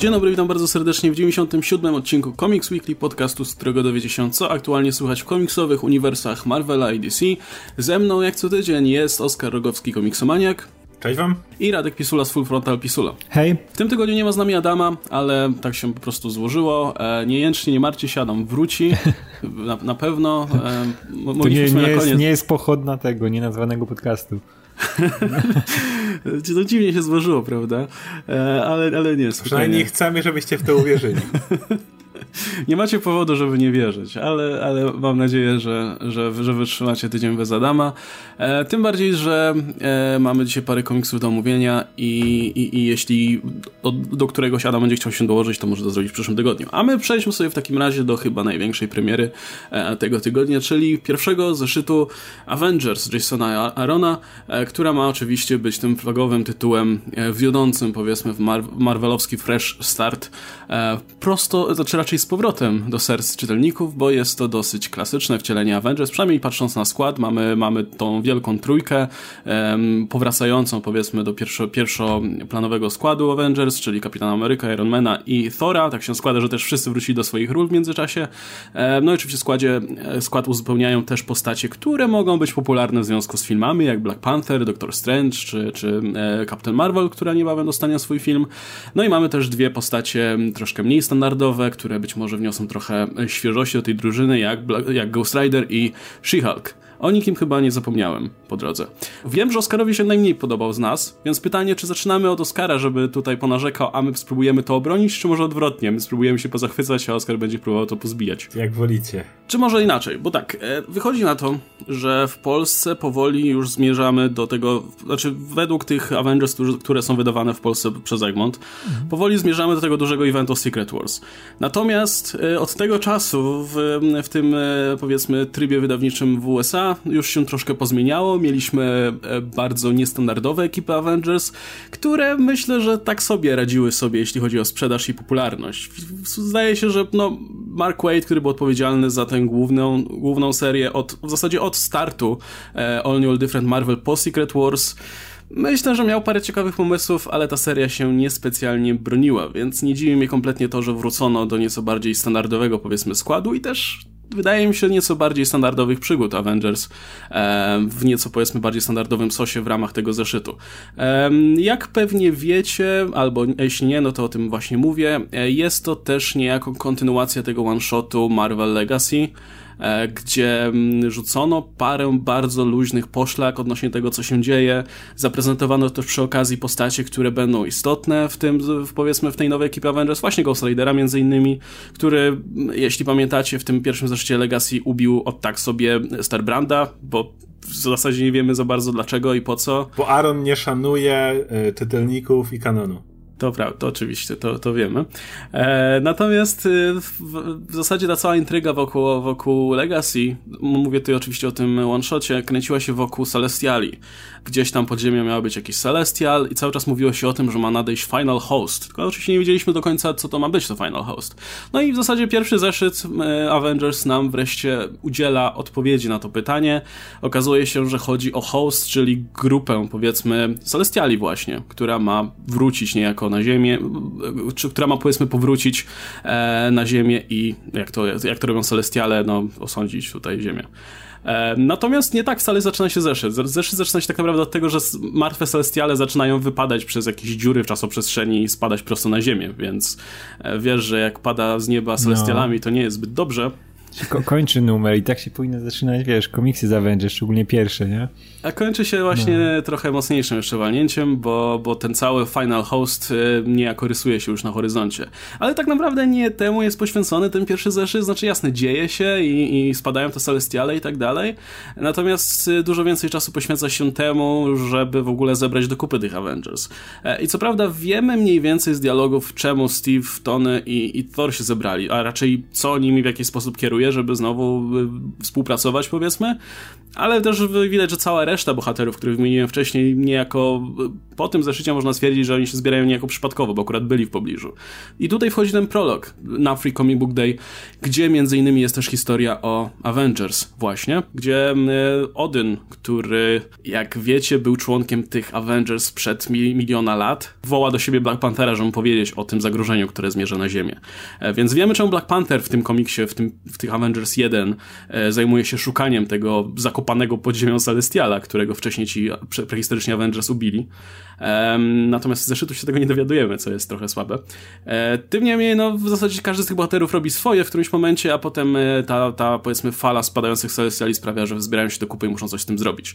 Dzień dobry, witam bardzo serdecznie w 97. odcinku Comics Weekly, podcastu, z którego dowiecie się, co aktualnie słychać w komiksowych uniwersach Marvela i DC. Ze mną, jak co tydzień, jest Oskar Rogowski, komiksomaniak. Cześć wam. I Radek Pisula z Full Frontal Pisula. Hej. W tym tygodniu nie ma z nami Adama, ale tak się po prostu złożyło. E, nie jęcznie, nie martwcie się, Adam wróci. Na, na pewno. E, to nie, nie, jest, nie jest pochodna tego nienazwanego podcastu. to dziwnie się złożyło, prawda? E, ale, ale nie, Przynajmniej nie chcemy, żebyście w to uwierzyli. nie macie powodu, żeby nie wierzyć, ale, ale mam nadzieję, że, że, że wytrzymacie tydzień bez Adama. E, tym bardziej, że e, mamy dzisiaj parę komiksów do omówienia i, i, i jeśli do, do któregoś Adam będzie chciał się dołożyć, to może to zrobić w przyszłym tygodniu. A my przejdźmy sobie w takim razie do chyba największej premiery e, tego tygodnia, czyli pierwszego zeszytu Avengers Jasona Arona, e, która ma oczywiście być tym flagowym tytułem e, wiodącym, powiedzmy, w mar marvelowski fresh start. E, prosto, znaczy raczej z powrotem do serc czytelników, bo jest to dosyć klasyczne wcielenie Avengers, przynajmniej patrząc na skład, mamy, mamy tą wielką trójkę powracającą powiedzmy do pierwszo, pierwszoplanowego składu Avengers, czyli Kapitana Ameryka, Ironmana i Thora, tak się składa, że też wszyscy wrócili do swoich ról w międzyczasie. No i oczywiście w składzie, e, skład uzupełniają też postacie, które mogą być popularne w związku z filmami, jak Black Panther, Doctor Strange czy, czy e, Captain Marvel, która niebawem dostanie swój film. No i mamy też dwie postacie troszkę mniej standardowe, które być może wniosą trochę świeżości do tej drużyny, jak, jak Ghost Rider i She-Hulk. O nikim chyba nie zapomniałem po drodze. Wiem, że Oscarowi się najmniej podobał z nas, więc pytanie, czy zaczynamy od Oscara, żeby tutaj ponarzekał, a my spróbujemy to obronić, czy może odwrotnie? My spróbujemy się pozachwycać, a Oscar będzie próbował to pozbijać. Jak wolicie. Czy może inaczej? Bo tak, e, wychodzi na to, że w Polsce powoli już zmierzamy do tego, znaczy według tych Avengers, które są wydawane w Polsce przez Egmont, mhm. powoli zmierzamy do tego dużego eventu Secret Wars. Natomiast e, od tego czasu w, w tym e, powiedzmy trybie wydawniczym w USA już się troszkę pozmieniało. Mieliśmy e, bardzo niestandardowe ekipy Avengers, które myślę, że tak sobie radziły sobie, jeśli chodzi o sprzedaż i popularność. Zdaje się, że no, Mark Wade, który był odpowiedzialny za tę główną, główną serię od, w zasadzie od startu e, All New All Different Marvel po Secret Wars, Myślę, że miał parę ciekawych pomysłów, ale ta seria się niespecjalnie broniła, więc nie dziwi mnie kompletnie to, że wrócono do nieco bardziej standardowego, powiedzmy, składu i też wydaje mi się, nieco bardziej standardowych przygód Avengers w nieco powiedzmy bardziej standardowym sosie w ramach tego zeszytu. Jak pewnie wiecie, albo jeśli nie, no to o tym właśnie mówię, e, jest to też niejako kontynuacja tego one-shotu Marvel Legacy, gdzie mm, rzucono parę bardzo luźnych poszlak odnośnie tego, co się dzieje. Zaprezentowano też przy okazji postacie, które będą istotne w tym, powiedzmy, w tej nowej ekipie Avengers, właśnie Ghost Ridera między innymi, który, jeśli pamiętacie, w tym pierwszym zeszycie Legacy ubił od tak sobie Starbranda, bo w zasadzie nie wiemy za bardzo dlaczego i po co. Bo Aaron nie szanuje y, czytelników i kanonu. To prawda, oczywiście, to, to wiemy. E, natomiast y, w, w, zasadzie ta cała intryga wokół, wokół Legacy, mówię tutaj oczywiście o tym one-shocie, kręciła się wokół Celestiali. Gdzieś tam pod ziemią miał być jakiś Celestial i cały czas mówiło się o tym, że ma nadejść Final Host. Tylko oczywiście nie wiedzieliśmy do końca, co to ma być to Final Host. No i w zasadzie pierwszy zeszyt e, Avengers nam wreszcie udziela odpowiedzi na to pytanie. Okazuje się, że chodzi o host, czyli grupę, powiedzmy, Celestiali właśnie, która ma wrócić niejako na Ziemię, czy która ma powiedzmy powrócić e, na Ziemię i jak to, jak to robią Celestiale, no osądzić tutaj Ziemię. E, natomiast nie tak wcale zaczyna się zeszyt. Zeszyt zaczyna się tak naprawdę od tego, że martwe celestiale zaczynają wypadać przez jakieś dziury w czasoprzestrzeni i spadać prosto na ziemię, więc e, wiesz, że jak pada z nieba celestialami, no. to nie jest zbyt dobrze. Ko kończy numer i tak się powinno zaczynać, wiesz, komiksy z Avengers, szczególnie pierwsze, nie? A kończy się właśnie no. trochę mocniejszym jeszcze walnięciem, bo, bo ten cały Final Host y, niejako rysuje się już na horyzoncie. Ale tak naprawdę nie temu jest poświęcony ten pierwszy zeszyt, znaczy jasne, dzieje się i, i spadają te celestiale i tak dalej, natomiast y, dużo więcej czasu poświęca się temu, żeby w ogóle zebrać do kupy tych Avengers. E, I co prawda wiemy mniej więcej z dialogów, czemu Steve, Tony i, i Thor się zebrali, a raczej co nimi w jaki sposób kieruje decyduje, żeby znowu y, współpracować, powiedzmy, ale też widać, że cała reszta bohaterów, których wymieniłem wcześniej, niejako y, po tym zeszycie można stwierdzić, że oni się zbierają niejako przypadkowo, bo akurat byli w pobliżu. I tutaj wchodzi ten prolog na Free Comic Book Day, gdzie między innymi jest też historia o Avengers właśnie, gdzie y, Odyn, który jak wiecie był członkiem tych Avengers przed miliona lat, woła do siebie Black Panthera, żeby mu powiedzieć o tym zagrożeniu, które zmierza na Ziemię. E, więc wiemy, czemu Black Panther w tym komiksie, w, tym, w tych Avengers 1 e, zajmuje się szukaniem tego zakopanego pod ziemią Celestiala, którego wcześniej ci prehistoryczni Avengers ubili. Natomiast z zeszytu się tego nie dowiadujemy, co jest trochę słabe. E, tym niemniej, no w zasadzie każdy z tych bohaterów robi swoje w którymś momencie, a potem ta, ta powiedzmy fala spadających Celestiali sprawia, że zbierają się do kupy i muszą coś z tym zrobić.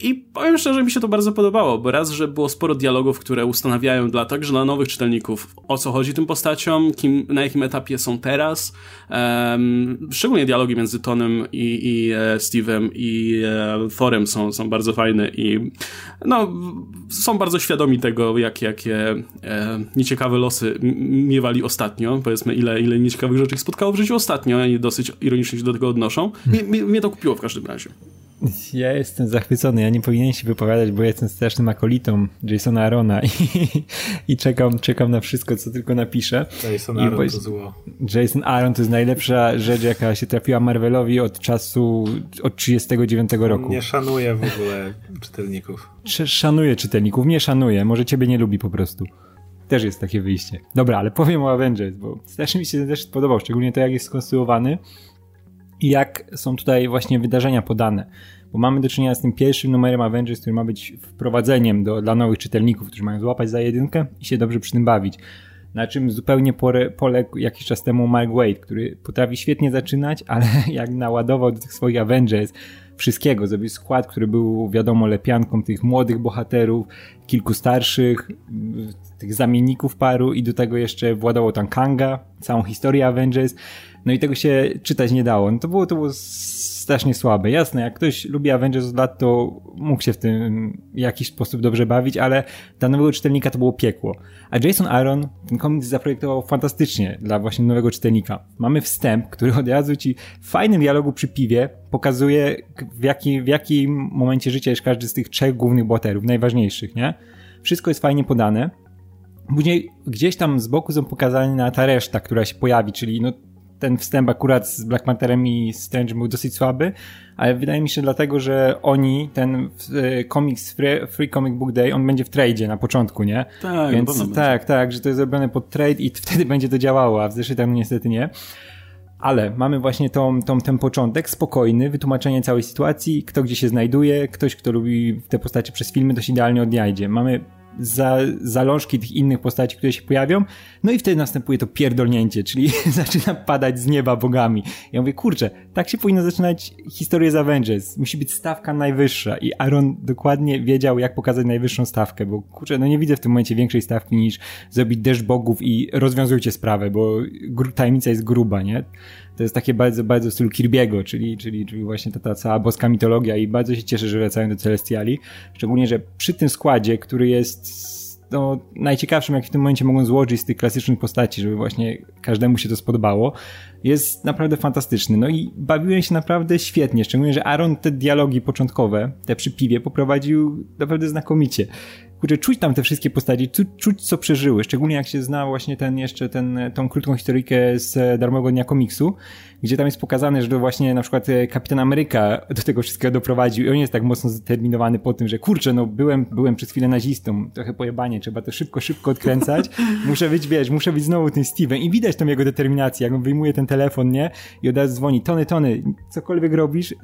I powiem szczerze, mi się to bardzo podobało, bo raz, że było sporo dialogów, które ustanawiają dla także dla nowych czytelników, o co chodzi tym postaciom, kim, na jakim etapie są teraz. Um, szczególnie dialogi między Tonem i, i e, Steve'em i e, Thorem są, są bardzo fajne i no, są bardzo świadomi tego, jak, jakie e, nieciekawe losy miewali ostatnio. Powiedzmy, ile, ile nieciekawych rzeczy ich spotkało w życiu ostatnio i dosyć ironicznie się do tego odnoszą. Mnie, mnie to kupiło w każdym razie. Ja jestem zachwycony, ja nie powinienem się wypowiadać, bo jestem strasznym akolitą Jasona Arona i, i czekam, czekam na wszystko, co tylko napiszę. Jason Aaron to zło. Jason Aaron to jest najlepsza rzecz, jaka się trafiła Marvelowi od czasu, od 39 roku. Nie szanuje w ogóle czytelników. Szanuje czytelników, nie szanuje, może ciebie nie lubi po prostu. Też jest takie wyjście. Dobra, ale powiem o Avengers, bo strasznie mi się też podobał, szczególnie to, jak jest skonstruowany jak są tutaj właśnie wydarzenia podane. Bo mamy do czynienia z tym pierwszym numerem Avengers, który ma być wprowadzeniem do, dla nowych czytelników, którzy mają złapać za jedynkę i się dobrze przy tym bawić. Na czym zupełnie pore, poległ jakiś czas temu Mark Wade, który potrafi świetnie zaczynać, ale jak naładował do tych swoich Avengers wszystkiego, zrobił skład, który był wiadomo lepianką tych młodych bohaterów, kilku starszych, tych zamienników paru i do tego jeszcze władało tam Kanga, całą historię Avengers no i tego się czytać nie dało. No to było, to było strasznie słabe. Jasne, jak ktoś lubi Avengers od lat, to mógł się w tym w jakiś sposób dobrze bawić, ale dla nowego czytelnika to było piekło. A Jason Aaron ten komiks zaprojektował fantastycznie dla właśnie nowego czytelnika. Mamy wstęp, który od razu ci w fajnym dialogu przy piwie pokazuje w, jaki, w jakim momencie życia jest każdy z tych trzech głównych bohaterów, najważniejszych, nie? Wszystko jest fajnie podane. Później gdzieś tam z boku są pokazane ta reszta, która się pojawi, czyli no ten wstęp akurat z Black Pantherem i Strange był dosyć słaby, ale wydaje mi się dlatego, że oni, ten e, komiks Free, Free Comic Book Day, on będzie w tradzie na początku, nie? Tak, Więc tak, tak, że to jest zrobione pod trade i wtedy będzie to działało, a w zeszytach niestety nie. Ale mamy właśnie tą, tą, ten początek, spokojny, wytłumaczenie całej sytuacji, kto gdzie się znajduje, ktoś, kto lubi te postacie przez filmy, to się idealnie odnajdzie. Mamy za, zalążki tych innych postaci, które się pojawią, no i wtedy następuje to pierdolnięcie, czyli zaczyna padać z nieba bogami. Ja mówię, kurczę, tak się powinno zaczynać historię z Avengers. Musi być stawka najwyższa i Aaron dokładnie wiedział, jak pokazać najwyższą stawkę, bo kurczę, no nie widzę w tym momencie większej stawki niż zrobić deszcz bogów i rozwiązujcie sprawę, bo tajemnica jest gruba, nie? To jest takie bardzo, bardzo w stylu Kirby'ego, czyli, czyli, czyli właśnie ta, ta cała boska mitologia i bardzo się cieszę, że wracają do Celestiali. Szczególnie, że przy tym składzie, który jest no, najciekawszym, jak w tym momencie mogą złożyć z tych klasycznych postaci, żeby właśnie każdemu się to spodobało, jest naprawdę fantastyczny. No i bawiłem się naprawdę świetnie, szczególnie, że Aaron te dialogi początkowe, te przy piwie, poprowadził naprawdę znakomicie kurczę, czuć tam te wszystkie postaci, czuć co przeżyły, szczególnie jak się zna właśnie ten jeszcze ten, tą krótką historyjkę z darmowego dnia komiksu, gdzie tam jest pokazane, że to właśnie na przykład e, Kapitan Ameryka do tego wszystkiego doprowadził i on jest tak mocno zdeterminowany po tym, że kurczę, no byłem, byłem przez chwilę nazistą, trochę pojebanie, trzeba to szybko, szybko odkręcać, muszę być, wiesz, muszę być znowu tym Steven i widać tam jego determinację, jak on wyjmuje ten telefon, nie, i od razu dzwoni, Tony, Tony, cokolwiek robisz,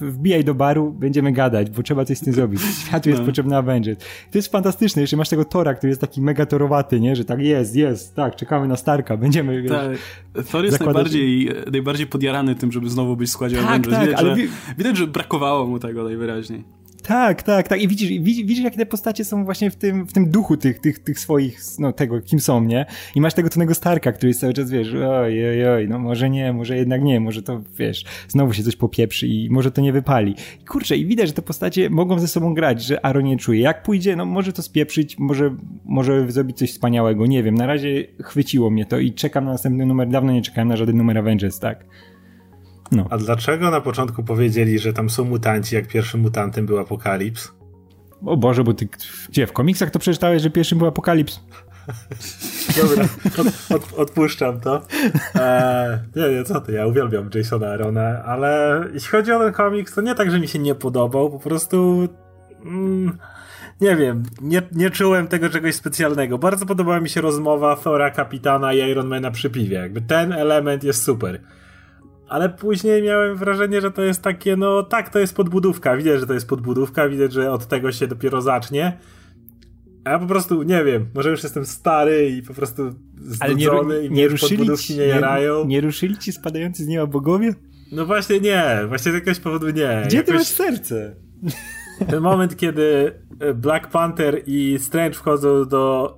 wbijaj do baru, będziemy gadać, bo trzeba coś z tym zrobić. Światu jest no. potrzebny Avengers. To jest fantastyczne, jeszcze masz tego Tora, który jest taki mega torowaty, nie? Że tak jest, jest, tak, czekamy na Starka, będziemy, wiesz, tak. Thor jest najbardziej, najbardziej podjarany tym, żeby znowu być w składzie tak, Avengers. Tak, widać, ale... że, widać, że brakowało mu tego najwyraźniej. Tak, tak, tak. I widzisz, widzisz, widzisz jak te postacie są właśnie w tym, w tym duchu tych, tych, tych swoich, no tego, kim są, nie? I masz tego Tonego Starka, który jest cały czas, wiesz, oj, oj, oj, no może nie, może jednak nie, może to, wiesz, znowu się coś popieprzy i może to nie wypali. I kurczę, i widać, że te postacie mogą ze sobą grać, że Aaron nie czuje. Jak pójdzie, no może to spieprzyć, może, może zrobić coś wspaniałego, nie wiem. Na razie chwyciło mnie to i czekam na następny numer. Dawno nie czekałem na żaden numer Avengers, tak? No. A dlaczego na początku powiedzieli, że tam są mutanci, jak pierwszym mutantem był Apokalips? O Boże, bo ty gdzie? W komiksach to przeczytałeś, że pierwszym był Apokalips? Dobra, od, od, odpuszczam to. Eee, nie, nie, co ty, ja uwielbiam Jasona Arona, ale jeśli chodzi o ten komiks, to nie tak, że mi się nie podobał, po prostu... Mm, nie wiem, nie, nie czułem tego czegoś specjalnego. Bardzo podobała mi się rozmowa Thora, Kapitana i Ironmana przy piwie. Jakby ten element jest super ale później miałem wrażenie, że to jest takie, no tak, to jest podbudówka. Widać, że to jest podbudówka, widać, że od tego się dopiero zacznie. A ja po prostu nie wiem, może już jestem stary i po prostu znudzony nie, i nie ruszyli ci, nie jarają. Nie, nie ruszyli ci spadający z nieba bogowie? No właśnie nie, właśnie z jakiegoś powodu nie. Gdzie Jakoś... ty masz serce? Ten moment, kiedy e, Black Panther i Strange wchodzą do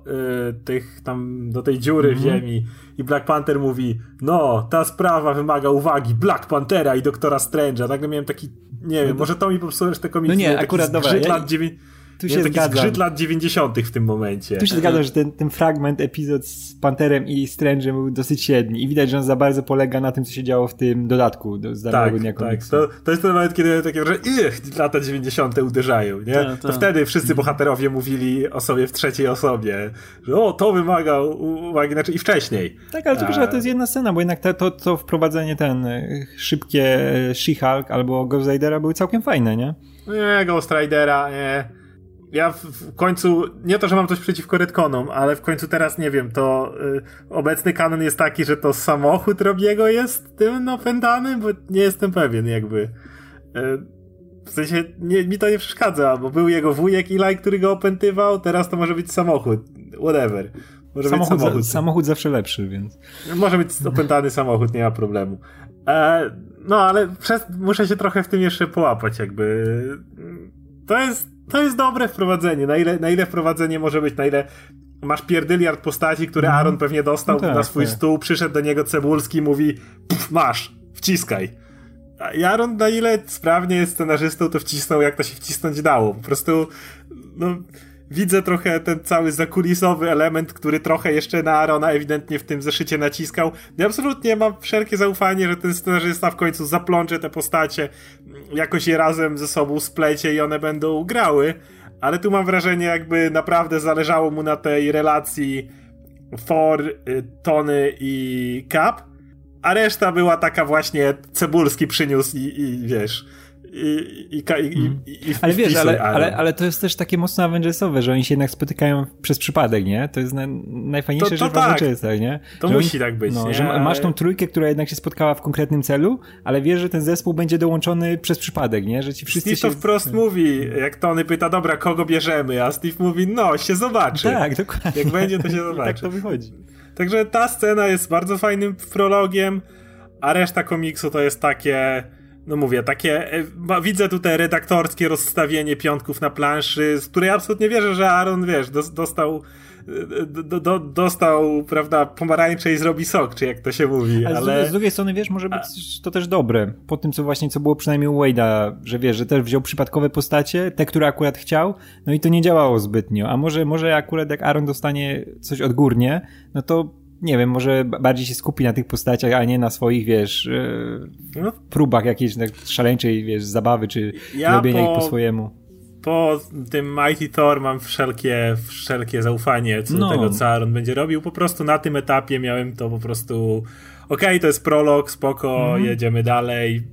y, tych tam, do tej dziury mm -hmm. w mhm. ziemi i Black Panther mówi, no, ta sprawa wymaga uwagi Black Panthera i Doktora Strange'a. Nagle miałem taki, nie wiem, no może to mi popsuło te komiksy. No nie, akurat dobra. Ja, lat 9 tu się taki zgrzyt lat 90. w tym momencie. Tu się zgadzam, że ten, ten fragment, epizod z Panterem i Strange'em był dosyć średni i widać, że on za bardzo polega na tym, co się działo w tym dodatku do, z tak, dnia tak. To, to jest ten moment, kiedy takie że ich, lata 90. uderzają, nie? Ta, ta. To wtedy wszyscy bohaterowie mówili o sobie w trzeciej osobie, że o, to wymaga uwagi, znaczy i wcześniej. Tak, ale to, że to jest jedna scena, bo jednak to, to, to wprowadzenie ten e, szybkie e, She-Hulk albo Ghost Ridera były całkiem fajne, nie? Nie, Ghost Ridera, nie ja w końcu, nie to, że mam coś przeciwko Redconom, ale w końcu teraz nie wiem, to y, obecny kanon jest taki, że to samochód Robiego jest tym opętany, bo nie jestem pewien jakby. Y, w sensie nie, mi to nie przeszkadza, bo był jego wujek Eli, który go opętywał, teraz to może być samochód. Whatever. Może samochód, być samochód. Za, samochód zawsze lepszy, więc. Może być opętany samochód, nie ma problemu. E, no ale przez, muszę się trochę w tym jeszcze połapać, jakby. To jest to jest dobre wprowadzenie. Na ile, na ile wprowadzenie może być, na ile masz pierdyliard postaci, które mhm. Aaron pewnie dostał no tak, na swój tak. stół, przyszedł do niego Cebulski, mówi masz, wciskaj. A Aaron na ile sprawnie jest scenarzystą, to wcisnął jak to się wcisnąć dało. Po prostu no, widzę trochę ten cały zakulisowy element, który trochę jeszcze na Arona ewidentnie w tym zeszycie naciskał. Ja absolutnie mam wszelkie zaufanie, że ten scenarzysta w końcu zaplącze te postacie, jakoś je razem ze sobą splecie i one będą grały, ale tu mam wrażenie, jakby naprawdę zależało mu na tej relacji For, y, Tony i Cap, a reszta była taka właśnie Cebulski przyniósł i, i wiesz i, i, i, mm. i, Ale wiesz, ale, ale, ale to jest też takie mocno Avengersowe, że oni się jednak spotykają przez przypadek, nie? To jest na, najfajniejsze to, to rzecz tak. Avengersach, nie? To że musi oni, tak być, no, nie? Że masz tą trójkę, która jednak się spotkała w konkretnym celu, ale wiesz, że ten zespół będzie dołączony przez przypadek, nie? Że ci wszyscy Steve się... to wprost mówi, jak Tony pyta, dobra, kogo bierzemy? A Steve mówi, no, się zobaczy. Tak, dokładnie. Jak będzie, to się zobaczy. tak to wychodzi. Także ta scena jest bardzo fajnym prologiem, a reszta komiksu to jest takie no mówię, takie, e, widzę tutaj redaktorskie rozstawienie piątków na planszy, z której absolutnie wierzę, że Aaron, wiesz, dostał e, do, do, dostał, prawda, pomarańcze i zrobi sok, czy jak to się mówi, ale... ale... Z, drugiej, strony, wiesz, może być A... to też dobre, po tym, co właśnie, co było przynajmniej u Wade'a, że wiesz, że też wziął przypadkowe postacie, te, które akurat chciał, no i to nie działało zbytnio, a może, może akurat jak Aaron dostanie coś odgórnie, no to nie wiem, może bardziej się skupi na tych postaciach, a nie na swoich, wiesz, e, no. próbach jakiejś tak szaleńczej, wiesz, zabawy, czy ja robienia po, ich po swojemu. Po tym Mighty Thor mam wszelkie, wszelkie zaufanie co no. do tego, co Aaron będzie robił. Po prostu na tym etapie miałem to po prostu okej, okay, to jest prolog, spoko, mm. jedziemy dalej.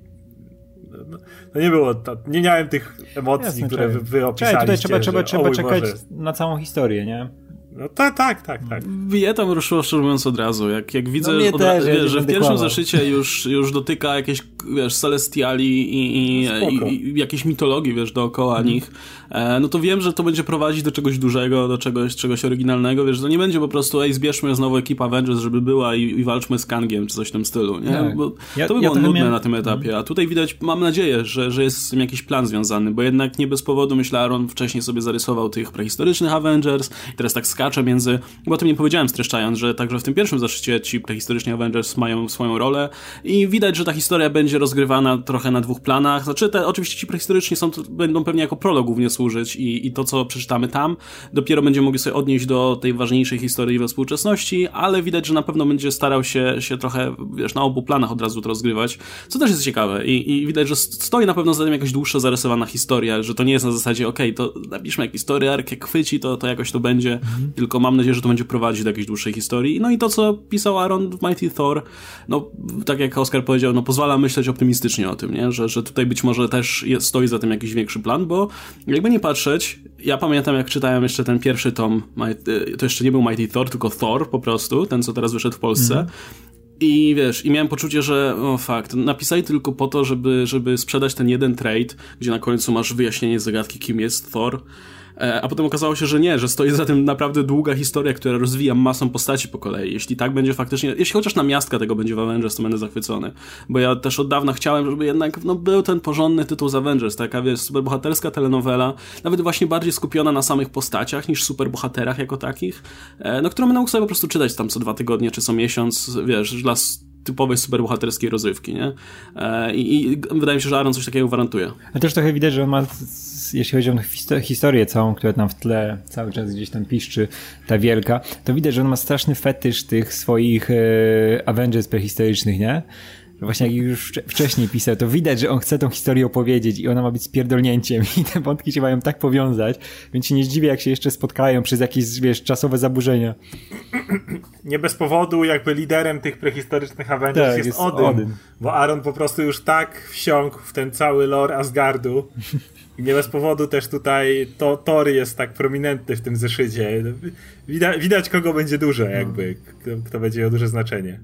No, nie było, to, nie miałem tych emocji, Jasne, które wy, wy opisaliście. tutaj trzeba, trzeba, trzeba czekać Boże. na całą historię, nie? No tak, tak, tak, tak. Mnie tam ruszyło szczerze mówiąc od razu. Jak, jak widzę, no od, też, wie, że w pierwszym kłamał. zeszycie już, już dotyka jakieś wiesz, Celestiali i, i, i, i jakieś mitologii, wiesz, dookoła mm. nich, e, no to wiem, że to będzie prowadzić do czegoś dużego, do czegoś, czegoś oryginalnego, wiesz, to nie będzie po prostu, ej, zbierzmy znowu ekipę Avengers, żeby była i, walczmy z Kangiem, czy coś w tym stylu, nie? Tak. Bo ja, to by było ja nudne miałem... na tym etapie, a tutaj widać, mam nadzieję, że, że jest z tym jakiś plan związany, bo jednak nie bez powodu, myślę, Aaron wcześniej sobie zarysował tych prehistorycznych Avengers i teraz tak skacze między, bo o tym nie powiedziałem streszczając, że także w tym pierwszym zaszczycie ci prehistoryczni Avengers mają swoją rolę i widać, że ta historia będzie rozgrywana trochę na dwóch planach. Znaczy, te, oczywiście ci prehistoryczni są, będą pewnie jako prolog głównie służyć i, i to, co przeczytamy tam, dopiero będziemy mogli sobie odnieść do tej ważniejszej historii we współczesności, ale widać, że na pewno będzie starał się, się trochę, wiesz, na obu planach od razu to rozgrywać, co też jest ciekawe i, i widać, że stoi na pewno za tym jakaś dłuższa zarysowana historia, że to nie jest na zasadzie, okej, okay, to napiszmy jakiś story arc, jak chwyci, to, to jakoś to będzie, mhm. tylko mam nadzieję, że to będzie prowadzić do jakiejś dłuższej historii. No i to, co pisał Aaron w Mighty Thor, no, tak jak Oskar powiedział, no pozwala myśleć optymistycznie o tym, nie? Że, że tutaj być może też jest, stoi za tym jakiś większy plan, bo jakby nie patrzeć, ja pamiętam jak czytałem jeszcze ten pierwszy tom, to jeszcze nie był Mighty Thor, tylko Thor po prostu, ten co teraz wyszedł w Polsce. Mm. I wiesz, i miałem poczucie, że o fakt, napisali tylko po to, żeby, żeby sprzedać ten jeden trade, gdzie na końcu masz wyjaśnienie zagadki, kim jest Thor. E, a potem okazało się, że nie, że stoi za tym naprawdę długa historia, która rozwija masą postaci po kolei. Jeśli tak będzie faktycznie, jeśli chociaż na miastka tego będzie w Avengers, to będę zachwycony. Bo ja też od dawna chciałem, żeby jednak no, był ten porządny tytuł z Avengers, taka wiesz, superbohaterska telenowela, nawet właśnie bardziej skupiona na samych postaciach niż superbohaterach jako takich, e, no którą będę mógł sobie po prostu czytać tam co dwa tygodnie czy co miesiąc, wiesz, dla typowej superbohaterskiej rozrywki, nie? E, I, I, wydaje mi się, że Aaron coś takiego gwarantuje. A też trochę widać, że on ma, jeśli chodzi o historię całą, która tam w tle cały czas gdzieś tam piszczy, ta wielka, to widać, że on ma straszny fetysz tych swoich e, Avengers prehistorycznych, nie? Właśnie jak już wcześniej pisał, to widać, że on chce tą historię opowiedzieć i ona ma być spierdolnięciem i te wątki się mają tak powiązać, więc się nie zdziwię, jak się jeszcze spotkają przez jakieś, wiesz, czasowe zaburzenia. Nie bez powodu jakby liderem tych prehistorycznych Avengers tak, jest, jest Odyn, Odyn, bo Aaron po prostu już tak wsiąkł w ten cały lore Asgardu i nie bez powodu też tutaj to Thor jest tak prominentny w tym zeszycie. Widać, widać kogo będzie duże jakby, kto, kto będzie miał duże znaczenie.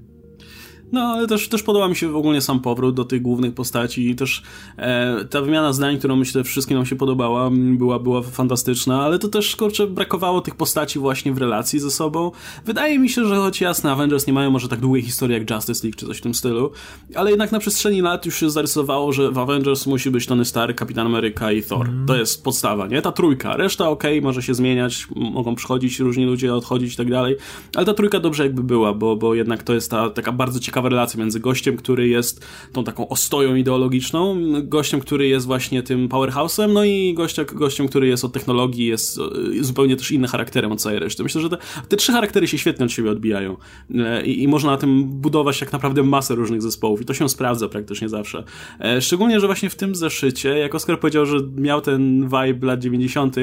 No, ale też, też podoba mi się w ogóle sam powrót do tych głównych postaci i też e, ta wymiana zdań, którą myślę wszystkim nam się podobała, była, była fantastyczna, ale to też, kurczę, brakowało tych postaci właśnie w relacji ze sobą. Wydaje mi się, że choć jasne, Avengers nie mają może tak długiej historii jak Justice League czy coś w tym stylu, ale jednak na przestrzeni lat już się zarysowało, że w Avengers musi być Tony Stark, Kapitan Ameryka i Thor. Mm. To jest podstawa, nie? Ta trójka. Reszta okej, okay, może się zmieniać, mogą przychodzić różni ludzie, odchodzić i tak dalej, ale ta trójka dobrze jakby była, bo, bo jednak to jest ta taka bardzo ciekawa ciekawa relacja między gościem, który jest tą taką ostoją ideologiczną, gościem, który jest właśnie tym powerhouse'em, no i gościa, gościem, który jest od technologii, jest e, zupełnie też inny charakterem od całej reszty. Myślę, że te, te trzy charaktery się świetnie od siebie odbijają e, I, i można na tym budować tak naprawdę masę różnych zespołów i to się sprawdza praktycznie zawsze. E, szczególnie, że właśnie w tym zeszycie, jak Oskar powiedział, że miał ten vibe lat 90.,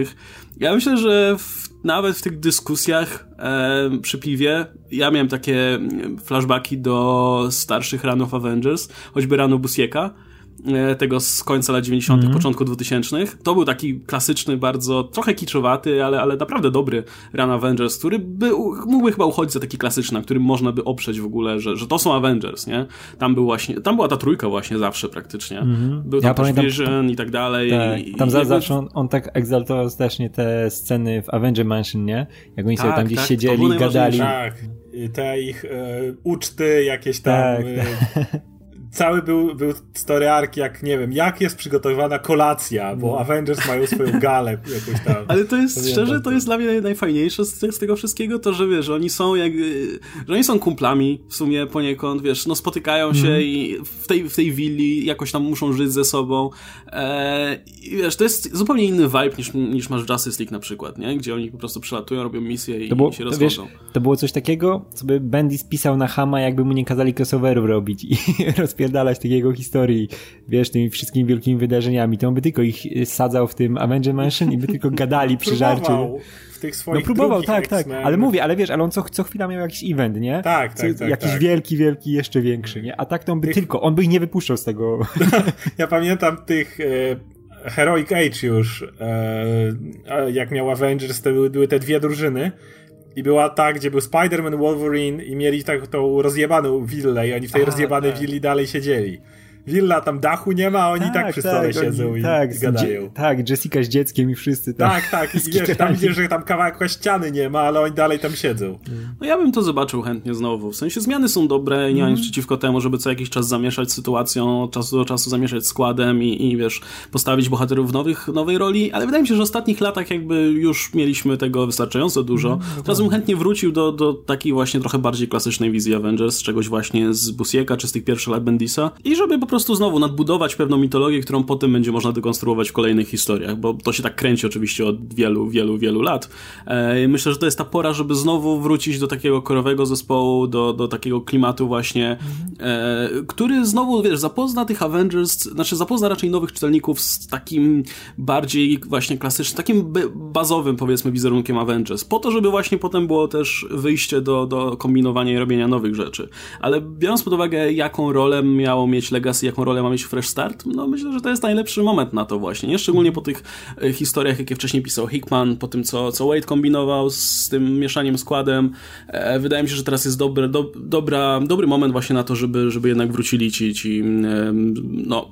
ja myślę, że w, nawet w tych dyskusjach e, przy piwie ja miałem takie flashbacki do starszych ranów Avengers, choćby rano Busieka, tego z końca lat 90., mm. początku 2000. To był taki klasyczny, bardzo trochę kiczowaty, ale, ale naprawdę dobry Run Avengers, który by, mógłby chyba uchodzić za taki klasyczny, na którym można by oprzeć w ogóle, że, że to są Avengers, nie? Tam był właśnie, tam była ta trójka właśnie zawsze praktycznie. Mm. Był tam ja pamiętam, Vision i tak dalej. Tak, i, tam i, zawsze on, on, tak egzaltował strasznie te sceny w Avenger Mansion, nie? Jak oni tak, sobie tam gdzieś tak, siedzieli, gadali. Tak, te ich e, uczty, jakieś tam... Tak, e, cały był, był story arc, jak nie wiem, jak jest przygotowywana kolacja, bo no. Avengers mają swoją galę jakoś tam. Ale to jest, Pamiętam szczerze, to jest dla mnie najfajniejsze z, z, tego wszystkiego, to, że wiesz, że oni są jak, że oni są kumplami w sumie poniekąd, wiesz, no spotykają się mm. i w tej, w tej willi jakoś tam muszą żyć ze sobą e, i wiesz, to jest zupełnie inny vibe niż, niż masz w Justice League na przykład, nie? Gdzie oni po prostu przelatują, robią misje i, było, i się rozchodzą. Wiesz, to było coś takiego, co by Bendy spisał na Hama, jakby mu nie kazali crossoverów robić i rozpierdalać takiego historii, wiesz, tymi wszystkimi wielkimi wydarzeniami, to on by tylko ich sadzał w tym Avenger Mansion i by tylko gadali przy żarciu. W tych swoich no próbował, tak, tak, ale mówię, ale wiesz, ale on co, co chwila miał jakiś event, nie? Tak, tak, tak. Jakiś tak. wielki, wielki, jeszcze większy, nie? A tak to on by tych... tylko, on by ich nie wypuszczał z tego. ja pamiętam tych... E... Heroic Age już, e, jak miał Avengers, to były te dwie drużyny i była ta, gdzie był Spider-Man, Wolverine i mieli tak tą rozjebaną willę i oni w tej A, rozjebanej tak. willi dalej siedzieli. Willa, tam dachu nie ma, a oni tak, tak przy stole tak, siedzą oni, i, tak, i gadają. Tak, Jessica z dzieckiem i wszyscy tam. Tak, tak, i wiesz, tam widzisz, że tam kawałek ściany nie ma, ale oni dalej tam siedzą. No ja bym to zobaczył chętnie znowu, w sensie zmiany są dobre, nie mam nic mm. przeciwko temu, żeby co jakiś czas zamieszać sytuacją, od czasu do czasu zamieszać składem i, i wiesz, postawić bohaterów w nowych, nowej roli, ale wydaje mi się, że w ostatnich latach jakby już mieliśmy tego wystarczająco dużo. Mm, Teraz bym chętnie wrócił do, do takiej właśnie trochę bardziej klasycznej wizji Avengers, czegoś właśnie z Busieka czy z tych pierwszych lat Bendisa i żeby po prostu znowu nadbudować pewną mitologię, którą potem będzie można dekonstruować w kolejnych historiach, bo to się tak kręci oczywiście od wielu, wielu, wielu lat. E, myślę, że to jest ta pora, żeby znowu wrócić do takiego korowego zespołu, do, do takiego klimatu właśnie, e, który znowu, wiesz, zapozna tych Avengers, znaczy zapozna raczej nowych czytelników z takim bardziej właśnie klasycznym, takim bazowym powiedzmy wizerunkiem Avengers, po to, żeby właśnie potem było też wyjście do, do kombinowania i robienia nowych rzeczy. Ale biorąc pod uwagę, jaką rolę miało mieć Legacy, jaką rolę ma mieć Fresh Start, no myślę, że to jest najlepszy moment na to właśnie, nie? Szczególnie po tych e, historiach, jakie wcześniej pisał Hickman, po tym, co, co Wade kombinował z tym mieszaniem składem. E, wydaje mi się, że teraz jest dobry, do, dobra, dobry moment właśnie na to, żeby, żeby jednak wrócili ci, ci no,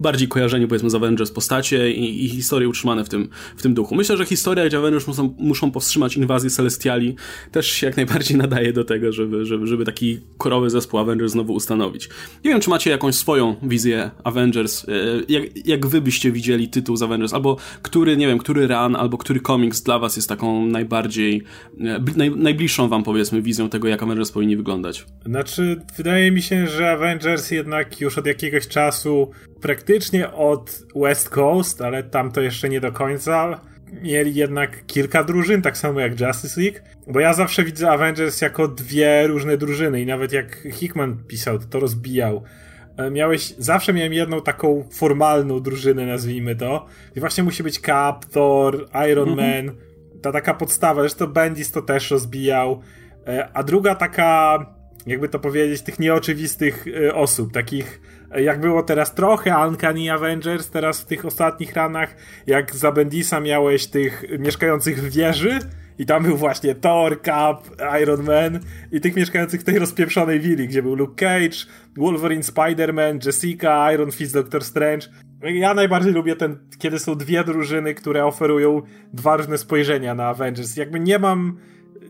bardziej kojarzeni powiedzmy z Avengers postacie i, i, historie utrzymane w tym, w tym duchu. Myślę, że historia, gdzie Avengers muszą, muszą powstrzymać inwazję Celestiali też się jak najbardziej nadaje do tego, żeby, żeby, żeby taki korowy zespół Avengers znowu ustanowić. Nie wiem, czy macie jakąś swoją wizję Avengers, e, jak, jak wy byście widzieli tytuł z Avengers, albo który, nie wiem, który run, albo który komiks dla was jest taką najbardziej, e, naj, najbliższą wam powiedzmy wizją tego, jak Avengers powinni wyglądać? Znaczy, wydaje mi się, że Avengers jednak już od jakiegoś czasu praktycznie od West Coast, ale tam to jeszcze nie do końca. Mieli jednak kilka drużyn, tak samo jak Justice League, bo ja zawsze widzę Avengers jako dwie różne drużyny i nawet jak Hickman pisał, to, to rozbijał. E, miałeś, zawsze miałem jedną taką formalną drużynę, nazwijmy to, i właśnie musi być Cap, Thor, Iron mhm. Man, ta taka podstawa, zresztą Bendis to też rozbijał, e, a druga taka, jakby to powiedzieć, tych nieoczywistych e, osób, takich jak było teraz trochę Uncanny Avengers, teraz w tych ostatnich ranach, jak za Bendisa miałeś tych mieszkających w wieży, i tam był właśnie Thor, Cap, Iron Man i tych mieszkających w tej rozpieprzonej willi, gdzie był Luke Cage, Wolverine, Spider-Man, Jessica, Iron Fist, Doctor Strange. Ja najbardziej lubię ten, kiedy są dwie drużyny, które oferują dwa różne spojrzenia na Avengers. Jakby nie mam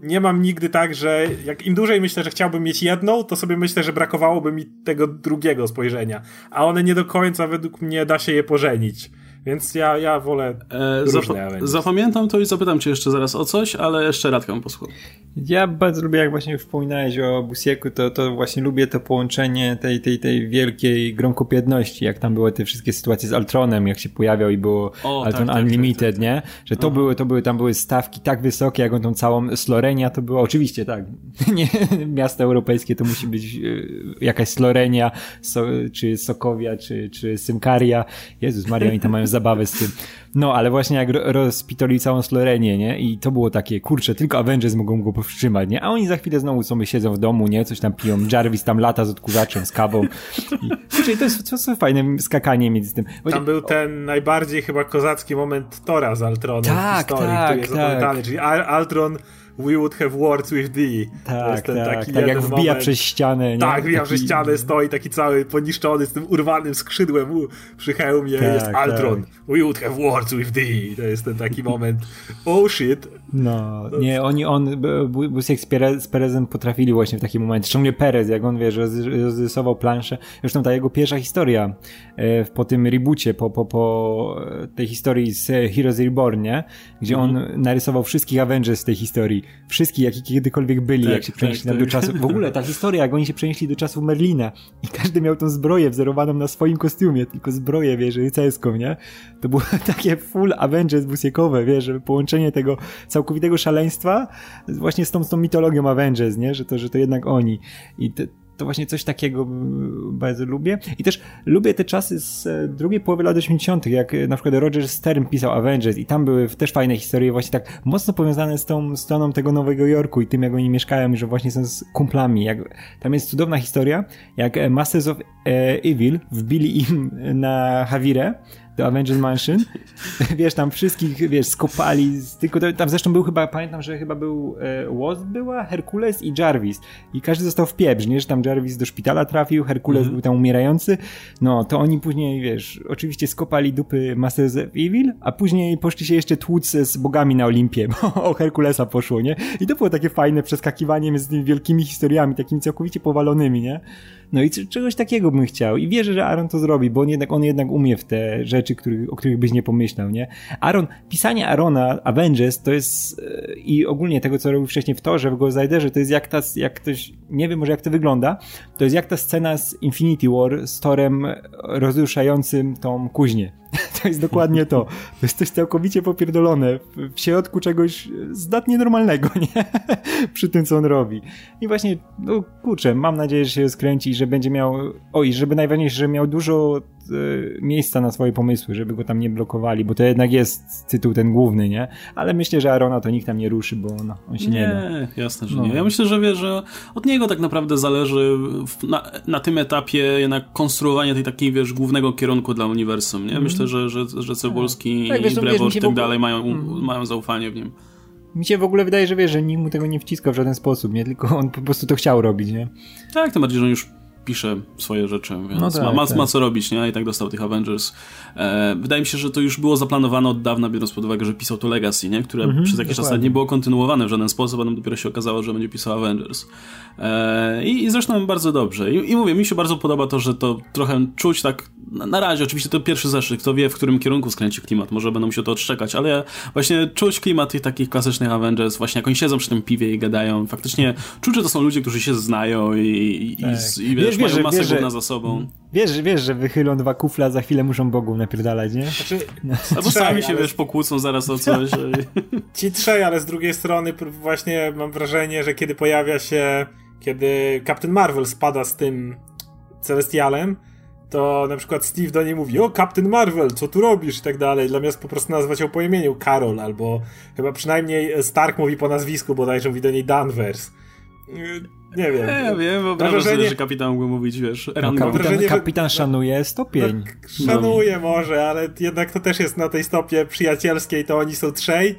nie mam nigdy tak, że jak im dłużej myślę, że chciałbym mieć jedną, to sobie myślę, że brakowałoby mi tego drugiego spojrzenia. A one nie do końca według mnie da się je pożenić. Więc ja, ja wolę e, różne zap Zapamiętam to i zapytam cię jeszcze zaraz o coś, ale jeszcze Radkę posłucham. Ja bardzo lubię, jak właśnie wspominałeś o Busieku, to, to właśnie lubię to połączenie tej, tej, tej wielkiej gromkopiedności, jak tam były te wszystkie sytuacje z Altronem, jak się pojawiał i było o, Altron tak, tak, Unlimited, tak, tak, nie? Że to były, to były, tam były stawki tak wysokie, jak on tą całą Slorenia to było, oczywiście tak, nie, miasto europejskie to musi być e, jakaś Slorenia, so, czy Sokowia, czy, czy Symkaria. Jezus Maria, oni tam mają zabawę z tym. No, ale właśnie jak rozpitoli całą Slorenię, nie? I to było takie, kurczę, tylko Avengers mogą go powstrzymać, nie? A oni za chwilę znowu sobie siedzą w domu, nie? Coś tam piją, Jarvis tam lata z odkurzaczem, z kawą. I, kurczę, to jest, to jest fajne skakanie między tym. Właśnie, tam był ten najbardziej chyba kozacki moment Tora z Altronem tak, w historii, tak, który jest tak. opowiadany, czyli Altron We would have words with thee. Tak, ten tak, taki tak jak wbija moment. przez ścianę. Nie? Tak, wbija taki... przez ścianę, stoi taki cały poniszczony z tym urwanym skrzydłem u, przy hełmie, tak, jest Altron. Tak. We would have words with thee. To jest ten taki moment, oh shit. No, nie, oni, on, Busiek z, Perez, z Perezem potrafili właśnie w takim momencie, szczególnie Perez, jak on, wiesz, rozrysował planszę. Zresztą ta jego pierwsza historia e, po tym reboocie, po, po, po tej historii z Heroes Reborn, nie? Gdzie on mhm. narysował wszystkich Avengers z tej historii wszystkich, jaki kiedykolwiek byli, tak, jak się tak, przenieśli tak, do czasu. W ogóle ta historia, jak oni się przenieśli do czasu Merlina i każdy miał tą zbroję wzorowaną na swoim kostiumie, tylko zbroję, wiesz, rycerską, nie? To było takie full Avengers busiekowe, wiesz, połączenie tego całkowitego szaleństwa właśnie z tą, z tą mitologią Avengers, nie? Że to, że to jednak oni. I te, to właśnie coś takiego bardzo lubię. I też lubię te czasy z e, drugiej połowy lat 80., jak e, na przykład Roger Stern pisał Avengers i tam były też fajne historie właśnie tak mocno powiązane z tą stroną tego Nowego Jorku i tym, jak oni mieszkają i że właśnie są z kumplami. Jak, tam jest cudowna historia, jak e, Masters of Evil wbili im na Havirę do Avengers Mansion. wiesz, tam wszystkich, wiesz, skopali, tylko tam zresztą był chyba, pamiętam, że chyba był e, Wasp była, Herkules i Jarvis. I każdy został w pieprz, nie? Że tam Jarvis do szpitala trafił, Herkules mhm. był tam umierający. No, to oni później, wiesz, oczywiście skopali dupy Masters of Evil, a później poszli się jeszcze tłuc z bogami na Olimpie, bo o Herkulesa poszło, nie? I to było takie fajne przeskakiwanie między tymi wielkimi historiami, takimi całkowicie powalonymi, nie? No i czegoś takiego bym chciał. I wierzę, że Aaron to zrobi, bo on jednak, on jednak umie w te rzeczy, których, o których byś nie pomyślał, nie? Aaron, pisanie Arona Avengers to jest e, i ogólnie tego, co robił wcześniej w Torze, w Ghost to jest jak ta, jak ktoś, nie wiem może jak to wygląda, to jest jak ta scena z Infinity War z Torem rozruszającym tą kuźnię To jest dokładnie to. To jest coś całkowicie popierdolone w środku czegoś zdatnie normalnego, nie? Przy tym, co on robi. I właśnie, no kurczę, mam nadzieję, że się skręci i że będzie miał, oj, żeby najważniejsze, że miał dużo e, miejsca na swoje pomysły, żeby go tam nie blokowali, bo to jednak jest tytuł ten główny, nie? Ale myślę, że Arona to nikt tam nie ruszy, bo no, on się nie, nie da. jasne, że no. nie. Ja myślę, że wie, że od niego tak naprawdę zależy w, na, na tym etapie jednak konstruowanie tej takiej, wiesz, głównego kierunku dla uniwersum, nie? Mhm. Myślę, że, że, że Cebulski tak, i wiesz, Brewo i tak ogóle... dalej mają, mm. mają zaufanie w nim. Mi się w ogóle wydaje, że wiesz, że nikt mu tego nie wciskał w żaden sposób, nie? Tylko on po prostu to chciał robić, nie? Tak, tym bardziej, że on już pisze swoje rzeczy, więc no tak, ma, ma, tak. ma, co robić, nie? I tak dostał tych Avengers. E, wydaje mi się, że to już było zaplanowane od dawna, biorąc pod uwagę, że pisał to Legacy, nie? Które mhm, przez jakiś dokładnie. czas nie było kontynuowane w żaden sposób, a nam dopiero się okazało, że będzie pisał Avengers. E, i, I zresztą bardzo dobrze. I, I, mówię, mi się bardzo podoba to, że to trochę czuć tak, na, razie oczywiście to pierwszy zeszyt, kto wie, w którym kierunku skręci klimat, może będą się to odszczekać, ale właśnie czuć klimat tych takich klasycznych Avengers, właśnie jak oni siedzą przy tym piwie i gadają, faktycznie czuć, że to są ludzie, którzy się znają i, i, tak. i, i wiesz, wiesz, mają masę wiesz, za sobą. Wiesz, wiesz, że wychylą dwa kufla, za chwilę muszą Bogu napierdalać, nie? Znaczy, no. Albo sami się, ale... wiesz, pokłócą zaraz o coś. Ci trzej, ale z drugiej strony właśnie mam wrażenie, że kiedy pojawia się kiedy Captain Marvel spada z tym Celestialem, to na przykład Steve do niej mówi, o Captain Marvel, co tu robisz i tak dalej, zamiast po prostu nazwać ją po imieniu Carol, albo chyba przynajmniej Stark mówi po nazwisku, bodajże mówi do niej Danvers. Nie wiem. Ja wiem, wyobrażam wrażenie... sobie, że kapitan mógł mówić, wiesz, no, kapitan, wrażenie, kapitan szanuje stopień. No, szanuje może, ale jednak to też jest na tej stopie przyjacielskiej, to oni są trzej,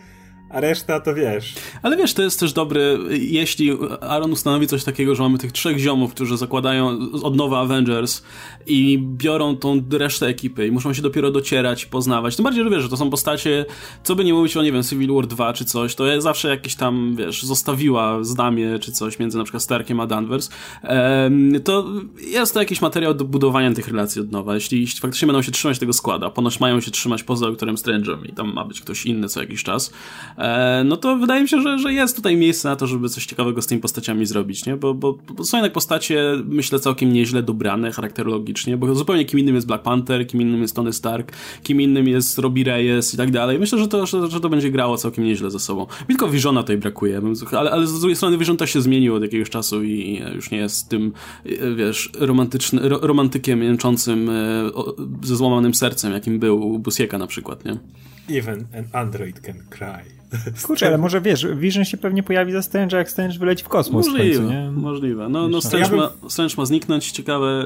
a reszta to wiesz. Ale wiesz, to jest też dobry, jeśli Aaron ustanowi coś takiego, że mamy tych trzech ziomów, którzy zakładają od nowa Avengers i biorą tą resztę ekipy i muszą się dopiero docierać, poznawać. Tym bardziej, że wiesz, że to są postacie, co by nie mówić o, nie wiem, Civil War 2 czy coś, to zawsze jakieś tam, wiesz, zostawiła znamie czy coś między na przykład Starkiem a Danvers. To jest to jakiś materiał do budowania tych relacji od nowa. Jeśli, jeśli faktycznie będą się trzymać tego składa, ponoć mają się trzymać poza doktorem Strange'em i tam ma być ktoś inny co jakiś czas, no to wydaje mi się, że, że jest tutaj miejsce na to, żeby coś ciekawego z tymi postaciami zrobić, nie? Bo, bo, bo są jednak postacie, myślę, całkiem nieźle dobrane charakterologicznie, bo zupełnie kim innym jest Black Panther, kim innym jest Tony Stark, kim innym jest Robbie Reyes i tak dalej. Myślę, że to, że, że to będzie grało całkiem nieźle ze sobą. Tylko Visiona tutaj brakuje, ale, ale z drugiej strony Vision też się zmienił od jakiegoś czasu i już nie jest tym, e, wiesz, romantyczny, ro, romantykiem jęczącym e, ze złamanym sercem, jakim był Busieka na przykład, nie? Even an android can cry. Kurczę, ale może wiesz, Vision się pewnie pojawi za Strange, jak Strange wyleci w kosmos możliwe, w końcu, nie? Możliwe. No, no Strange, ja bym... ma, Strange ma zniknąć, ciekawe.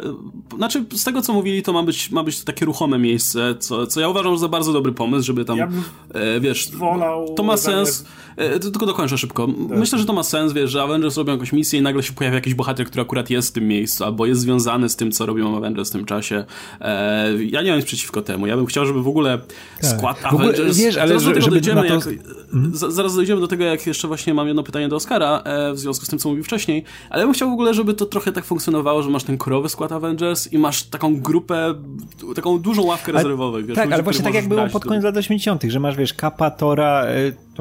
Znaczy, z tego co mówili, to ma być, ma być takie ruchome miejsce, co, co ja uważam za bardzo dobry pomysł, żeby tam, ja e, wiesz, wolał to ma sens. E, tylko dokończę szybko. Tak. Myślę, że to ma sens, wiesz, że Avengers robią jakąś misję i nagle się pojawia jakiś bohater, który akurat jest w tym miejscu, albo jest związany z tym, co robią Avengers w tym czasie. E, ja nie mam nic przeciwko temu. Ja bym chciał, żeby w ogóle tak. skład Avengers... Wiesz, ale żeby, żeby to... jak, mhm. zaraz dojdziemy do tego, jak jeszcze właśnie mam jedno pytanie do Oscara e, w związku z tym, co mówił wcześniej, ale ja bym chciał w ogóle, żeby to trochę tak funkcjonowało, że masz ten korowy skład Avengers i masz taką grupę, taką dużą ławkę rezerwowych. Wiesz, tak, ale właśnie tak jak było pod koniec lat 80., że masz, wiesz, Kappa, Tora,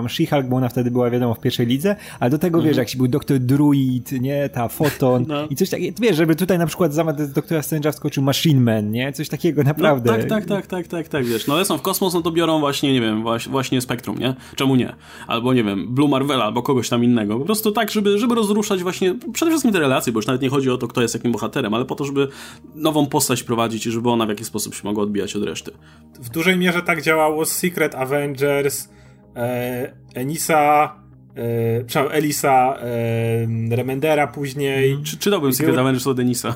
tą She-Hulk, bo ona wtedy była, wiadomo, w pierwszej lidze, a do tego, mhm. wiesz, jak się był Doktor Druid, nie, ta Foton no. i coś takiego, wiesz, żeby tutaj na przykład zamiast Doktora Strange'a wskoczył Machine Man, nie, coś takiego, naprawdę. No, tak, tak, tak, tak, tak, tak, wiesz, no lecą w kosmos, no to biorą właśnie, nie wiem, właśnie Spektrum, nie? Czemu nie? Albo, nie wiem, Blue Marvela, albo kogoś tam innego, po prostu tak, żeby, żeby rozruszać właśnie, przede wszystkim te relacje, bo już nawet nie chodzi o to, kto jest jakim bohaterem, ale po to, żeby nową postać prowadzić i żeby ona w jakiś sposób się mogła odbijać od reszty. W dużej mierze tak działało z Secret Avengers, Enisa, e, przepraszam, Elisa, e, Remendera później. Czy, czytałbym Secret Avengers od Enisa.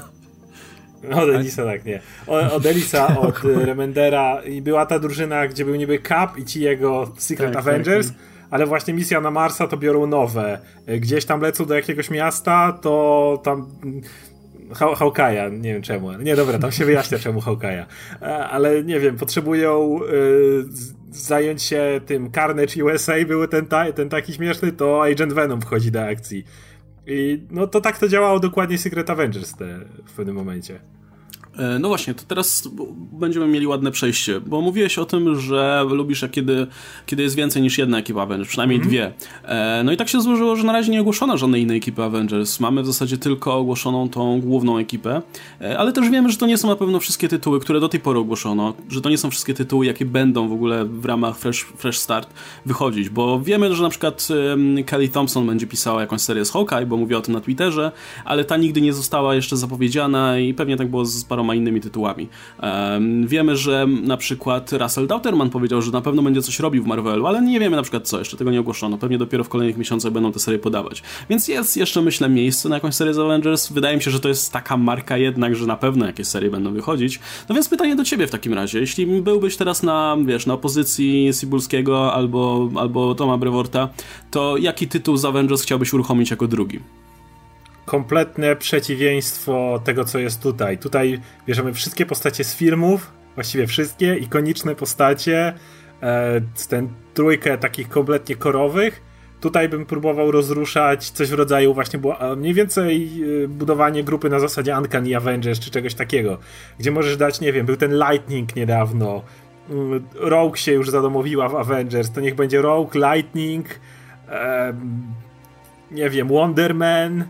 Od Elisa tak, nie. Od Elisa, od Remendera i była ta drużyna, gdzie był niby Cap i ci jego Secret tak, Avengers, tak. ale właśnie misja na Marsa to biorą nowe. Gdzieś tam lecą do jakiegoś miasta, to tam Hawkeye'a, nie wiem czemu. Nie, dobra, tam się wyjaśnia czemu Hawkeye'a. Ale nie wiem, potrzebują y, zająć się tym Carnage USA, był ten, ta, ten taki śmieszny, to Agent Venom wchodzi do akcji. I no to tak to działało dokładnie Secret Avengers te, w pewnym momencie. E, no właśnie, to teraz będziemy mieli ładne przejście, bo mówiłeś o tym, że lubisz, kiedy, kiedy jest więcej niż jedna ekipa Avengers, przynajmniej mm -hmm. dwie. E, no i tak się złożyło, że na razie nie ogłoszono żadnej innej ekipy Avengers. Mamy w zasadzie tylko ogłoszoną tą główną ekipę, e, ale też wiemy, że to nie są na pewno wszystkie tytuły, które do tej pory ogłoszono, że to nie są wszystkie tytuły, jakie będą w ogóle w ramach Fresh, Fresh Start wychodzić, bo wiemy, że na przykład Kelly Thompson będzie pisała jakąś serię z Hawkeye, bo mówiła o tym na Twitterze, ale ta nigdy nie została jeszcze zapowiedziana i pewnie tak było z parą paroma innymi tytułami. Wiemy, że na przykład Russell Dauterman powiedział, że na pewno będzie coś robił w Marvelu, ale nie wiemy na przykład co, jeszcze tego nie ogłoszono. Pewnie dopiero w kolejnych miesiącach będą te serie podawać. Więc jest jeszcze, myślę, miejsce na jakąś serię z Avengers. Wydaje mi się, że to jest taka marka jednak, że na pewno jakieś serie będą wychodzić. No więc pytanie do ciebie w takim razie. Jeśli byłbyś teraz na, wiesz, na opozycji Sibulskiego albo, albo Toma Brevorta, to jaki tytuł z Avengers chciałbyś uruchomić jako drugi? Kompletne przeciwieństwo tego, co jest tutaj. Tutaj bierzemy wszystkie postacie z filmów, właściwie wszystkie, ikoniczne postacie, e, ten trójkę takich kompletnie korowych. Tutaj bym próbował rozruszać coś w rodzaju właśnie było mniej więcej e, budowanie grupy na zasadzie Uncanny Avengers czy czegoś takiego, gdzie możesz dać, nie wiem, był ten Lightning niedawno, mm, Rogue się już zadomowiła w Avengers, to niech będzie Rogue, Lightning, e, nie wiem, Wonderman,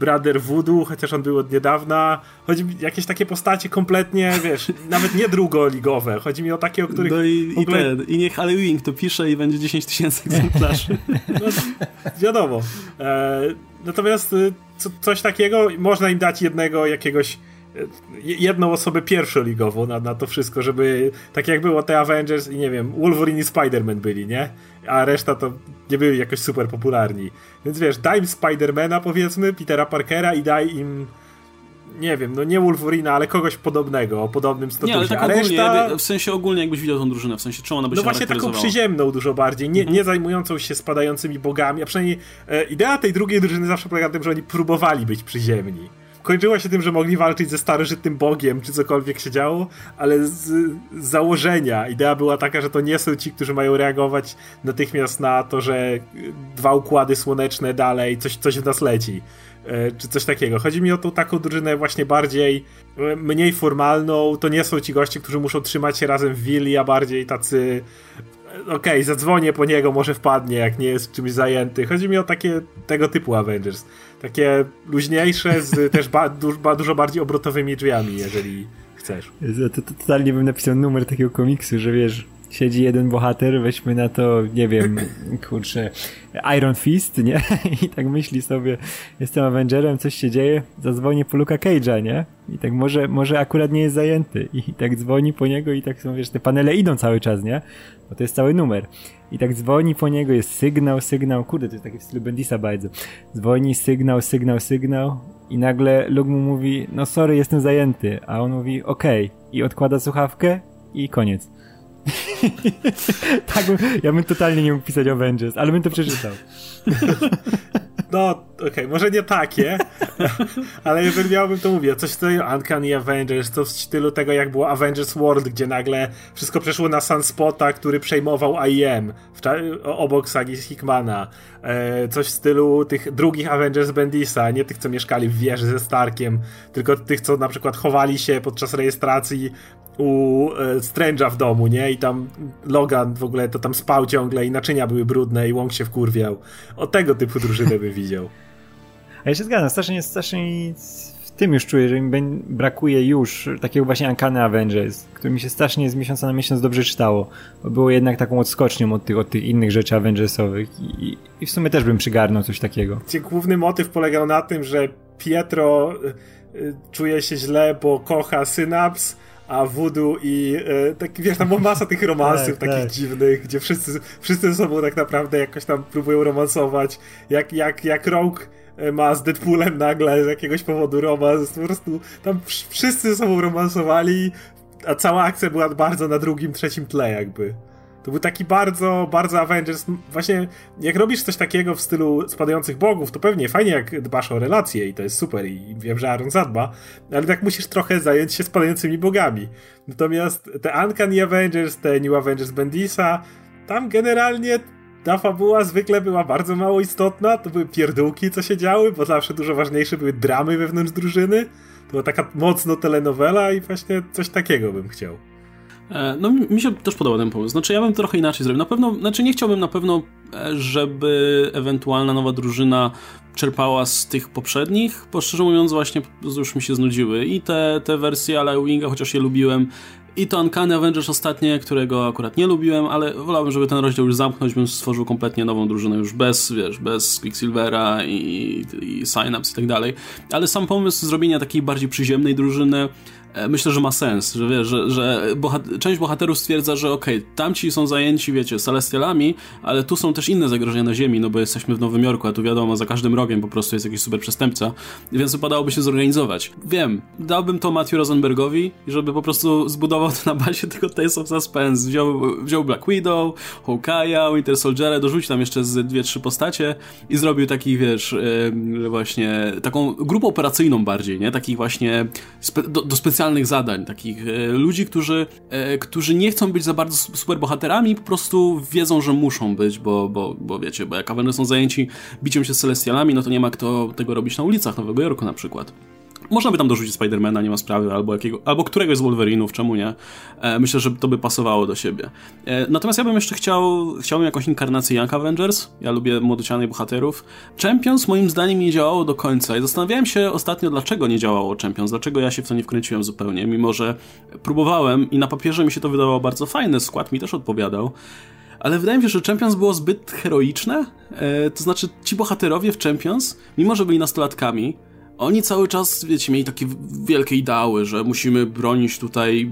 Brother Voodoo, chociaż on był od niedawna. Chodzi mi jakieś takie postacie kompletnie, wiesz, nawet nie drugoligowe. Chodzi mi o takie, o których... No i, ogóle... i, ten, i niech Halloween to pisze i będzie 10 tysięcy egzemplarzy. No, wiadomo. E, natomiast y, co, coś takiego, można im dać jednego jakiegoś jedną osobę pierwszoligową na, na to wszystko, żeby tak jak było te Avengers i nie wiem, Wolverine i Spider-Man byli, nie? A reszta to nie byli jakoś super popularni. Więc wiesz, daj im Spidermana powiedzmy, Petera Parkera i daj im nie wiem, no nie Wolverina, ale kogoś podobnego, o podobnym statusie. Nie, ale tak ogólnie, reszta... w sensie ogólnie jakbyś widział tą drużynę, w sensie czemu ona by no się No właśnie taką przyziemną dużo bardziej, nie, mhm. nie zajmującą się spadającymi bogami, a przynajmniej e, idea tej drugiej drużyny zawsze polega na tym, że oni próbowali być przyziemni kończyło się tym, że mogli walczyć ze starożytnym bogiem, czy cokolwiek się działo, ale z, założenia idea była taka, że to nie są ci, którzy mają reagować natychmiast na to, że dwa układy słoneczne dalej, coś, coś w nas leci. E, czy coś takiego. Chodzi mi o tą taką drużynę właśnie bardziej e, mniej formalną. To nie są ci goście, którzy muszą trzymać się razem w willi, a bardziej tacy e, okej, okay, zadzwonię po niego, może wpadnie, jak nie jest czymś zajęty. Chodzi mi o takie tego typu Avengers takie luźniejsze, z też ba, du, ba, dużo bardziej obrotowymi drzwiami, jeżeli chcesz. To, to, totalnie bym napisał numer takiego komiksu, że wiesz, siedzi jeden bohater, weźmy na to, nie wiem, kurczę, Iron Fist, nie? I tak myśli sobie, jestem Avengerem, coś się dzieje, zadzwonię po Luka Cage'a, nie? I tak może, może akurat nie jest zajęty. I tak dzwoni po niego i tak są, wiesz, te panele idą cały czas, nie? Bo to jest cały numer. I tak dzwoni po niego, jest sygnał, sygnał, kurde, to jest taki w stylu Bendisa bardzo. Dzwoni, sygnał, sygnał, sygnał i nagle Luke mu mówi, no sorry, jestem zajęty, a on mówi, okej. Okay. I odkłada słuchawkę i koniec. tak, ja bym totalnie nie mógł pisać Avengers, ale bym to przeczytał. No, okej, okay, może nie takie, ale jeżeli miałbym to mówić, coś tutaj Uncanny Avengers, to w stylu tego jak było Avengers World, gdzie nagle wszystko przeszło na Sunspota, który przejmował IEM obok sagi Hickmana. E, coś w stylu tych drugich Avengers Bendisa, nie tych, co mieszkali w wieży ze Starkiem, tylko tych, co na przykład chowali się podczas rejestracji u e, Strange'a w domu, nie? I tam Logan w ogóle to tam spał ciągle i naczynia były brudne i Łąk się wkurwiał. O tego typu drużynę by widział. A ja się zgadzam, strasznie, strasznie w tym już czuję, że mi brakuje już takiego właśnie Uncanny Avengers, który mi się strasznie z miesiąca na miesiąc dobrze czytało, bo było jednak taką odskocznią od tych, od tych innych rzeczy Avengersowych i, i w sumie też bym przygarnął coś takiego. Główny motyw polegał na tym, że Pietro y, y, czuje się źle, bo kocha Synaps, a Voodoo i e, tak, wiesz, tam masa tych romansów tak, takich tak. dziwnych, gdzie wszyscy, wszyscy ze sobą tak naprawdę jakoś tam próbują romansować. Jak, jak, jak Rogue e, ma z Deadpoolem nagle z jakiegoś powodu romans, po prostu tam wszyscy ze sobą romansowali, a cała akcja była bardzo na drugim, trzecim tle jakby. To był taki bardzo, bardzo Avengers. Właśnie, jak robisz coś takiego w stylu spadających bogów, to pewnie fajnie, jak dbasz o relacje i to jest super i wiem, że Aaron zadba, ale tak musisz trochę zająć się spadającymi bogami. Natomiast te Uncanny Avengers, te New Avengers Bendisa, tam generalnie ta fabuła zwykle była bardzo mało istotna, to były pierdółki, co się działy, bo zawsze dużo ważniejsze były dramy wewnątrz drużyny. To była taka mocno telenowela i właśnie coś takiego bym chciał. E, no mi się też podobał ten pomysł. Znaczy ja bym trochę inaczej zrobił. Na pewno, znaczy nie chciałbym na pewno, e, żeby ewentualna nowa drużyna czerpała z tych poprzednich, bo szczerze mówiąc właśnie już mi się znudziły i te, te wersje ale Winga, chociaż je lubiłem, i to Uncanny Avengers ostatnie, którego akurat nie lubiłem, ale wolałbym, żeby ten rozdział już zamknąć, bym stworzył kompletnie nową drużynę już bez, wiesz, bez Quicksilvera i, i Synapse i tak dalej. Ale sam pomysł zrobienia takiej bardziej przyziemnej drużyny myślę, że ma sens, że wiesz, że, że bohat część bohaterów stwierdza, że okej, okay, tamci są zajęci, wiecie, celestialami, ale tu są też inne zagrożenia na Ziemi, no bo jesteśmy w Nowym Jorku, a tu wiadomo, za każdym rogiem po prostu jest jakiś super przestępca, więc wypadałoby się zorganizować. Wiem, dałbym to Matthew Rosenbergowi, żeby po prostu zbudował to na bazie tego Tales of Suspense, wziął, wziął Black Widow, Hawkeye'a, Winter Soldiera, dorzucił tam jeszcze z dwie, trzy postacie i zrobił takich, wiesz, yy, właśnie taką grupę operacyjną bardziej, nie? Takich właśnie do, do specjalnych specjalnych zadań, takich e, ludzi, którzy, e, którzy nie chcą być za bardzo superbohaterami, po prostu wiedzą, że muszą być, bo, bo, bo wiecie, bo jak Avengers są zajęci biciem się z Celestialami, no to nie ma kto tego robić na ulicach Nowego Jorku na przykład. Można by tam dorzucić Spidermana, nie ma sprawy, albo, jakiego, albo któregoś z Wolverinów, czemu nie? E, myślę, że to by pasowało do siebie. E, natomiast ja bym jeszcze chciał, chciałbym jakąś inkarnację Young Avengers. Ja lubię młodocianych bohaterów. Champions moim zdaniem nie działało do końca i zastanawiałem się ostatnio, dlaczego nie działało Champions, dlaczego ja się w to nie wkręciłem zupełnie, mimo że próbowałem i na papierze mi się to wydawało bardzo fajne, skład mi też odpowiadał ale wydaje mi się, że Champions było zbyt heroiczne. E, to znaczy, ci bohaterowie w Champions, mimo że byli nastolatkami, oni cały czas, wiecie, mieli takie wielkie ideały, że musimy bronić tutaj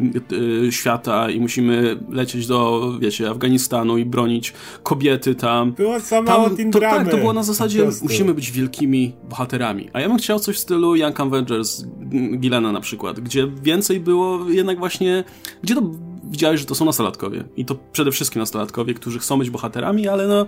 y, świata i musimy lecieć do, wiecie, Afganistanu i bronić kobiety tam. Było za mało tam, to, Tak, to było na zasadzie, musimy być wielkimi bohaterami. A ja bym chciał coś w stylu Young Avengers, Gilena na przykład, gdzie więcej było jednak właśnie, gdzie to widziałeś, że to są nastolatkowie. I to przede wszystkim nastolatkowie, którzy chcą być bohaterami, ale no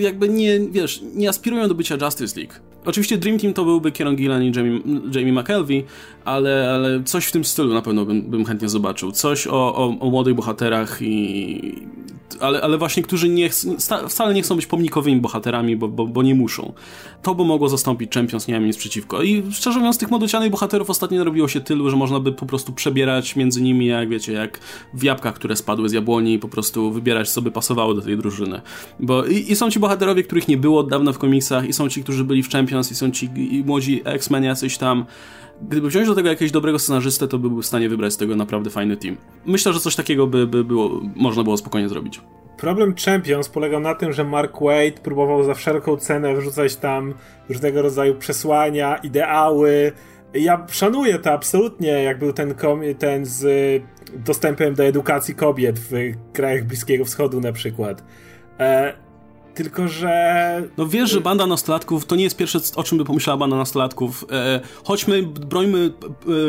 jakby nie, wiesz, nie aspirują do bycia Justice League. Oczywiście Dream Team to byłby Kieron Gillan i Jamie, Jamie McKelvey, ale, ale coś w tym stylu na pewno bym, bym chętnie zobaczył. Coś o, o, o młodych bohaterach i ale, ale właśnie, którzy nie, wcale nie chcą być pomnikowymi bohaterami, bo, bo, bo nie muszą. To by mogło zastąpić Champions, nie mam nic przeciwko. I szczerze mówiąc, tych młodocianych bohaterów ostatnio robiło się tylu, że można by po prostu przebierać między nimi, jak wiecie, jak w jabłkach, które spadły z jabłoni i po prostu wybierać, co by pasowało do tej drużyny. Bo i, i są ci bohaterowie, których nie było od dawna w komiksach, i są ci, którzy byli w Champions, i są ci i młodzi X-Men jacyś tam. Gdyby wziąć do tego jakiegoś dobrego scenarzystę, to by był w stanie wybrać z tego naprawdę fajny team. Myślę, że coś takiego by, by było, można było spokojnie zrobić. Problem Champions polegał na tym, że Mark Wade próbował za wszelką cenę wrzucać tam różnego rodzaju przesłania, ideały. Ja szanuję to absolutnie, jak był ten, ten z dostępem do edukacji kobiet w krajach Bliskiego Wschodu na przykład. E, tylko, że. No wiesz, że banda nastolatków to nie jest pierwsze, o czym by pomyślała banda nastolatków. E, chodźmy, brońmy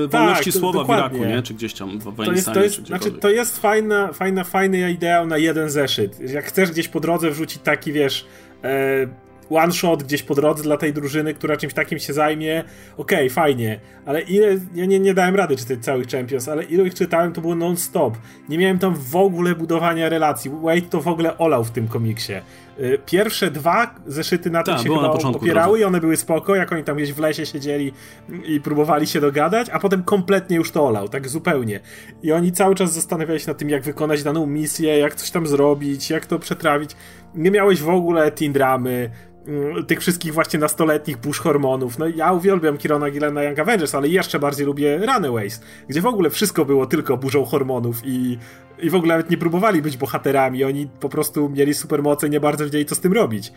e, wolności tak, słowa dokładnie. w Iraku, nie? Czy gdzieś tam w Afganistanie. To jest, to jest, znaczy, to jest fajna, fajna, fajny ideał na jeden zeszyt. Jak chcesz gdzieś po drodze wrzucić taki, wiesz. E, one shot gdzieś po drodze dla tej drużyny, która czymś takim się zajmie, okej, okay, fajnie, ale ile, ja nie, nie dałem rady czytać całych Champions, ale ile ich czytałem, to było non-stop. Nie miałem tam w ogóle budowania relacji. Wade to w ogóle olał w tym komiksie. Y, pierwsze dwa zeszyty na tym Ta, się chyba na opierały i one były spoko, jak oni tam gdzieś w lesie siedzieli i próbowali się dogadać, a potem kompletnie już to olał, tak zupełnie. I oni cały czas zastanawiali się nad tym, jak wykonać daną misję, jak coś tam zrobić, jak to przetrawić. Nie miałeś w ogóle teen dramy, Mm, tych wszystkich właśnie nastoletnich push hormonów. No ja uwielbiam Kirona Gillena Young Avengers, ale jeszcze bardziej lubię Runaways, gdzie w ogóle wszystko było tylko burzą hormonów i, i w ogóle nawet nie próbowali być bohaterami. Oni po prostu mieli supermoce i nie bardzo wiedzieli, co z tym robić.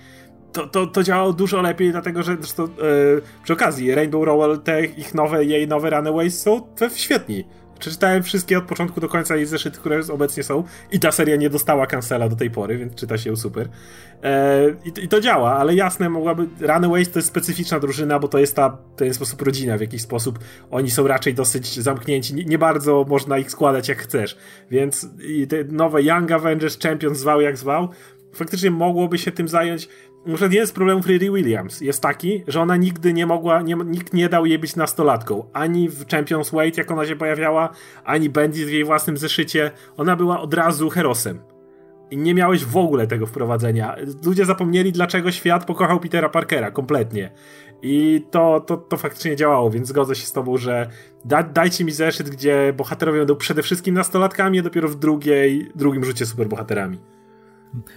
To, to, to działało dużo lepiej, dlatego że zresztą, yy, przy okazji Rainbow Rowell, te ich nowe, jej nowe Runaways są świetni. Przeczytałem wszystkie od początku do końca jej zeszyty, które obecnie są i ta seria nie dostała cancela do tej pory, więc czyta się super. E, i, i, to działa, ale jasne, mogłaby... Runaways to jest specyficzna drużyna, bo to jest ta w ten sposób rodzina w jakiś sposób. Oni są raczej dosyć zamknięci, nie, nie bardzo można ich składać jak chcesz, więc te nowe Young Avengers Champions zwał jak zwał, faktycznie mogłoby się tym zająć może jeden z problemów Riri Williams jest taki, że ona nigdy nie mogła, nie, nikt nie dał jej być nastolatką. Ani w Champions Weight, jak ona się pojawiała, ani Bandit w jej własnym zeszycie. Ona była od razu herosem. I nie miałeś w ogóle tego wprowadzenia. Ludzie zapomnieli, dlaczego świat pokochał Petera Parkera kompletnie. I to, to, to faktycznie działało, więc zgodzę się z tobą, że da, dajcie mi zeszyt, gdzie bohaterowie będą przede wszystkim nastolatkami, a dopiero w drugiej, drugim rzucie superbohaterami.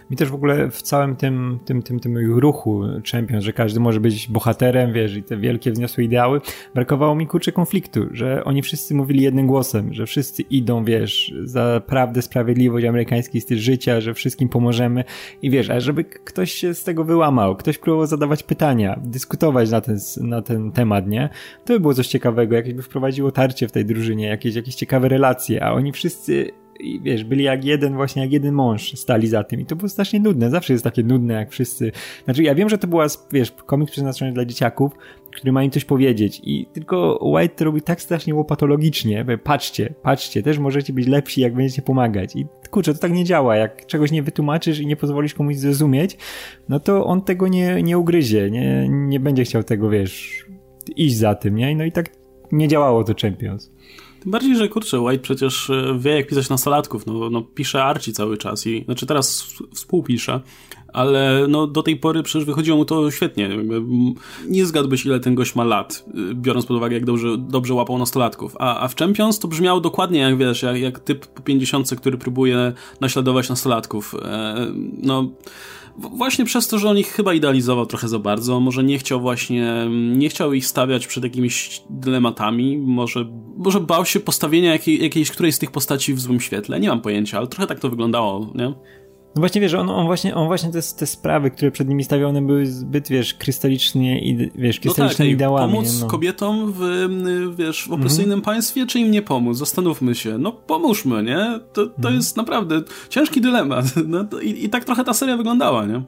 Mi też w ogóle w całym tym, tym, tym, tym ruchu Champions, że każdy może być bohaterem, wiesz, i te wielkie wzniosłe ideały, brakowało mi kurczę konfliktu, że oni wszyscy mówili jednym głosem, że wszyscy idą, wiesz, za prawdę, sprawiedliwość, amerykański styl życia, że wszystkim pomożemy i wiesz, a żeby ktoś się z tego wyłamał, ktoś próbował zadawać pytania, dyskutować na ten, na ten temat, nie? To by było coś ciekawego, jakieś by wprowadziło tarcie w tej drużynie, jakieś, jakieś ciekawe relacje, a oni wszyscy i wiesz, byli jak jeden, właśnie jak jeden mąż stali za tym. I to było strasznie nudne, zawsze jest takie nudne jak wszyscy, znaczy ja wiem, że to była, wiesz, komiks przeznaczony dla dzieciaków, który ma im coś powiedzieć. I tylko White to robi tak strasznie łopatologicznie, patrzcie, patrzcie, też możecie być lepsi jak będziecie pomagać. I kurczę, to tak nie działa, jak czegoś nie wytłumaczysz i nie pozwolisz komuś zrozumieć, no to on tego nie, nie ugryzie, nie, nie będzie chciał tego, wiesz, iść za tym, nie? No i tak nie działało to Champions. Tym bardziej, że kurczę, White przecież e, wie jak pisać nastolatków, no, no pisze Archie cały czas i, znaczy teraz współpisze, ale no do tej pory przecież wychodziło mu to świetnie. Nie zgadłbyś ile ten gość ma lat, e, biorąc pod uwagę jak dobrze, dobrze łapał nastolatków. A, a w Champions to brzmiało dokładnie jak wiesz, jak, jak typ po 50, który próbuje naśladować nastolatków. E, no właśnie przez to, że on ich chyba idealizował trochę za bardzo, może nie chciał właśnie, nie chciał ich stawiać przed jakimiś dylematami, może, może bał się postawienia jakiej, jakiejś którejś z tych postaci w złym świetle, nie mam pojęcia, ale trochę tak to wyglądało, nie? No właśnie, wiesz, on, on właśnie, on właśnie te, te sprawy, które przed nimi stawione były zbyt, wiesz, krystalicznie, i, wiesz, krystalicznymi no tak. Pomóc no. kobietom w, wiesz, w opresyjnym mhm. państwie, czy im nie pomóc? Zastanówmy się. No pomóżmy, nie? To, to mhm. jest naprawdę ciężki dylemat. No, i, I tak trochę ta seria wyglądała, nie?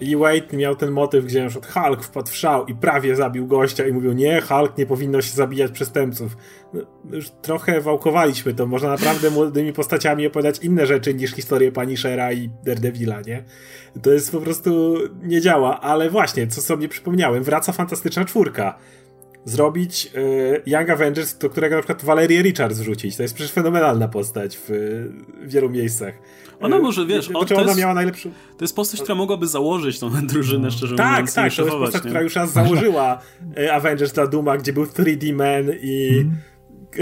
I Wade miał ten motyw, gdzie na przykład Hulk wpadł w szał i prawie zabił gościa i mówił, nie, Hulk nie powinno się zabijać przestępców. No, już trochę wałkowaliśmy to. Można naprawdę młodymi postaciami opowiadać inne rzeczy niż historię Punishera i Daredevila, nie? To jest po prostu nie działa, ale właśnie, co sobie przypomniałem, wraca Fantastyczna Czwórka zrobić y, Young Avengers, do którego na przykład Valerię Richards wrzucić. To jest przecież fenomenalna postać w, w wielu miejscach. Ona może, wiesz, o, to, ona jest, miała najlepszą... to jest postać, która mogłaby założyć tą drużynę, szczerze tak, mówiąc. Tak, tak, to jest postać, nie? która już raz założyła y, Avengers dla Duma, gdzie był 3D Man i... Mm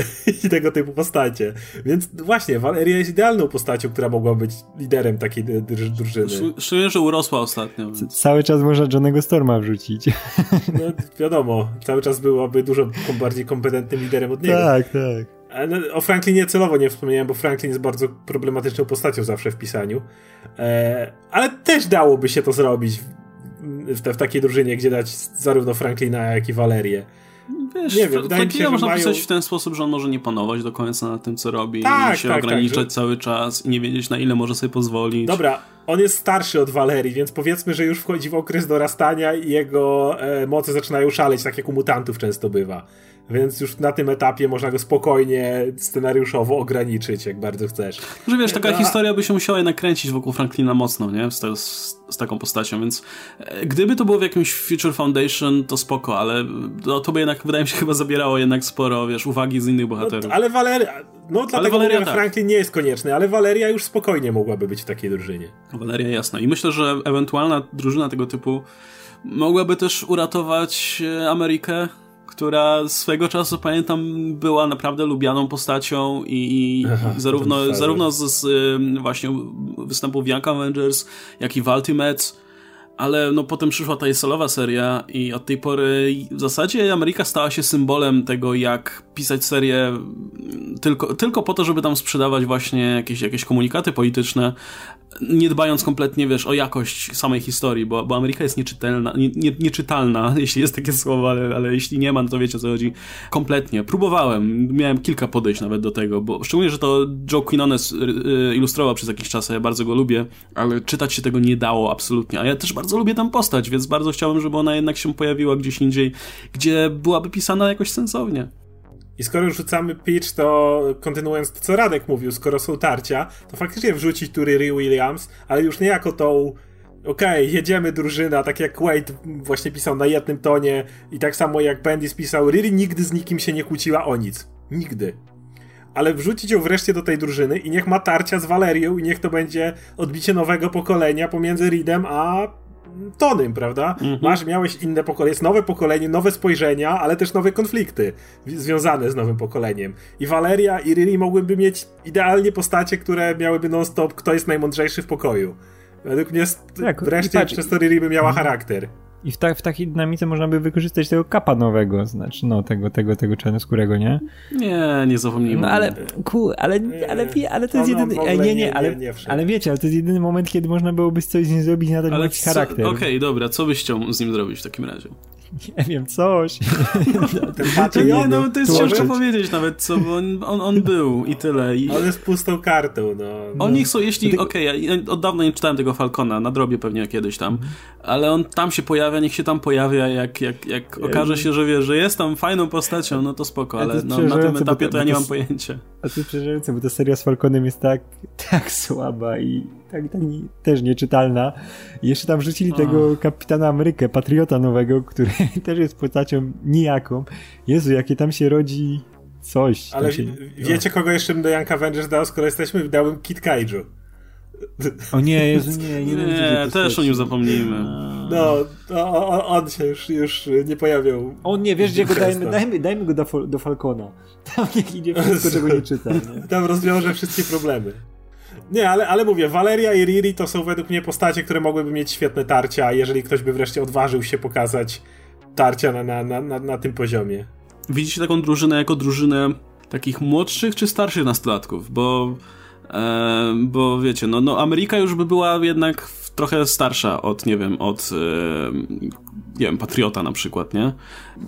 i tego typu postacie. Więc właśnie, Valeria jest idealną postacią, która mogła być liderem takiej drużyny. Szczególnie, że urosła ostatnio. Więc... Cały czas można Johnego Storma wrzucić. No wiadomo, cały czas byłaby dużo bardziej kompetentnym liderem od niego. Tak, tak. O Franklinie celowo nie wspomniałem, bo Franklin jest bardzo problematyczną postacią zawsze w pisaniu. E, ale też dałoby się to zrobić w, w, w takiej drużynie, gdzie dać zarówno Franklina, jak i Valerię. Wiesz, nie wiem, wydaje mi się, można mają... pisać w ten sposób, że on może nie panować do końca nad tym, co robi tak, i się tak, tak ograniczać tak, że... cały czas i nie wiedzieć, na ile może sobie pozwolić. Dobra, on jest starszy od Valerii, więc powiedzmy, że już wchodzi w okres dorastania i jego e, moce zaczynają szaleć, tak jak u mutantów często bywa. Więc już na tym etapie można go spokojnie scenariuszowo ograniczyć, jak bardzo chcesz. Że wiesz, taka historia by się musiała jednak kręcić wokół Franklina mocno, nie? Z, te, z, z, taką postacią, więc e, gdyby to było w jakimś Future Foundation, to spoko, ale no, to by jednak, wydaje mi się, chyba zabierało jednak sporo, wiesz, uwagi z innych bohaterów. No, ale Valeria, no dlatego Valeria, tak. Franklin nie jest konieczny, ale Valeria już spokojnie mogłaby być w takiej drużynie. Valeria jasna. I myślę, że ewentualna drużyna tego typu mogłaby też uratować e, Amerykę która swego czasu, pamiętam, była naprawdę lubianą postacią i, Aha, zarówno, zarówno z, z, właśnie występów Young Avengers, jak i w Ultimates, ale no potem przyszła ta solowa seria i od tej pory w zasadzie Ameryka stała się symbolem tego, jak pisać serię tylko, tylko po to, żeby tam sprzedawać właśnie jakieś, jakieś komunikaty polityczne, nie dbając kompletnie, wiesz, o jakość samej historii, bo, bo Ameryka jest nieczytelna, nie, nie, nieczytalna, jeśli jest takie słowo, ale, ale jeśli nie ma, no to wiecie o co chodzi. Kompletnie. Próbowałem, miałem kilka podejść nawet do tego, bo szczególnie, że to Joe Quinones y, y, ilustrował przez jakiś czas, ja bardzo go lubię, ale czytać się tego nie dało absolutnie, a ja też bardzo lubię tam postać, więc bardzo chciałem, żeby ona jednak się pojawiła gdzieś indziej, gdzie byłaby pisana jakoś sensownie. I skoro rzucamy pitch, to kontynuując to, co Radek mówił, skoro są tarcia, to faktycznie wrzucić tu Riri Williams, ale już nie jako tą okej, okay, jedziemy drużyna, tak jak Wade właśnie pisał na jednym tonie i tak samo jak Bendis pisał, Riri nigdy z nikim się nie kłóciła o nic. Nigdy. Ale wrzucić ją wreszcie do tej drużyny i niech ma tarcia z Valerią i niech to będzie odbicie nowego pokolenia pomiędzy Reedem a Tonym, prawda? Mhm. Masz, miałeś inne pokolenie, jest nowe pokolenie, nowe spojrzenia, ale też nowe konflikty związane z nowym pokoleniem. I Valeria i Riri mogłyby mieć idealnie postacie, które miałyby non-stop, kto jest najmądrzejszy w pokoju. Według mnie tak, wreszcie przez to Riri by miała mhm. charakter. I w, ta, w takiej dynamice można by wykorzystać tego kapa nowego, znaczy no tego, tego, tego czarnoskórego, nie? Nie, nie zapomnijmy. No ale, ku, ale, ale, ale to jest jedyny, nie, nie, nie, ale, ale wiecie, ale to jest jedyny moment, kiedy można byłoby coś z nim zrobić na ten charakter. Okej, okay, dobra, co byś chciał z nim zrobić w takim razie? Nie wiem, coś. Ten nie, no to jest ciężko powiedzieć nawet, co, bo on, on, on był i tyle. I... On jest pustą kartą, no. Oni no. są, jeśli, okej, okay, ja od dawna nie czytałem tego Falcona, na drobie pewnie kiedyś tam, ale on tam się pojawia, niech się tam pojawia, jak, jak, jak okaże się, że wie, że jest tam fajną postacią, no to spoko, ale no, na tym etapie to ja nie mam pojęcia. A to jest przerażające, bo ta seria z Falconem jest tak, tak słaba i tak, tak też nieczytalna. I jeszcze tam wrzucili tego kapitana Amerykę, patriota nowego, który też jest postacią nijaką. Jezu, jakie tam się rodzi coś. Ale się... wiecie, kogo jeszcze bym do Young Avengers dał, skoro jesteśmy? Dałbym Kit Kaiju. O nie, Jezu, nie, nie, nie też o nim zapomnijmy. No, on, on się już, już nie pojawiał. On nie, wiesz gdzie go dajmy, dajmy, dajmy go do, do Falcona. Tam niech idzie wszystko, czego nie czyta. Nie? Tam rozwiąże wszystkie problemy. Nie, ale, ale mówię, Valeria i Riri to są według mnie postacie, które mogłyby mieć świetne tarcia, jeżeli ktoś by wreszcie odważył się pokazać tarcia na, na, na, na, na tym poziomie. Widzicie taką drużynę jako drużynę takich młodszych czy starszych nastolatków? Bo, e, bo wiecie, no, no Ameryka już by była jednak trochę starsza od, nie wiem, od e, nie wiem, Patriota na przykład, nie?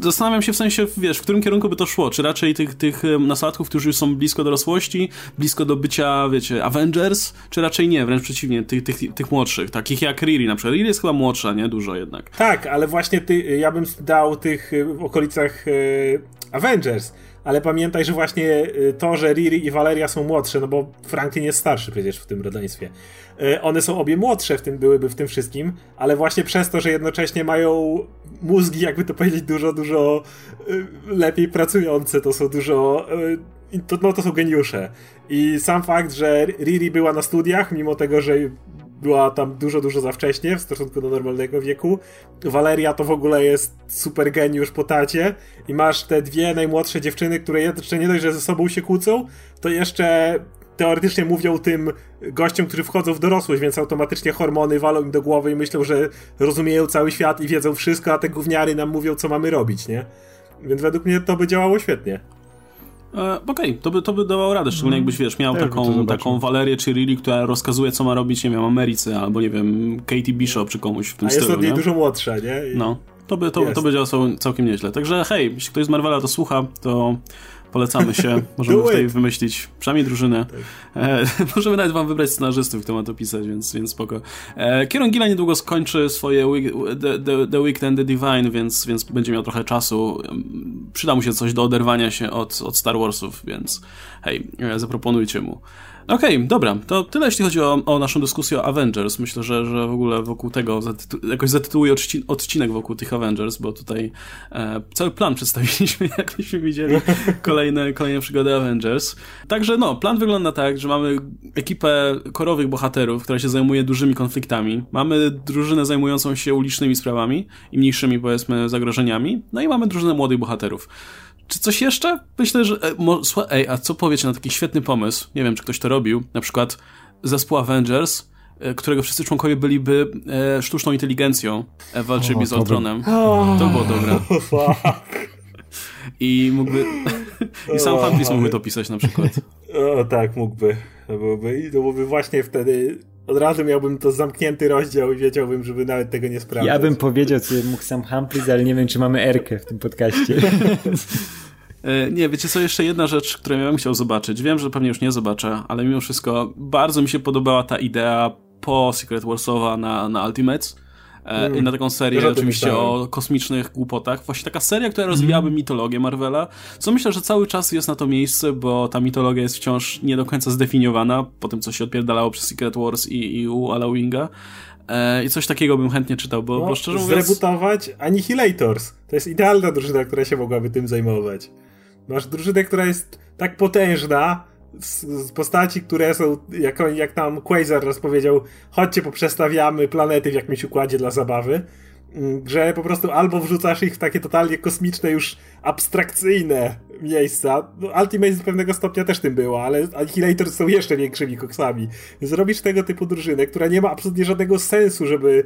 Zastanawiam się w sensie, wiesz, w którym kierunku by to szło? Czy raczej tych, tych nastolatków, którzy już są blisko dorosłości, blisko do bycia, wiecie, Avengers, czy raczej nie, wręcz przeciwnie, tych, tych, tych młodszych, takich jak Riri na przykład. Riri jest chyba młodsza, nie? Dużo jednak. Tak, ale właśnie ty, ja bym dał tych w okolicach e, Avengers, ale pamiętaj, że właśnie e, to, że Riri i Valeria są młodsze, no bo Franklin jest starszy przecież w tym rodzeństwie. E, one są obie młodsze w tym, byłyby w tym wszystkim, ale właśnie przez to, że jednocześnie mają mózgi, jakby to powiedzieć, dużo, dużo e, lepiej pracujące, to są dużo e, to, no to są geniusze. I sam fakt, że Riri była na studiach, mimo tego, że była tam dużo, dużo za wcześnie w stosunku do normalnego wieku. Valeria to w ogóle jest super geniusz po tacie i masz te dwie najmłodsze dziewczyny, które jeszcze nie dość, że ze sobą się kłócą, to jeszcze teoretycznie mówią tym gościom, którzy wchodzą w dorosłość, więc automatycznie hormony walą im do głowy i myślą, że rozumieją cały świat i wiedzą wszystko, a te gówniary nam mówią, co mamy robić, nie? Więc według mnie to by działało świetnie. E, Okej, okay, to, by, to by dawało radę, szczególnie jakbyś, wiesz, miał taką, taką Walerię czy Lily, która rozkazuje, co ma robić, nie wiem, Ameryce, albo nie wiem, Katie Bishop czy komuś w tym A stylu. A jest od niej dużo młodsza, nie? I... No, to by, to, to by działało całkiem nieźle. Także hej, jeśli ktoś z Marvela to słucha, to Polecamy się. Możemy tutaj wymyślić przynajmniej drużynę. Tak. E, możemy nawet wam wybrać scenarzystów, kto ma to pisać, więc, więc spoko. E, Kieron Gilla niedługo skończy swoje week, the, the, the Weekend The Divine, więc, więc będzie miał trochę czasu. Przyda mu się coś do oderwania się od, od Star Warsów, więc hej, e, zaproponujcie mu. Okej, okay, dobra, to tyle jeśli chodzi o, o, naszą dyskusję o Avengers. Myślę, że, że w ogóle wokół tego zatytu- jakoś zatytułuję odcinek wokół tych Avengers, bo tutaj e, cały plan przedstawiliśmy, jakbyśmy widzieli kolejne, kolejne przygody Avengers. Także no, plan wygląda tak, że mamy ekipę korowych bohaterów, która się zajmuje dużymi konfliktami. Mamy drużynę zajmującą się ulicznymi sprawami i mniejszymi, powiedzmy, zagrożeniami. No i mamy drużynę młodych bohaterów. Czy coś jeszcze? Myślę, że. E, mo, ej, a co powiecie na taki świetny pomysł? Nie wiem, czy ktoś to robił. Na przykład zespół Avengers, e, którego wszyscy członkowie byliby e, sztuczną inteligencją, e, walczyliby z Ultronem. To było dobre. I mógłby. I sam Fanpis mógłby to pisać na przykład. O, tak, mógłby. To byłoby, to byłoby właśnie wtedy od razu miałbym to zamknięty rozdział i wiedziałbym, żeby nawet tego nie sprawdzić. Ja bym powiedział, co mógł sam Humphreys, ale nie wiem, czy mamy Erkę w tym podcaście. E, nie, wiecie co, jeszcze jedna rzecz, którą ja bym chciał zobaczyć. Wiem, że pewnie już nie zobaczę, ale mimo wszystko bardzo mi się podobała ta idea po Secret Warsowa na, na Ultimates. Mm. I na taką serię oczywiście o kosmicznych głupotach. Właśnie taka seria, która rozwijałaby mm. mitologię Marvela, co myślę, że cały czas jest na to miejsce, bo ta mitologia jest wciąż nie do końca zdefiniowana po tym, co się odpierdalało przez Secret Wars i, i u Alawinga. E, I coś takiego bym chętnie czytał, bo, no, bo szczerze mówiąc... Zrebootować Annihilators. To jest idealna drużyna, która się mogłaby tym zajmować. Masz drużynę, która jest tak potężna, z, z, postaci, które są, jak, jak tam Quasar raz powiedział, chodźcie, poprzestawiamy planety w jakimś układzie dla zabawy, mm, że po prostu albo wrzucasz ich w takie totalnie kosmiczne, już abstrakcyjne miejsca. No, Ultimate z pewnego stopnia też tym było, ale Annihilator są jeszcze większymi koksami. Zrobisz tego typu drużynę, która nie ma absolutnie żadnego sensu, żeby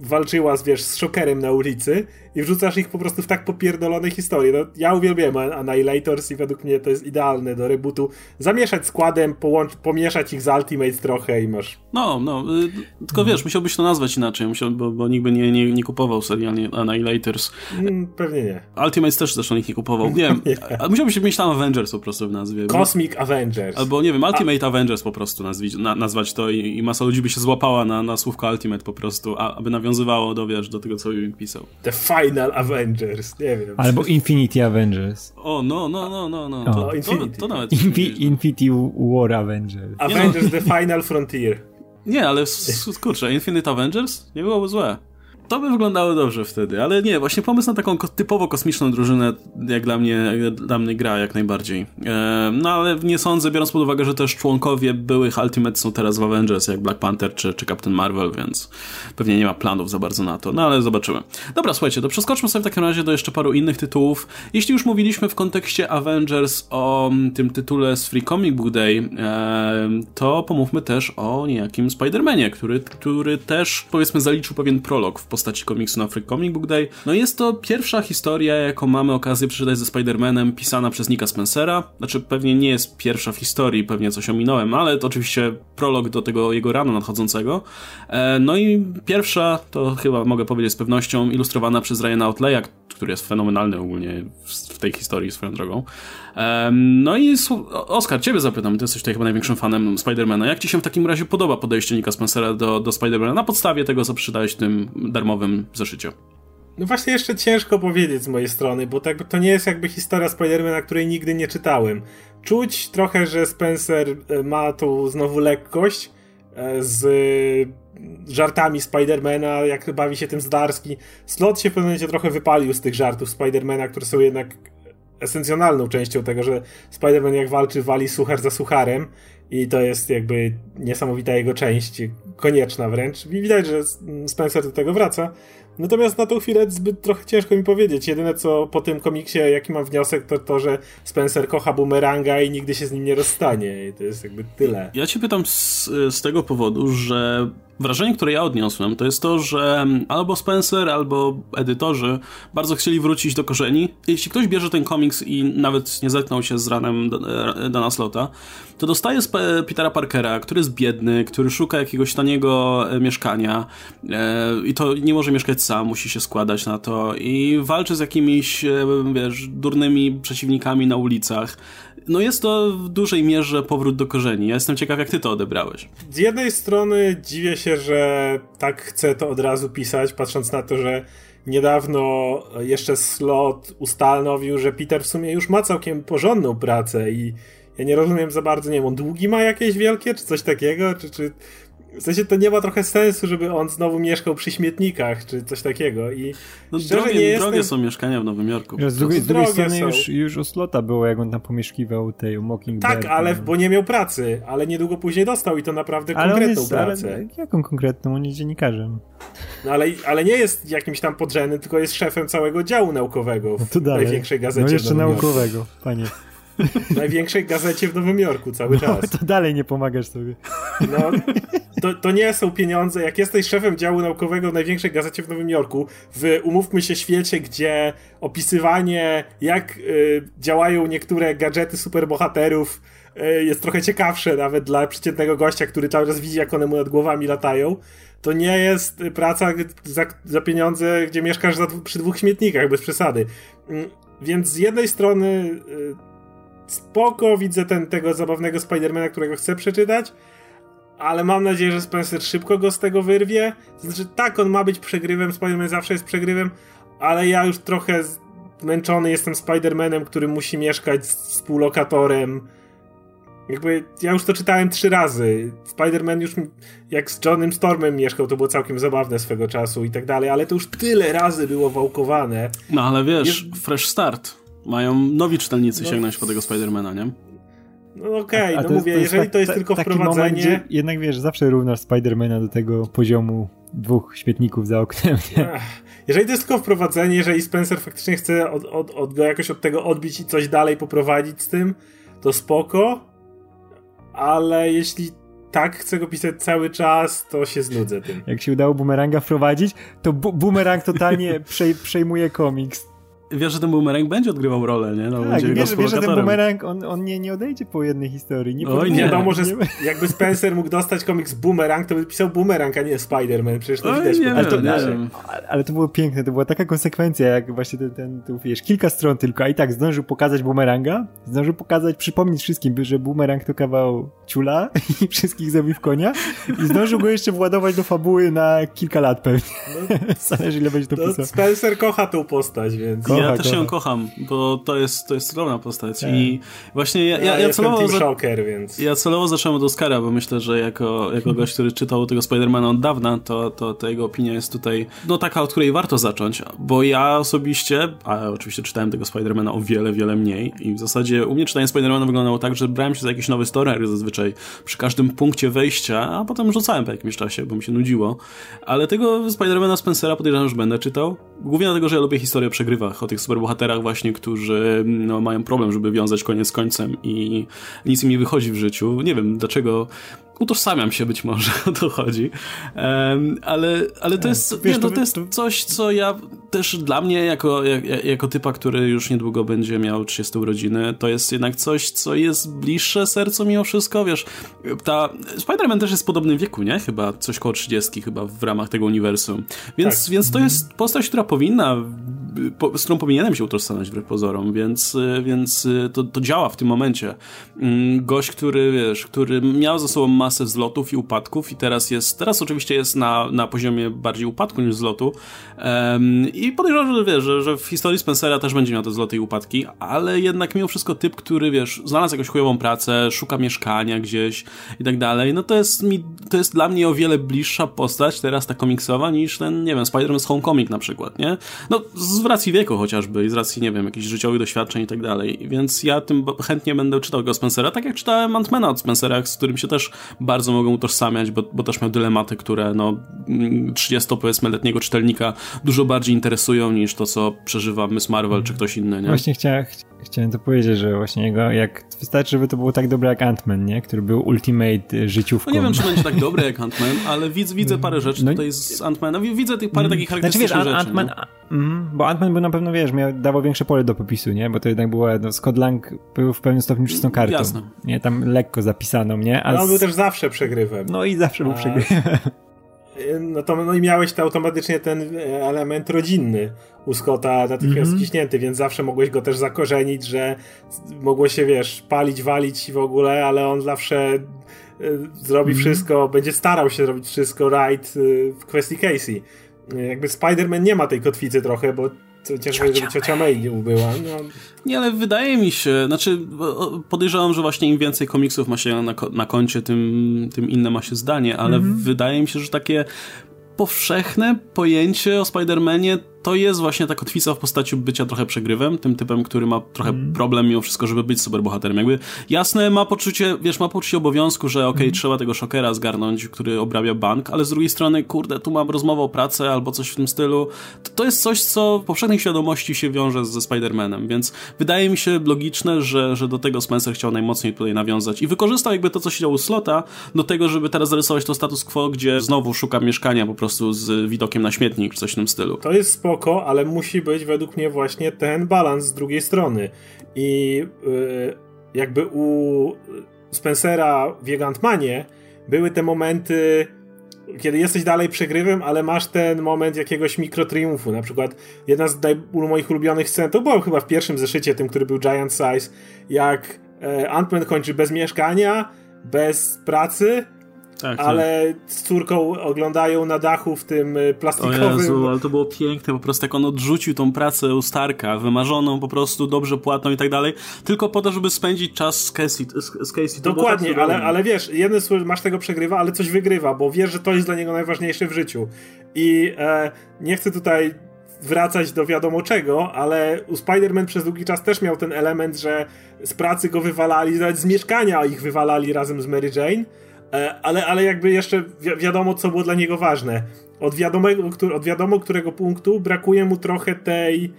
walczyła z, wiesz, z szokerem na ulicy i wrzucasz ich po prostu w tak popierdolone historie. No, ja uwielbiam Annihilators i według mnie to jest idealne do rebootu. Zamieszać składem, połącz, pomieszać ich z Ultimate trochę i masz... No, no, y, tylko wiesz, musiałbyś to nazwać inaczej, musiał, bo, bo nikt by nie, nie, nie kupował serii Annihilators. Mm, pewnie nie. Ultimates też zresztą nikt nie kupował. Nie wiem, musiałbyś mieć tam Avengers po prostu w nazwie. Cosmic Avengers. Albo, nie wiem, Ultimate a... Avengers po prostu nazwać, na, nazwać to i, i, masa ludzi by się złapała na, na słówko Ultimate po prostu, aby nawiązywało do, wiesz, do tego, co Ewing pisał. The Final Avengers, nie wiem. Albo Infinity Avengers. O, no, no, no, no, no. To, to, to, to nawet... Infi Infinity War Avengers. Avengers no. The Final Frontier. Nie, ale kurczę, Infinite Avengers nie byłoby złe. To by wyglądało dobrze wtedy, ale nie, właśnie pomysł na taką typowo kosmiczną drużynę jak dla mnie, dla mnie gra jak najbardziej. E, no ale nie sądzę, biorąc pod uwagę, że też członkowie byłych Ultimate są teraz w Avengers, jak Black Panther czy, czy Captain Marvel, więc pewnie nie ma planów za bardzo na to, no ale zobaczymy. Dobra, słuchajcie, to przeskoczmy sobie w takim razie do jeszcze paru innych tytułów. Jeśli już mówiliśmy w kontekście Avengers o mm, tym tytule z Free Comic Book Day, e, to pomówmy też o niejakim Spider-Manie, który, który też powiedzmy zaliczył pewien prolog w postaci postaci komiksu na Free Comic Book Day. No jest to pierwsza historia, jaką mamy okazję przeczytać ze Spider-Manem, pisana przez Nika Spencera. Znaczy, pewnie nie jest pierwsza w historii, pewnie coś ominąłem, ale to oczywiście prolog do tego jego ranu nadchodzącego. E, no i pierwsza, to chyba mogę powiedzieć z pewnością, ilustrowana przez Ryana Outleya, który jest fenomenalny ogólnie w tej historii swoją drogą. No i Oskar, ciebie zapytam, ty jesteś tutaj chyba największym fanem Spidermana. Jak ci się w takim razie podoba podejście Nika Spencera do, do Spidermana na podstawie tego, co przeczytałeś w tym darmowym zeszyciu? No właśnie jeszcze ciężko powiedzieć z mojej strony, bo tak, to nie jest jakby historia Spidermana, której nigdy nie czytałem. Czuć trochę, że Spencer e, ma tu znowu lekkość e, z żartami Spidermana, jak bawi się tym Zdarski. Slot się w pewnym momencie trochę wypalił z tych żartów Spidermana, które są jednak esencjonalną częścią tego, że Spider-Man jak walczy, wali suchar za sucharem i to jest jakby niesamowita jego część, konieczna wręcz. Widać, że Spencer do tego wraca. Natomiast na tą chwilę zbyt trochę ciężko mi powiedzieć. Jedyne co po tym komiksie, jaki mam wniosek, to to, że Spencer kocha bumeranga i nigdy się z nim nie rozstanie. I to jest jakby tyle. Ja cię pytam z, z tego powodu, że wrażenie, które ja odniosłem, to jest to, że albo Spencer, albo edytorzy bardzo chcieli wrócić do korzeni. Jeśli ktoś bierze ten komiks i nawet nie zetknął się z ranem Dana Slota, to dostaje z Petera Parkera, który jest biedny, który szuka jakiegoś taniego e, mieszkania e, i to nie może mieszkać sam, musi się składać na to i walczy z jakimiś, e, wiesz, durnymi przeciwnikami na ulicach no jest to w dużej mierze powrót do korzeni. Ja jestem ciekaw, jak ty to odebrałeś. Z jednej strony dziwię się, że tak chcę to od razu pisać, patrząc na to, że niedawno jeszcze Slot ustanowił, że Peter w sumie już ma całkiem porządną pracę i ja nie rozumiem za bardzo, nie wiem, on długi ma jakieś wielkie, czy coś takiego, czy, czy w sensie to nie ma trochę sensu, żeby on znowu mieszkał przy śmietnikach, czy coś takiego. I no drogie, nie jestem... drogie są mieszkania w Nowym Jorku. z drugiej, z drugiej strony już, już u Slota było, jak on tam pomieszkiwał tej Mockingbird. Tak, ale, bo nie miał pracy, ale niedługo później dostał i to naprawdę ale konkretną jest, pracę. Ale, jaką konkretną? On jest dziennikarzem. No ale, ale nie jest jakimś tam podrzędnym, tylko jest szefem całego działu naukowego w no największej gazecie. No jeszcze naukowego, panie. W największej gazecie w Nowym Jorku cały no, czas. To dalej nie pomagasz sobie. No, to, to nie są pieniądze. Jak jesteś szefem działu naukowego w największej gazecie w Nowym Jorku, w umówmy się świecie, gdzie opisywanie, jak y, działają niektóre gadżety superbohaterów, y, jest trochę ciekawsze nawet dla przeciętnego gościa, który cały czas widzi, jak one mu nad głowami latają. To nie jest praca za, za pieniądze, gdzie mieszkasz za, przy dwóch śmietnikach, bez przesady. Mm, więc z jednej strony y, spoko, widzę ten, tego zabawnego Spidermana, którego chcę przeczytać, ale mam nadzieję, że Spencer szybko go z tego wyrwie. Znaczy, tak, on ma być przegrywem, Spider-Man zawsze jest przegrywem, ale ja już trochę zmęczony jestem Spider-Manem, który musi mieszkać z współlokatorem. Jakby, ja już to czytałem trzy razy. Spider-Man już jak z Johnem Stormem mieszkał, to było całkiem zabawne swego czasu i tak dalej, ale to już tyle razy było wałkowane. No ale wiesz, fresh start. Mają nowi czytelnicy no, sięgnąć po tego Spidermana, nie? No okej, okay, no mówię, jest, jeżeli to jest tylko wprowadzenie... Moment, jednak wiesz, zawsze równasz Spidermana do tego poziomu dwóch świetników za oknem, nie? Jeżeli to jest tylko wprowadzenie, jeżeli Spencer faktycznie chce od, od, od go jakoś od tego odbić i coś dalej poprowadzić z tym, to spoko, ale jeśli tak chcę go pisać cały czas, to się znudzę tym. Jak się udało Boomeranga wprowadzić, to bu Boomerang totalnie przej przejmuje komiks wiesz, że ten boomerang będzie odgrywał rolę, nie? No, tak, wiesz, wiesz, że ten boomerang, on, on nie, nie odejdzie po jednej historii. Nie Oj, nie. Wiadomo, że jakby Spencer mógł dostać komiks Boomerang, to by pisał Boomerang, a nie Spider-Man. Przecież to Oj, widać. Nie, ale, to, nie ale, ale, to było piękne, to była taka konsekwencja, jak właśnie ten, ten tu, wiesz, kilka stron tylko, a i tak zdążył pokazać Boomeranga, zdążył pokazać, przypomnieć wszystkim, że Boomerang to kawał ciula i wszystkich zabił w konia i zdążył go jeszcze władować do fabuły na kilka lat pewnie. No, Zależy ile będzie to, to pisał. Spencer kocha tą postać, więc... Kocha, ja też kocha. ją kocham, bo to jest, to jest cudowna postać tak. i właśnie ja, ja, ja, ja celowo... Za... Shocker, więc... Ja celowo zacząłem od Oscara, bo myślę, że jako, jako gość, który czytał tego Spidermana od dawna, to, to, to jego opinia jest tutaj no taka, od której warto zacząć, bo ja osobiście, a oczywiście czytałem tego Spidermana o wiele, wiele mniej i w zasadzie u mnie czytanie Spidermana wyglądało tak, że brałem się za jakiś nowy story zazwyczaj przy każdym punkcie wejścia, a potem rzucałem po jakimś czasie, bo mi się nudziło. Ale tego Spidermana Spencera podejrzewam, że będę czytał. Głównie dlatego, że ja lubię historię o przegrywach, tych superbohaterach właśnie, którzy no, mają problem, żeby wiązać koniec z końcem i nic im nie wychodzi w życiu. Nie wiem, dlaczego utożsamiam się być może, o to chodzi. Um, ale, ale to jest, Wiesz, nie, no, to jest coś, co ja też dla mnie, jako, jak, jako typa, który już niedługo będzie miał 30 urodziny, to jest jednak coś, co jest bliższe sercu mimo wszystko, wiesz, ta Spider-Man też jest w podobnym wieku, nie? Chyba coś koło 30 chyba w ramach tego uniwersum. Więc, tak. więc to jest postać, która powinna po, z którą powinienem się utożsamiać wbrew pozorom, więc, więc to, to działa w tym momencie. Mm, gość, który, wiesz, który miał za sobą masę wzlotów i upadków i teraz jest, teraz oczywiście jest na, na poziomie bardziej upadku niż wzlotu um, i podejrzewam, że wiesz, że, że w historii Spencera też będzie miał te wzloty i upadki, ale jednak mimo wszystko typ, który, wiesz, znalazł jakąś chujową pracę, szuka mieszkania gdzieś i tak dalej, no to jest mi, to jest dla mnie o wiele bliższa postać teraz ta komiksowa niż ten, nie wiem, Spider-Man Homecoming na przykład, nie? No, z racji wieku chociażby i z racji, nie wiem, jakichś życiowych doświadczeń i tak dalej, więc ja tym chętnie będę czytał go Spencera, tak jak czytałem Antmana od Spencera, z którym się też bardzo mogą utożsamiać, bo, bo też miał dylematy, które no 30 mm, powiedzmy letniego czytelnika dużo bardziej interesują niż to, co przeżywa Miss Marvel czy ktoś inny, nie? Właśnie chciałem, chciałem to powiedzieć, że właśnie jego, jak wystarczy, żeby to było tak dobre jak Ant-Man, nie? Który był ultimate życiówką. No nie wiem, czy będzie tak dobre jak Ant-Man, ale widzę, widzę parę rzeczy no, tutaj z Ant-Mana. Widzę tych parę mm. takich charakterystycznych znaczy, wiesz, rzeczy. Ant-Man, mm, bo Ant-Man był na pewno, wiesz, miał, dawał większe pole do popisu, nie? Bo to jednak było, no, Scott Lang był w pewnym stopniu czystą kartą. Jasne. Nie? Tam lekko zapisaną, nie? A no, on był też zawsze przegrywem. No i zawsze był A... przegrywem. No to no i miałeś to automatycznie ten element rodzinny u Scotta natychmiast mm -hmm. ściśnięty, więc zawsze mogłeś go też zakorzenić, że mogło się, wiesz, palić, walić w ogóle, ale on zawsze y, zrobi mm -hmm. wszystko, będzie starał się zrobić wszystko right y, w kwestii Casey. Jakby Spider-Man nie ma tej kotwicy trochę, bo Chociażby, żeby ciocia May nie ubyła. No. Nie, ale wydaje mi się, znaczy podejrzewam, że właśnie im więcej komiksów ma się na, na koncie, tym, tym inne ma się zdanie, ale mm -hmm. wydaje mi się, że takie powszechne pojęcie o Spider-Manie to jest właśnie ta kotwica w postaci bycia trochę przegrywem, tym typem, który ma trochę mm. problem mimo wszystko, żeby być superbohaterem. Jakby jasne, ma poczucie, wiesz, ma poczucie obowiązku, że okej, okay, mm. trzeba tego szokera zgarnąć, który obrabia bank, ale z drugiej strony, kurde, tu mam rozmowę o pracę albo coś w tym stylu. To, to jest coś, co w powszechnej świadomości się wiąże ze Spider-Manem, więc wydaje mi się logiczne, że, że do tego Spencer chciał najmocniej tutaj nawiązać i wykorzystał jakby to, co się działo u Slota, do tego, żeby teraz zarysować to status quo, gdzie znowu szuka mieszkania po prostu z widokiem na śmietnik, czy coś w tym stylu. To jest spoko, ale musi być według mnie właśnie ten balans z drugiej strony. I yy, jakby u Spencera w Gigantmanie były te momenty, kiedy jesteś dalej przegrywem, ale masz ten moment jakiegoś mikrotriumfu. Na przykład jedna z moich ulubionych scen, to było chyba w pierwszym zeszycie, tym, który był Giant Size, jak e, Ant-Man kończy bez mieszkania, bez pracy, tak, tak, ale z córką oglądają na dachu w tym y, plastikowym. O Jezu, ale to było piękne, po prostu jak on odrzucił tą pracę u Starka, wymarzoną, po prostu dobrze płatną i tak dalej, tylko po to, żeby spędzić czas z Casey. Z, z Casey. Dokładnie, tak ale, ale wiesz, jeden masz tego przegrywa, ale coś wygrywa, bo wiesz, że to jest dla niego najważniejsze w życiu. I e, nie chcę tutaj wracać do wiadomo czego, ale u Spider-Man przez długi czas też miał ten element, że z pracy go wywalali, nawet z mieszkania ich wywalali razem z Mary Jane ale, ale jakby jeszcze wi wiadomo, co było dla niego ważne. Od, wiadomego, od wiadomo którego punktu brakuje mu trochę tej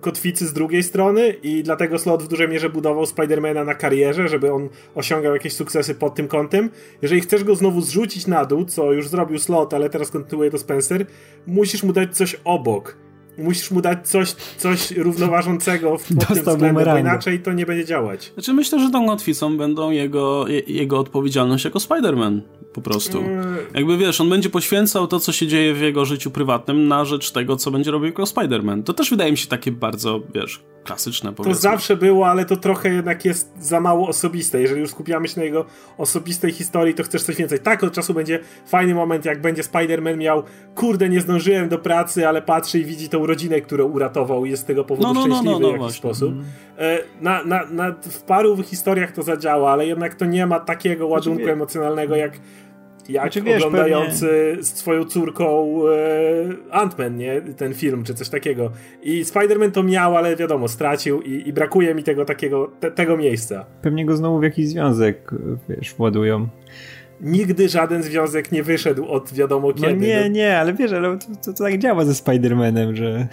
kotwicy z drugiej strony i dlatego Slot w dużej mierze budował Spidermana na karierze, żeby on osiągał jakieś sukcesy pod tym kątem. Jeżeli chcesz go znowu zrzucić na dół, co już zrobił Slot, ale teraz kontynuuje to Spencer, musisz mu dać coś obok musisz mu dać coś, coś równoważącego w pod tym względem, bo inaczej to nie będzie działać. Znaczy myślę, że tą łatwicą będą jego, jego odpowiedzialność jako Spider-Man po prostu. Mm. Jakby wiesz, on będzie poświęcał to, co się dzieje w jego życiu prywatnym na rzecz tego, co będzie robił jako Spider-Man. To też wydaje mi się takie bardzo, wiesz, klasyczne powiedzmy. To zawsze było, ale to trochę jednak jest za mało osobiste. Jeżeli już skupiamy się na jego osobistej historii, to chcesz coś więcej. Tak, od czasu będzie fajny moment, jak będzie Spider-Man miał, kurde, nie zdążyłem do pracy, ale patrzy i widzi tą rodzinę, którą uratował i jest z tego powodu no, no, szczęśliwy no, no, no, w jakiś właśnie. sposób. Mm. Na, na, na, w paru historiach to zadziała, ale jednak to nie ma takiego ładunku znaczy, emocjonalnego jak jak znaczy, wiesz, oglądający pewnie... z swoją córką e, Ant-Man, nie? Ten film, czy coś takiego. I Spider-Man to miał, ale wiadomo, stracił i, i brakuje mi tego takiego, te, tego miejsca. Pewnie go znowu w jakiś związek, wiesz, władują. Nigdy żaden związek nie wyszedł od wiadomo no kiedy. No nie, nie, ale wiesz, ale to, to, to tak działa ze Spider-Manem, że...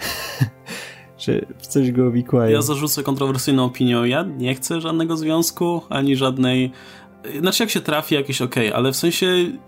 że w coś go wikłają. Ja zarzucę kontrowersyjną opinią. Ja nie chcę żadnego związku, ani żadnej znaczy jak się trafi jakieś ok, ale w sensie,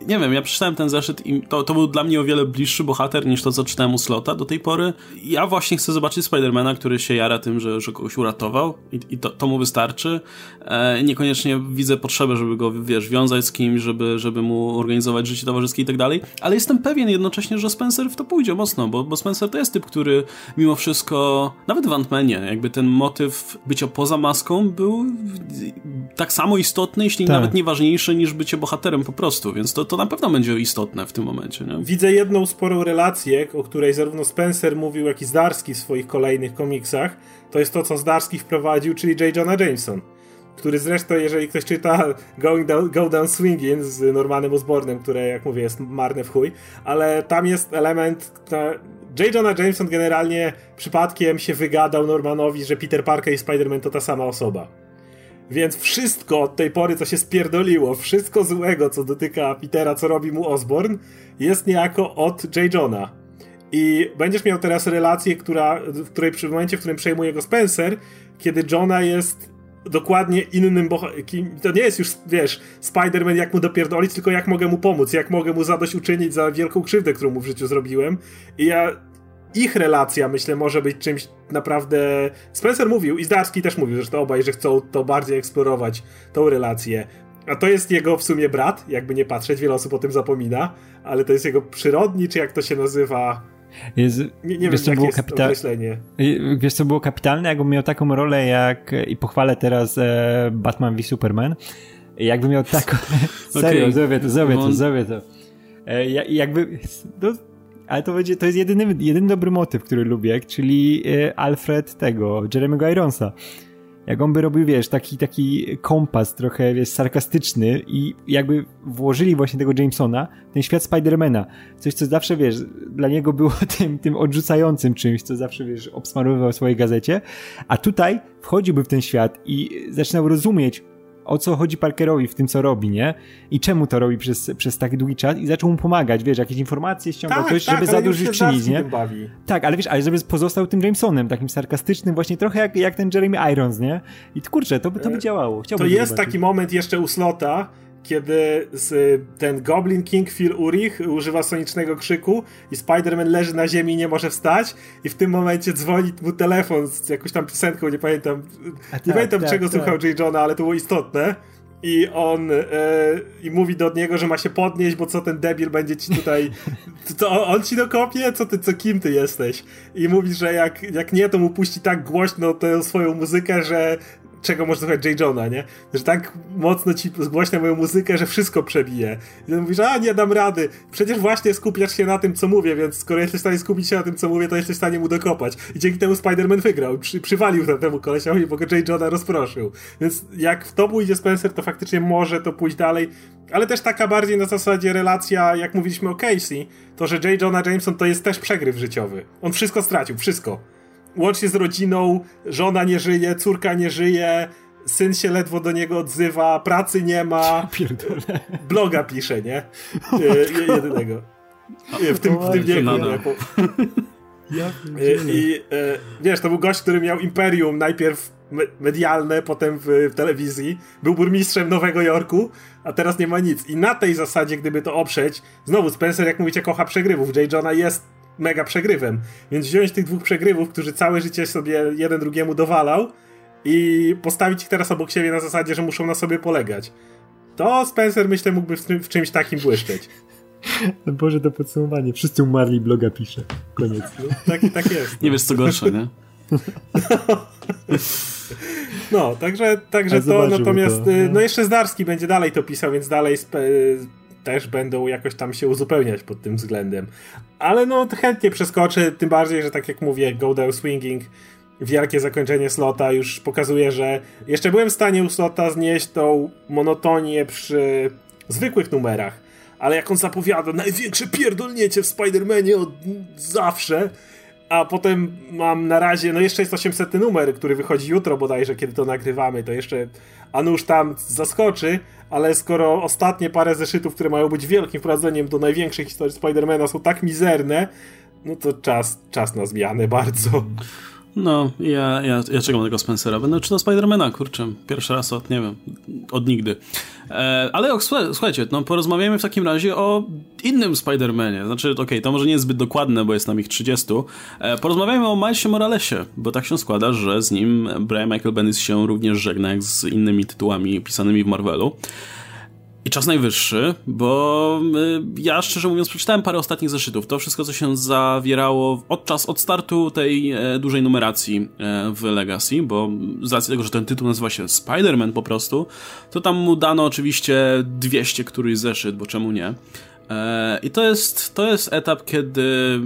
nie wiem, ja przeczytałem ten zeszyt i to, to był dla mnie o wiele bliższy bohater niż to, co czytałem u Slota do tej pory. Ja właśnie chcę zobaczyć Spidermana, który się jara tym, że, że kogoś uratował i, i to, to mu wystarczy. E, niekoniecznie widzę potrzebę, żeby go, wiesz, wiązać z kimś, żeby, żeby mu organizować życie towarzyskie i tak dalej, ale jestem pewien jednocześnie, że Spencer w to pójdzie mocno, bo, bo Spencer to jest typ, który mimo wszystko, nawet w Ant-Manie, jakby ten motyw bycia poza maską był tak samo istotny, jeśli tak. nawet nawet nieważniejsze niż bycie bohaterem po prostu, więc to, to na pewno będzie istotne w tym momencie. Nie? Widzę jedną sporą relację, o której zarówno Spencer mówił, jak i Zdarski w swoich kolejnych komiksach. To jest to, co Zdarski wprowadził, czyli J. Jonah Jameson który zresztą, jeżeli ktoś czyta Going Down, Go Down Swinging z Normanem Osbornem, które, jak mówię, jest marne w chuj, ale tam jest element... J. Jonah Jameson generalnie przypadkiem się wygadał Normanowi, że Peter Parker i Spider-Man to ta sama osoba. Więc wszystko od tej pory, co się spierdoliło, wszystko złego, co dotyka Petera, co robi mu Osborn, jest niejako od J. Johna. I będziesz miał teraz relację, która, w której przy momencie, w którym przejmuje go Spencer, kiedy Johna jest dokładnie innym bohaterem. To nie jest już, wiesz, Spider-Man, jak mu dopierdolić, tylko jak mogę mu pomóc, jak mogę mu zadośćuczynić za wielką krzywdę, którą mu w życiu zrobiłem. I ja ich relacja, myślę, może być czymś naprawdę. Spencer mówił i Zdarski też mówił, że to obaj, że chcą to bardziej eksplorować, tą relację. A to jest jego w sumie brat, jakby nie patrzeć, wiele osób o tym zapomina, ale to jest jego przyrodni, czy jak to się nazywa. Jest, nie, nie wiesz, wiem, co było kapita... Wiesz, co było kapitalne? Jakby miał taką rolę jak, i pochwalę teraz e, Batman v Superman, jakby miał taką... Serio, okay. zrobię to, zrobię to, zrobię to. E, jakby... No, ale to będzie, to jest jedyny, jedyny dobry motyw, który lubię, czyli e, Alfred tego, Jeremy'ego Ironsa. jak on by robił, wiesz, taki, taki kompas trochę, wiesz, sarkastyczny i jakby włożyli właśnie tego Jamesona, ten świat Spidermana, coś, co zawsze, wiesz, dla niego było tym, tym odrzucającym czymś, co zawsze, wiesz, obsmarowywał w swojej gazecie, a tutaj wchodziłby w ten świat i zaczynał rozumieć, o co chodzi Parkerowi w tym, co robi, nie? I czemu to robi przez, przez taki długi czas i zaczął mu pomagać, wiesz, jakieś informacje ściągał, tak, coś, tak, żeby zadośćuczynić, nie? Bawi. Tak, ale wiesz, ale żeby pozostał tym Jamesonem, takim sarkastycznym, właśnie trochę jak, jak ten Jeremy Irons, nie? I kurczę, to by, to by działało. Chciałbym to jest zobaczyć. taki moment jeszcze u Slota, kiedy z, ten Goblin King Phil Urich używa sonicznego krzyku i Spider-Man leży na ziemi i nie może wstać i w tym momencie dzwoni mu telefon z jakąś tam piosenką, nie pamiętam, A nie tak, pamiętam tak, czego tak. słuchał J. Johna, ale to było istotne. I on e, i mówi do niego, że ma się podnieść, bo co ten debil będzie ci tutaj. To on ci dokopie? Co ty, co kim ty jesteś? I mówi, że jak, jak nie, to mu puści tak głośno tę swoją muzykę, że czego może słuchać J. Johna, nie? Że tak mocno ci zgłośnia moją muzykę, że wszystko przebije. I on mówi, że a nie dam rady. Przecież właśnie skupiasz się na tym, co mówię, więc skoro jesteś w stanie skupić się na tym, co mówię, to jesteś w stanie mu dokopać. I dzięki temu Spider-Man wygrał. Przy, przywalił tam temu kolesiowi, bo go J. Johna rozproszył. Więc jak w to pójdzie Spencer, to faktycznie może to pójść dalej. Ale też taka bardziej na zasadzie relacja, jak mówiliśmy o Casey, to że J. Jonah Jameson to jest też przegryw życiowy. On wszystko stracił, wszystko łącznie z rodziną, żona nie żyje, córka nie żyje, syn się ledwo do niego odzywa, pracy nie ma, Pierdolę. bloga pisze, nie? E, jedynego. E, W tym, w tym wieku. Ja E, I e, wiesz, to był gość, który miał imperium najpierw me- medialne, potem w, w telewizji. Był burmistrzem Nowego Jorku, a teraz nie ma nic. I na tej zasadzie, gdyby to oprzeć, znowu Spencer, jak mówicie, kocha przegrywów. J. Johna jest mega przegrywem. Więc wziąć tych dwóch przegrywów, którzy całe życie sobie jeden drugiemu dowalał i postawić ich teraz obok siebie na zasadzie, że muszą na sobie polegać. To Spencer, myślę, mógłby w, tym- w czymś takim błyszczeć. No Boże, to podsumowanie. Wszyscy umarli, bloga pisze. Koniec. Tak, tak jest. Nie wiesz co gorsze, nie? No, także, także to, natomiast to, y, no. no jeszcze Zdarski będzie dalej to pisał, więc dalej spe, też będą jakoś tam się uzupełniać pod tym względem. Ale no chętnie przeskoczę, tym bardziej, że tak jak mówię, Go Down Swinging, wielkie zakończenie slota już pokazuje, że jeszcze byłem w stanie u slota znieść tą monotonię przy zwykłych numerach, ale jak on zapowiada największe pierdolnięcie w Spider-Manie od zawsze, a potem mam na razie, no jeszcze jest 800 numer, który wychodzi jutro bodajże, kiedy to nagrywamy, to jeszcze Anusz tam zaskoczy, ale skoro ostatnie parę zeszytów, które mają być wielkim wprowadzeniem do największej historii Spidermana są tak mizerne, no to czas, czas na zmianę bardzo. No, ja, ja, ja czekam tego Spencera. Będę czytał Spidermana, kurczę. Pierwszy raz od, nie wiem, od nigdy. E, ale o, słuchaj- słuchajcie, no porozmawiajmy w takim razie o innym Spidermanie. Znaczy, okej, to może nie jest zbyt dokładne, bo jest nam ich 30. E, o Milesie Moralesie, bo tak się składa, że z nim Brian Michael Bendis się również żegna, jak z innymi tytułami pisanymi w Marvelu. I czas najwyższy, bo y, ja szczerze mówiąc przeczytałem parę ostatnich zeszytów. To wszystko, co się zawierało od czas, od startu tej e, dużej numeracji e, w Legacy, bo z racji tego, że ten tytuł nazywa się Spider-Man po prostu, to tam mu dano oczywiście 200 któryś zeszyt, bo czemu nie. E, I to jest, to jest etap, kiedy,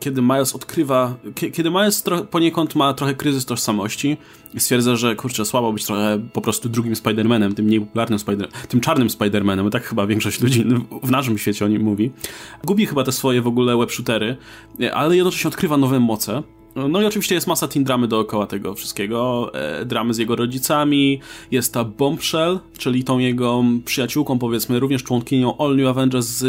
kiedy Miles odkrywa, kie- kiedy Miles tro, poniekąd ma trochę kryzys tożsamości i stwierdza, że kurczę, słabo być trochę po prostu drugim Spider-Manem, tym mniej popularnym Spider tym czarnym Spider-Manem, tak chyba większość ludzi w naszym świecie o nim mówi. Gubi chyba te swoje w ogóle web-shootery, ale jednocześnie odkrywa nowe moce. No i oczywiście jest masa teen dramy dookoła tego wszystkiego. E, dramy z jego rodzicami, jest ta Bombshell, czyli tą jego przyjaciółką, powiedzmy, również członkinią All New Avengers z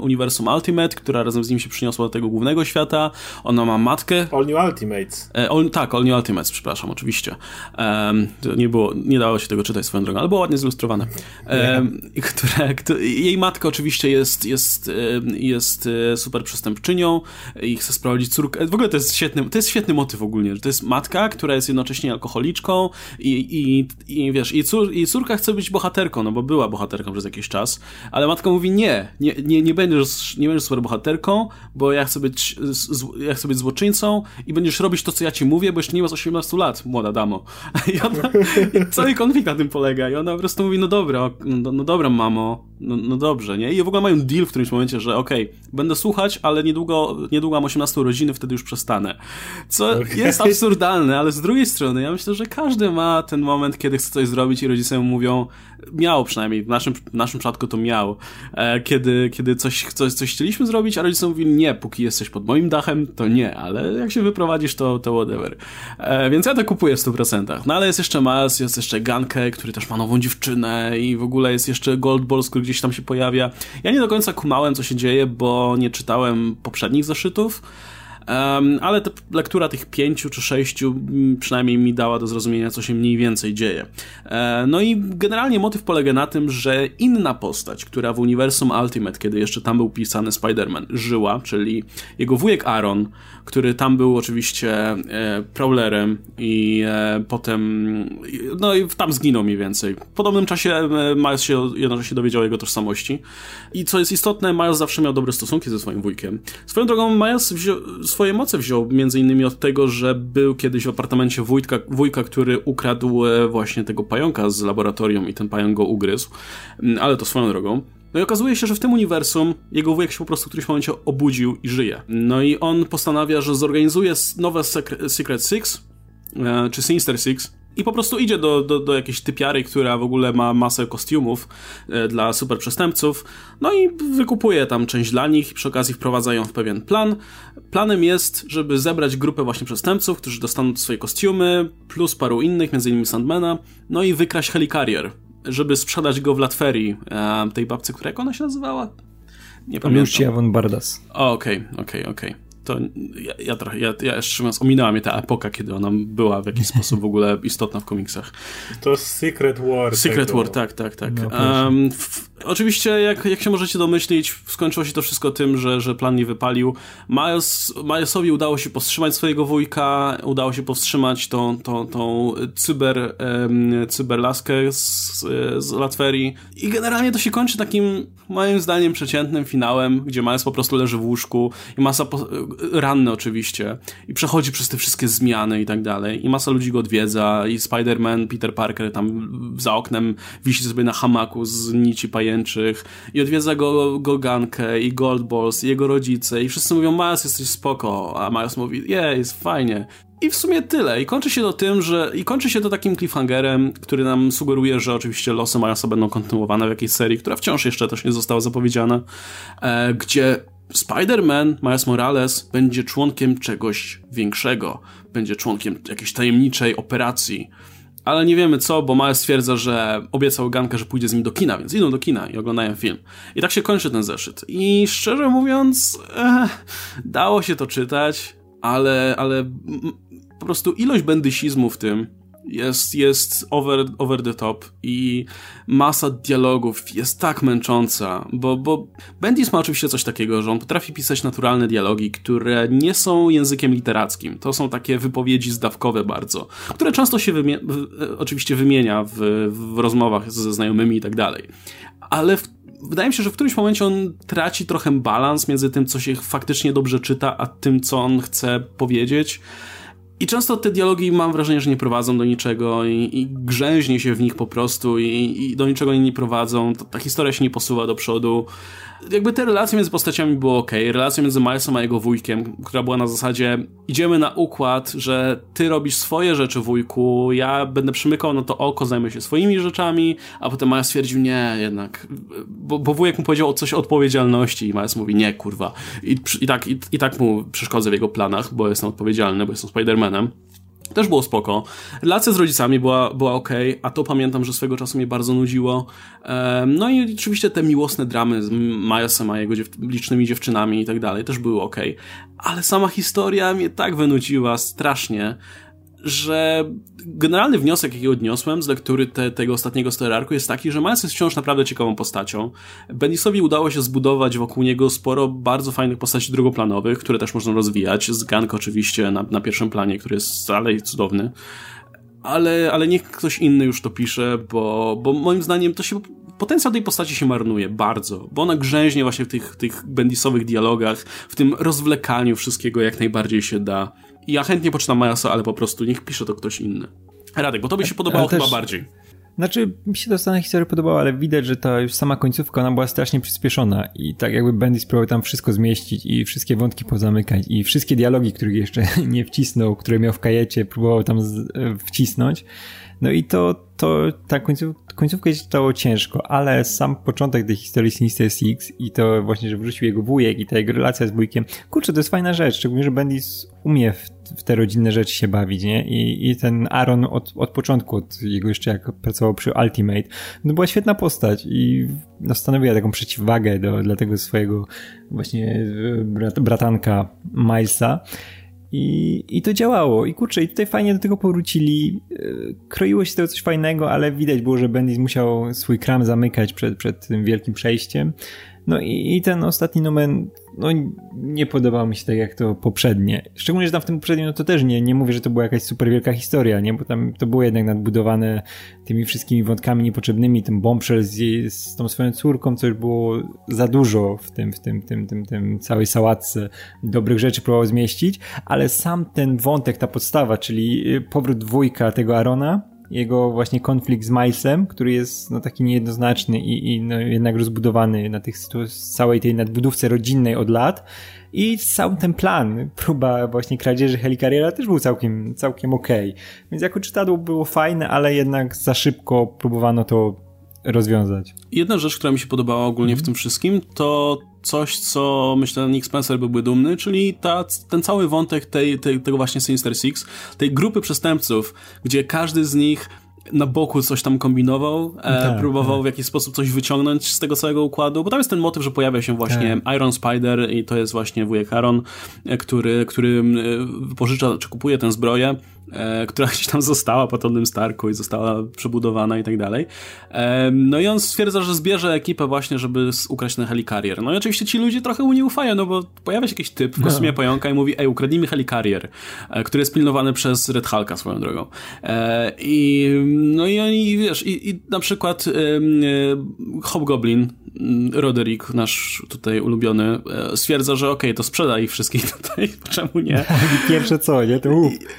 uniwersum Ultimate, która razem z nim się przyniosła do tego głównego świata. Ona ma matkę. All New Ultimates. E, all, tak, All New Ultimates, przepraszam, oczywiście. Nie było, nie dało się tego czytać swoją drogą, ale było ładnie zilustrowane. Które, jej matka oczywiście jest, jest, jest e, super przestępczynią i chce sprowadzić córkę. W ogóle to jest świetny, to jest świetny motyw ogólnie, że to jest matka, która jest jednocześnie alkoholiczką i, i, i wiesz, i, cór, i córka chce być bohaterką, no bo była bohaterką przez jakiś czas, ale matka mówi nie, nie, nie, nie będziesz, nie będziesz super bohaterką, bo ja chcę być, z, ja chcę być złoczyńcą i będziesz robić to, co ja ci mówię, bo jeszcze nie masz 18 lat, młoda damo. I, ona, i cały konflikt na tym polega i ona po prostu mówi, no dobra, no, no dobra mamo, no, no dobrze, nie? I w ogóle mają deal w którymś momencie, że okej, będę słuchać, ale niedługo, niedługo mam 18 urodziny, wtedy już przestanę. Co okay. jest absurdalne, ale z drugiej strony ja myślę, że każdy ma ten moment, kiedy chce coś zrobić i rodzice mu mówią, miał przynajmniej, w naszym, w naszym przypadku to miał, e, kiedy, kiedy coś, coś, coś chcieliśmy zrobić, a rodzice mówili, nie, póki jesteś pod moim dachem, to nie, ale jak się wyprowadzisz, to, to whatever. E, więc ja to kupuję w 100%. No ale jest jeszcze Miles, jest jeszcze Ganke, który też ma nową dziewczynę i w ogóle jest jeszcze Gold Balls, który gdzieś tam się pojawia. Ja nie do końca kumałem, co się dzieje, bo nie czytałem poprzednich zeszytów, Um, ale lektura tych pięciu czy sześciu mm, przynajmniej mi dała do zrozumienia, co się mniej więcej dzieje. E, no i generalnie motyw polega na tym, że inna postać, która w uniwersum Ultimate, kiedy jeszcze tam był pisany Spider-Man, żyła, czyli jego wujek Aaron, który tam był oczywiście e, Prowlerem i e, potem no i tam zginął mniej więcej. W podobnym czasie e, Miles się jednocześnie dowiedział jego tożsamości i co jest istotne, Miles zawsze miał dobre stosunki ze swoim wujkiem. Swoją drogą Miles swoje moce wziął między innymi od tego, że był kiedyś w apartamencie wujka, wujka, który ukradł e, właśnie tego pająka z laboratorium i ten pająk go ugryzł, mm, ale to swoją drogą. No i okazuje się, że w tym uniwersum jego wujek się po prostu w którymś momencie obudził i żyje. No i on postanawia, że zorganizuje nowe Secret Six, e, czy Sinister Six, i po prostu idzie do, do, do jakiejś typiary, która w ogóle ma masę kostiumów e, dla super przestępców, no i wykupuje tam część dla nich i przy okazji wprowadza ją w pewien plan. Planem jest, żeby zebrać grupę właśnie przestępców, którzy dostaną swoje kostiumy, plus paru innych, między innymi Sandmana, no i wykraść Helicarrier, żeby sprzedać go w Latverii, e, tej babce, która jak ona się nazywała? Nie pamiętam. Lucia von Bardas. Okej, okej, okej to ja, ja trochę, ja, ja jeszcze mówiąc, ominęła mnie ta epoka, kiedy ona była w jakiś sposób w ogóle istotna w komiksach. To Secret War. Secret tego. War, tak, tak, tak. No, um, w, oczywiście, jak, jak się możecie domyślić, skończyło się to wszystko tym, że, że plan nie wypalił. Miles, Milesowi udało się powstrzymać swojego wujka, udało się powstrzymać tą, tą, tą cyber, um, cyberlaskę z, z Latverii i generalnie to się kończy takim, moim zdaniem, przeciętnym finałem, gdzie Miles po prostu leży w łóżku i masa po, ranny oczywiście i przechodzi przez te wszystkie zmiany i tak dalej i masa ludzi go odwiedza i Spider-Man, Peter Parker tam za oknem wisi sobie na hamaku z nici i odwiedza go, go Gankę i Gold Balls i jego rodzice i wszyscy mówią Miles jesteś spoko, a Miles mówi yeah, jest fajnie i w sumie tyle. I kończy się to tym, że. I kończy się to takim cliffhangerem, który nam sugeruje, że oczywiście losy Milesa będą kontynuowane w jakiejś serii, która wciąż jeszcze też nie została zapowiedziana, e, gdzie Spider-Man Miles Morales będzie członkiem czegoś większego, będzie członkiem jakiejś tajemniczej operacji. Ale nie wiemy co, bo Miles stwierdza, że obiecał Gankę, że pójdzie z nim do kina, więc idą do kina i oglądają film. I tak się kończy ten zeszyt. I szczerze mówiąc, eh, dało się to czytać, ale, ale po prostu ilość bendysizmu w tym jest, jest over, over the top i masa dialogów jest tak męcząca, bo, bo Bendis ma oczywiście coś takiego, że on potrafi pisać naturalne dialogi, które nie są językiem literackim. To są takie wypowiedzi zdawkowe bardzo, które często się wymie oczywiście wymienia w, w rozmowach ze znajomymi i tak dalej. Ale w wydaje mi się, że w którymś momencie on traci trochę balans między tym, co się faktycznie dobrze czyta, a tym, co on chce powiedzieć. I często te dialogi mam wrażenie, że nie prowadzą do niczego i, i grzęźnie się w nich po prostu i, i do niczego nie prowadzą. ta historia się nie posuwa do przodu jakby te relacje między postaciami były ok. Relacja między Milesem a jego wujkiem, która była na zasadzie idziemy na układ, że ty robisz swoje rzeczy wujku, ja będę przymykał na to oko, zajmę się swoimi rzeczami, a potem Miles stwierdził nie, jednak, bo, bo wujek mu powiedział coś o odpowiedzialności i Miles mówi nie, kurwa. I, i, tak, i, i tak mu przeszkodzę w jego planach, bo jestem odpowiedzialny, bo jestem Spider-Manem. Też było spoko. Relacja z rodzicami była, była ok, a to pamiętam, że swego czasu mnie bardzo nudziło. No i oczywiście te miłosne dramy z Milesem a jego dziew licznymi dziewczynami i tak dalej też były ok. Ale sama historia mnie tak wynudziła strasznie, że generalny wniosek, jaki odniosłem z lektury te, tego ostatniego story jest taki, że Miles jest wciąż naprawdę ciekawą postacią. Bendisowi udało się zbudować wokół niego sporo bardzo fajnych postaci drugoplanowych, które też można rozwijać. Z Gank oczywiście na, na pierwszym planie, który jest dalej cudowny. Ale, ale niech ktoś inny już to pisze, bo, bo moim zdaniem to się potencjał tej postaci się marnuje bardzo, bo ona grzęźnie właśnie w tych, tych bendisowych dialogach, w tym rozwlekaniu wszystkiego jak najbardziej się da ja chętnie poczytam Milesa, ale po prostu niech pisze to ktoś inny. Radek, bo to by się podobało chyba bardziej. Znaczy, mi się ta strona historii podobała, ale widać, że ta już sama końcówka, ona była strasznie przyspieszona i tak jakby Bendis próbował tam wszystko zmieścić i wszystkie wątki pozamykać i wszystkie dialogi, których jeszcze nie wcisnął, które miał w kajecie, próbował tam e, wcisnąć. No i to, to ta końcówka, końcówka czytało ciężko, ale sam początek tej historii Sinister Six i to właśnie, że wrócił jego wujek i ta jego relacja z wujkiem, kurczę, to jest fajna rzecz, szczególnie, że Bendis umie w, w te rodzinne rzeczy się bawić, nie? I, i ten Aaron od, od początku, od jego jeszcze jak pracował przy Ultimate, no była świetna postać i no, stanowiła taką przeciwwagę do, dla tego swojego właśnie e, brat, bratanka Milesa. I, I to działało. I kurczę, i tutaj fajnie do tego powrócili. E, kroiło się tego coś fajnego, ale widać było, że Bendis musiał swój kram zamykać przed, przed tym wielkim przejściem. No i, i ten ostatni numer, no nie podobał mi się tak jak to poprzednie. Szczególnie, że tam w tym poprzednim, no to też nie, nie mówię, że to była jakaś super wielka historia, nie? Bo tam to było jednak nadbudowane tymi wszystkimi wątkami niepotrzebnymi, tym bombshell z, z tą swoją córką, co już było za dużo w tym, w tym, tym, tym, tym całej sałatce dobrych rzeczy próbował zmieścić, ale sam ten wątek, ta podstawa, czyli powrót dwójka tego Arona, jego właśnie konflikt z Milesem, który jest no, taki niejednoznaczny i, i no, jednak rozbudowany na tych całej tej nadbudówce rodzinnej od lat. I sam ten plan, próba właśnie kradzieży helikariera też był całkiem, całkiem okej. Okay. Więc jako czytadło było fajne, ale jednak za szybko próbowano to rozwiązać. Jedna rzecz, która mi się podobała ogólnie w tym wszystkim, to coś, co myślę Nick Spencer byłby dumny, czyli ta, ten cały wątek tej, tej, tego właśnie Sinister Six, tej grupy przestępców, gdzie każdy z nich na boku coś tam kombinował, e, tak, próbował tak. w jakiś sposób coś wyciągnąć z tego całego układu, bo tam jest ten motyw, że pojawia się właśnie tak. Iron Spider i to jest właśnie wujek Aaron, e, który, który e, pożycza, czy kupuje tę zbroję e, która gdzieś tam została po Tonym Starku i została przebudowana i tak dalej. E, no i on stwierdza, że zbierze ekipę właśnie, żeby ukraść ten helikarier. No i oczywiście ci ludzie trochę mu nie ufają, no bo pojawia się jakiś typ w kostiumie no. pająka i mówi, ej, ukradnijmy helikarier, e, który jest pilnowany przez Red Hulka swoją drogą. E, I no i oni, wiesz, i, i na przykład e, Hobgoblin, Roderick, nasz tutaj ulubiony, e, stwierdza, że okej, okay, to sprzeda ich wszystkich tutaj, czemu nie? Pierwsze co, nie? To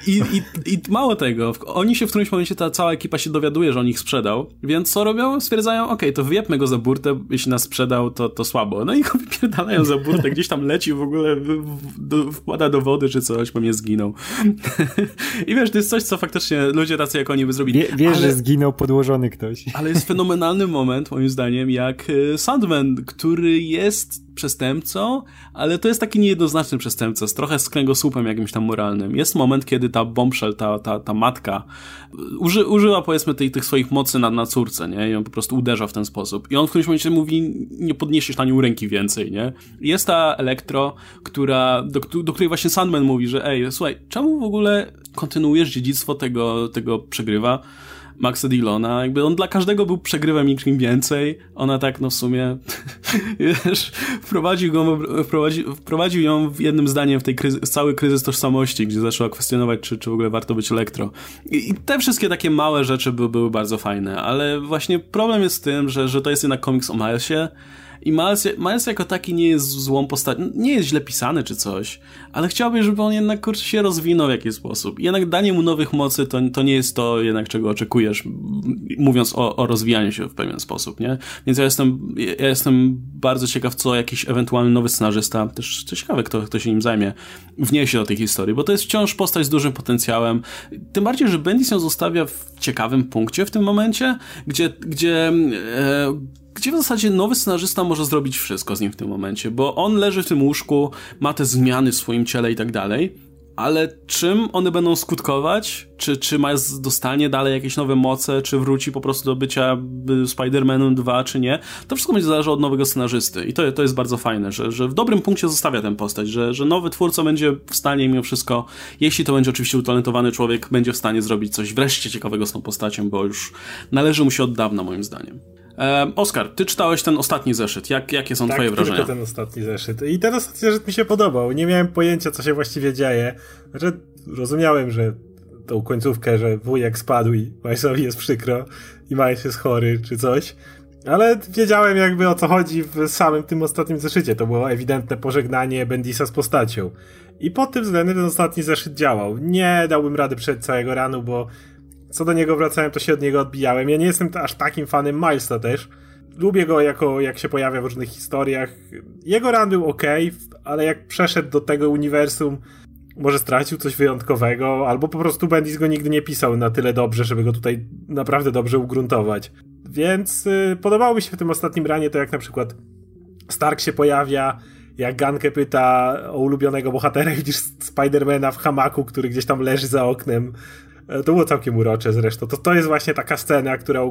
I, i, i mało tego, oni się w którymś momencie, ta cała ekipa się dowiaduje, że on ich sprzedał, więc co robią? Stwierdzają, okej, okay, to wyjebmy go za burtę, jeśli nas sprzedał, to, to słabo. No i go wypierdalają za burtę, gdzieś tam leci w ogóle, w, w, do, wkłada do wody czy coś, bo mnie zginął. I wiesz, to jest coś, co faktycznie ludzie tacy jak oni by zrobili. Wie, wiesz, ale, że zginął podłożony ktoś. Ale jest fenomenalny moment, moim zdaniem, jak y, Sandman, który jest przestępcą, ale to jest taki niejednoznaczny przestępca, z trochę z kręgosłupem jakimś tam moralnym. Jest moment, kiedy ta bombshell, ta, ta, ta matka uży, użyła powiedzmy tej, tych swoich mocy na, na córce, nie? I on po prostu uderza w ten sposób. I on w którymś momencie mówi, nie podniesiesz na nią ręki więcej, nie? Jest ta Elektro, która, do, do której właśnie Sandman mówi, że ej, słuchaj, czemu w ogóle kontynuujesz dziedzictwo tego, tego przegrywa? Maxa Dillona, jakby on dla każdego był przegrywem i czym więcej. Ona tak, no w sumie, wiesz, wprowadził, go, wprowadzi, wprowadził ją w jednym zdaniem w tej kryzy, cały kryzys tożsamości, gdzie zaczęła kwestionować, czy, czy w ogóle warto być elektro. I, I, te wszystkie takie małe rzeczy by, były bardzo fajne, ale właśnie problem jest z tym, że, że to jest jednak komiks o Milesie, i Miles, Miles jako taki nie jest złą postacią, nie jest źle pisany czy coś, ale chciałbym, żeby on jednak kurczę się rozwinął w jakiś sposób. Jednak danie mu nowych mocy to, to nie jest to jednak czego oczekujesz, mówiąc o, o rozwijaniu się w pewien sposób, nie? Więc ja jestem, ja jestem bardzo ciekaw, co jakiś ewentualny nowy scenarzysta, też ciekawy, kto, kto się nim zajmie, wniesie do tej historii, bo to jest wciąż postać z dużym potencjałem. Tym bardziej, że Bendis ją zostawia w ciekawym punkcie w tym momencie, gdzie, gdzie e, gdzie w zasadzie nowy scenarzysta może zrobić wszystko z nim w tym momencie, bo on leży w tym łóżku, ma te zmiany w swoim ciele i tak dalej, ale czym one będą skutkować? Czy, czy Miles dostanie dalej jakieś nowe moce, czy wróci po prostu do bycia Spider-Manem 2, czy nie? To wszystko będzie zależało od nowego scenarzysty i to, to jest bardzo fajne, że, że w dobrym punkcie zostawia tę postać, że, że nowy twórca będzie w stanie mimo wszystko, jeśli to będzie oczywiście utalentowany człowiek, będzie w stanie zrobić coś wreszcie ciekawego z tą postacią, bo już należy mu się od dawna moim zdaniem. Oskar, ty czytałeś ten ostatni zeszyt. Jak, jakie są tak, twoje wrażenia? tylko ten ostatni zeszyt. I ten ostatni zeszyt mi się podobał. Nie miałem pojęcia, co się właściwie dzieje. Znaczy, rozumiałem, że tą końcówkę, że wujek spadł i Majsowi jest przykro i Majs jest chory, czy coś. Ale wiedziałem jakby o co chodzi w samym tym ostatnim zeszycie. To było ewidentne pożegnanie Bendisa z postacią. I pod tym względem ten ostatni zeszyt działał. Nie dałbym rady przed całego ranu, bo co do niego wracałem, to się od niego odbijałem. Ja nie jestem aż takim fanem Milesa też. Lubię go jako, jak się pojawia w różnych historiach. Jego run był ok, ale jak przeszedł do tego uniwersum, może stracił coś wyjątkowego, albo po prostu Bendis go nigdy nie pisał na tyle dobrze, żeby go tutaj naprawdę dobrze ugruntować. Więc y, podobało mi się w tym ostatnim ranie to, jak na przykład Stark się pojawia, jak Gankę pyta o ulubionego bohatera, widzisz Spidermana w hamaku, który gdzieś tam leży za oknem. E, to było całkiem urocze zresztą. To, to jest właśnie taka scena, która,